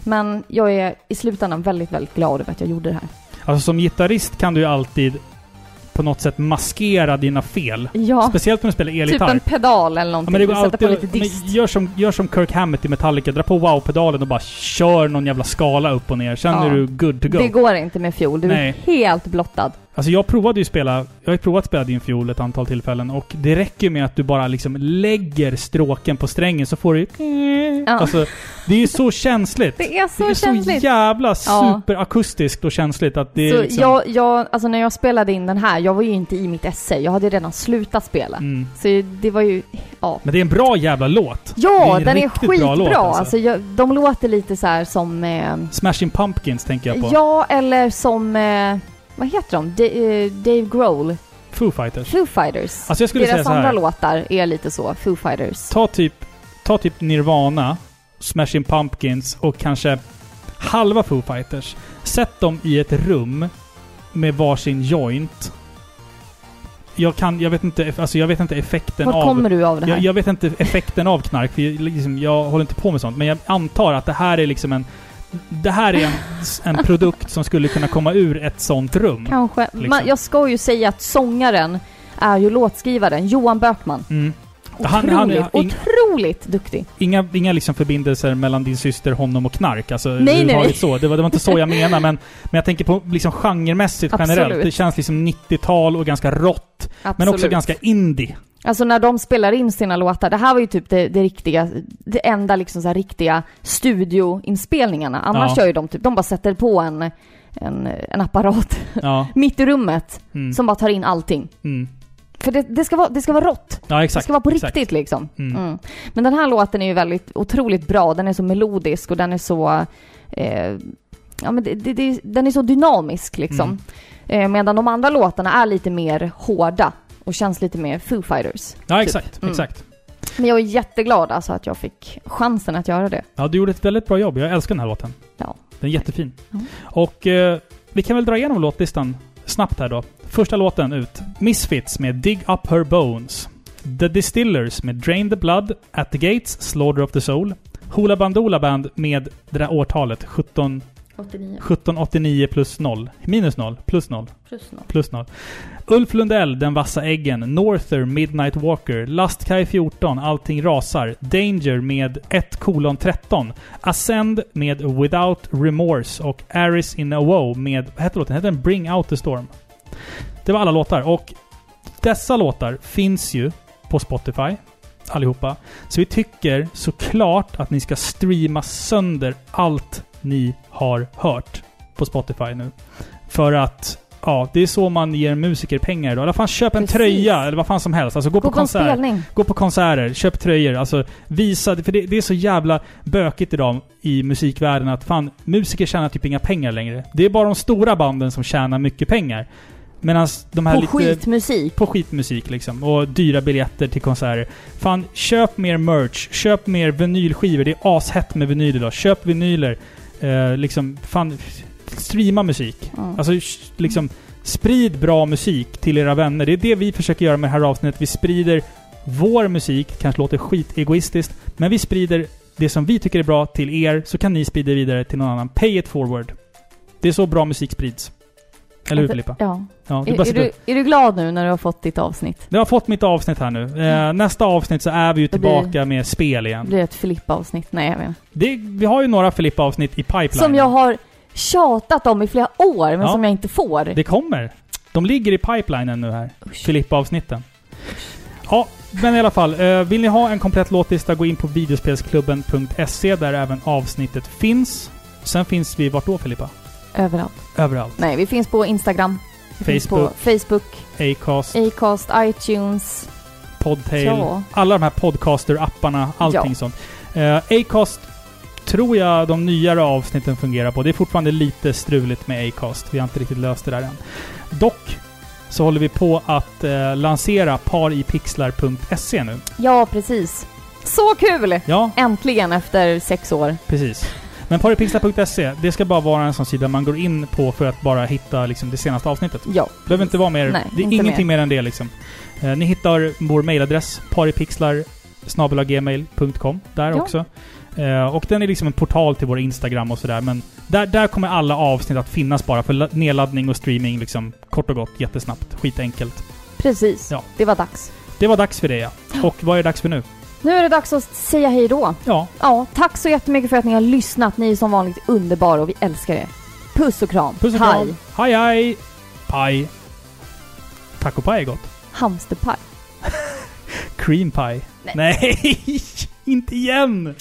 [SPEAKER 2] Men jag är i slutändan väldigt, väldigt glad över att jag gjorde det här.
[SPEAKER 1] Alltså som gitarrist kan du ju alltid på något sätt maskera dina fel.
[SPEAKER 2] Ja,
[SPEAKER 1] Speciellt när du spelar
[SPEAKER 2] typ
[SPEAKER 1] elgitarr.
[SPEAKER 2] en pedal eller
[SPEAKER 1] Ja,
[SPEAKER 2] någonting.
[SPEAKER 1] men det går
[SPEAKER 2] sätter på
[SPEAKER 1] alltid,
[SPEAKER 2] lite dist.
[SPEAKER 1] gör, som, gör som Kirk Hammett i Metallica. Dra på wow-pedalen och bara kör någon jävla skala upp och ner. Sen
[SPEAKER 2] Ja.
[SPEAKER 1] är du good to go.
[SPEAKER 2] Det går inte med fiol. Du
[SPEAKER 1] Nej.
[SPEAKER 2] är helt blottad.
[SPEAKER 1] Alltså jag provade ju spela, jag har provat spela din fiol ett antal tillfällen och det räcker med att du bara liksom lägger stråken på strängen så får du
[SPEAKER 2] Ja.
[SPEAKER 1] Alltså, det är ju så känsligt.
[SPEAKER 2] Det är så
[SPEAKER 1] det är
[SPEAKER 2] känsligt.
[SPEAKER 1] så jävla
[SPEAKER 2] Ja.
[SPEAKER 1] superakustiskt och känsligt att det är
[SPEAKER 2] Så
[SPEAKER 1] liksom...
[SPEAKER 2] jag, jag, alltså när jag spelade in den här, jag var ju inte i mitt esse. Jag hade redan slutat spela.
[SPEAKER 1] Mm.
[SPEAKER 2] Så det var ju, ja.
[SPEAKER 1] Men det är en bra jävla låt.
[SPEAKER 2] Ja,
[SPEAKER 1] är en
[SPEAKER 2] den är skitbra.
[SPEAKER 1] låt, alltså.
[SPEAKER 2] alltså. jag, de låter lite så här som... Eh,
[SPEAKER 1] Smashing Pumpkins tänker jag på.
[SPEAKER 2] ja, eller som... Eh, vad heter de? Da- eh, Dave Grohl.
[SPEAKER 1] Foo Fighters.
[SPEAKER 2] Foo Fighters.
[SPEAKER 1] Alltså jag skulle säga
[SPEAKER 2] Deras
[SPEAKER 1] så
[SPEAKER 2] andra
[SPEAKER 1] här.
[SPEAKER 2] låtar är lite så. Foo Fighters.
[SPEAKER 1] Ta typ, ta typ Nirvana, Smashing Pumpkins och kanske halva Foo Fighters. Sätt dem i ett rum med varsin joint. Jag kan, jag vet inte, alltså jag vet inte effekten
[SPEAKER 2] Vart
[SPEAKER 1] av...
[SPEAKER 2] kommer du av det här?
[SPEAKER 1] Jag, jag vet inte effekten av knark, för jag, liksom, jag håller inte på med sånt. Men jag antar att det här är liksom en... Det här är en, en produkt som skulle kunna komma ur ett sånt rum.
[SPEAKER 2] Kanske.
[SPEAKER 1] liksom.
[SPEAKER 2] Man, jag ska ju säga att sångaren är ju låtskrivaren, Johan Bökman.
[SPEAKER 1] Mm.
[SPEAKER 2] Otroligt,
[SPEAKER 1] Han- han- han-
[SPEAKER 2] otroligt duktig.
[SPEAKER 1] Inga, inga liksom förbindelser mellan din syster, honom och knark. Alltså,
[SPEAKER 2] nej, nej.
[SPEAKER 1] Så. Det, var, det var inte så jag menade, men, men jag tänker på liksom genremässigt
[SPEAKER 2] Absolut.
[SPEAKER 1] generellt. Det känns liksom 90-tal och ganska rått.
[SPEAKER 2] Absolut.
[SPEAKER 1] Men också ganska indie.
[SPEAKER 2] Alltså när de spelar in sina låtar, det här var ju typ det, det riktiga, det enda liksom så riktiga studioinspelningarna. Annars
[SPEAKER 1] Ja.
[SPEAKER 2] gör ju de typ, de bara sätter på en, en, en apparat
[SPEAKER 1] Ja.
[SPEAKER 2] mitt i rummet
[SPEAKER 1] Mm.
[SPEAKER 2] som bara tar in allting.
[SPEAKER 1] Mm.
[SPEAKER 2] För det, det, ska vara, det ska vara rått.
[SPEAKER 1] Ja,
[SPEAKER 2] Det
[SPEAKER 1] exakt.
[SPEAKER 2] ska vara på
[SPEAKER 1] exakt.
[SPEAKER 2] riktigt liksom.
[SPEAKER 1] Mm.
[SPEAKER 2] Mm. Men den här låten är ju väldigt otroligt bra. Den är så melodisk och den är så... Eh, ja, men det, det, det, den är så dynamisk liksom.
[SPEAKER 1] Mm.
[SPEAKER 2] Eh, medan de andra låtarna är lite mer hårda och känns lite mer Foo Fighters.
[SPEAKER 1] Ja,
[SPEAKER 2] typ.
[SPEAKER 1] exakt.
[SPEAKER 2] Mm.
[SPEAKER 1] Exakt.
[SPEAKER 2] Men jag är jätteglad alltså att jag fick chansen att göra det.
[SPEAKER 1] Ja, du gjorde ett väldigt bra jobb. Jag älskar den här låten.
[SPEAKER 2] Ja.
[SPEAKER 1] Den är jättefin.
[SPEAKER 2] Ja.
[SPEAKER 1] Och eh, vi kan väl dra igenom låtlistan snabbt här då. Första låten ut. Misfits med Dig Up Her Bones. The Distillers med Drain the Blood, At the Gates, Slaughter of the Soul. Hoola Bandoola Band med det där årtalet, 17,
[SPEAKER 2] 89
[SPEAKER 1] 1789 plus 0. Minus 0, plus 0.
[SPEAKER 2] plus noll.
[SPEAKER 1] Plus 0. Ulf Lundell, Den vassa äggen. Norther, Midnight Walker. Lastkaj 14, Allting rasar. Danger med 1 kolon 13. Ascend med Without Remorse. Och Aris in a Woe med, vad heter låten? Heter den Bring Out the Storm? Det var alla låtar. Och dessa låtar finns ju på Spotify. Allihopa. Så vi tycker såklart att ni ska streama sönder allt ni har hört på Spotify nu. För att Ja, det är så man ger musiker pengar idag. Alla fall köp en
[SPEAKER 2] Precis.
[SPEAKER 1] tröja eller vad fan som helst. Alltså gå,
[SPEAKER 2] Gå
[SPEAKER 1] på
[SPEAKER 2] på en
[SPEAKER 1] konsert.
[SPEAKER 2] spelning.
[SPEAKER 1] Gå på konserter, köp tröjor. Alltså visa, för det, det är så jävla bökigt idag i musikvärlden att fan, musiker tjänar typ inga pengar längre. Det är bara de stora banden som tjänar mycket pengar. Medan de här
[SPEAKER 2] På
[SPEAKER 1] lite...
[SPEAKER 2] skitmusik.
[SPEAKER 1] På skitmusik liksom. Och dyra biljetter till konserter. Fan, köp mer merch. Köp mer vinylskivor. Det är ashett med vinyl idag. Köp vinyler. Eh, liksom, fan, streama musik.
[SPEAKER 2] Mm.
[SPEAKER 1] Alltså, liksom, sprid bra musik till era vänner. Det är det vi försöker göra med det här avsnittet. Vi sprider vår musik, kanske låter skitegoistiskt, men vi sprider det som vi tycker är bra till er, så kan ni sprida vidare till någon annan. Pay it forward. Det är så bra musik sprids. Eller hur Filippa?
[SPEAKER 2] Ja.
[SPEAKER 1] Ja, du
[SPEAKER 2] Är, är, du, är du glad nu när du har fått ditt avsnitt?
[SPEAKER 1] Jag har fått mitt avsnitt här nu. Eh, nästa avsnitt så är vi ju
[SPEAKER 2] Det blir-
[SPEAKER 1] tillbaka med spel
[SPEAKER 2] Det
[SPEAKER 1] igen.
[SPEAKER 2] blir ett Filippa-avsnitt. Nej, jag vet.
[SPEAKER 1] Det, vi har ju några Filippa-avsnitt i pipeline.
[SPEAKER 2] Som jag har tjatat om i flera år, men
[SPEAKER 1] Ja.
[SPEAKER 2] som jag inte får.
[SPEAKER 1] Det kommer. De ligger i pipelinen nu här. Filippa-avsnitten. Ja, men i alla fall. Eh, vill ni ha en komplett låtlista, gå in på videospelsklubben.se där även avsnittet finns. Sen finns vi vart då Filippa?
[SPEAKER 2] Överallt.
[SPEAKER 1] Överallt.
[SPEAKER 2] Nej, vi finns på Instagram. Vi
[SPEAKER 1] Facebook.
[SPEAKER 2] Facebook,
[SPEAKER 1] Acast,
[SPEAKER 2] Acast, iTunes.
[SPEAKER 1] Podtail.
[SPEAKER 2] Ja.
[SPEAKER 1] Alla de här podcaster-apparna, allting
[SPEAKER 2] Ja.
[SPEAKER 1] sånt. Eh, Acast tror jag de nyare avsnitten fungerar på. Det är fortfarande lite struligt med Acast. Vi har inte riktigt löst det där än. Dock så håller vi på att eh, lansera paripixlar.se nu.
[SPEAKER 2] Ja, precis. Så kul!
[SPEAKER 1] Ja,
[SPEAKER 2] Äntligen efter sex år.
[SPEAKER 1] precis. Men paripixlar.se, det ska bara vara en sån sida man går in på för att bara hitta liksom, det senaste avsnittet.
[SPEAKER 2] Ja.
[SPEAKER 1] Det behöver inte vara mer.
[SPEAKER 2] Nej,
[SPEAKER 1] det är
[SPEAKER 2] inte
[SPEAKER 1] ingenting mer. än det liksom. Eh, ni hittar vår mailadress, paripixlar snabelagmail.com där
[SPEAKER 2] Ja.
[SPEAKER 1] också. Eh, och den är liksom en portal till vår Instagram och sådär. Men där, där kommer alla avsnitt att finnas bara för la- nedladdning och streaming liksom kort och gott jättesnabbt. Skitenkelt.
[SPEAKER 2] Precis.
[SPEAKER 1] Ja.
[SPEAKER 2] Det var dags.
[SPEAKER 1] Det var dags för det ja. Och vad är det dags för nu?
[SPEAKER 2] Nu är det dags att säga hej då.
[SPEAKER 1] Ja,
[SPEAKER 2] Ja, tack så jättemycket för att ni har lyssnat. Ni är som vanligt underbara och vi älskar er. Puss och kram.
[SPEAKER 1] puss och
[SPEAKER 2] Hej.
[SPEAKER 1] kram. Hej hej! Paj. Tacopaj är gott.
[SPEAKER 2] Hamsterpaj.
[SPEAKER 1] Cream pie.
[SPEAKER 2] Nej.
[SPEAKER 1] Nej, inte igen!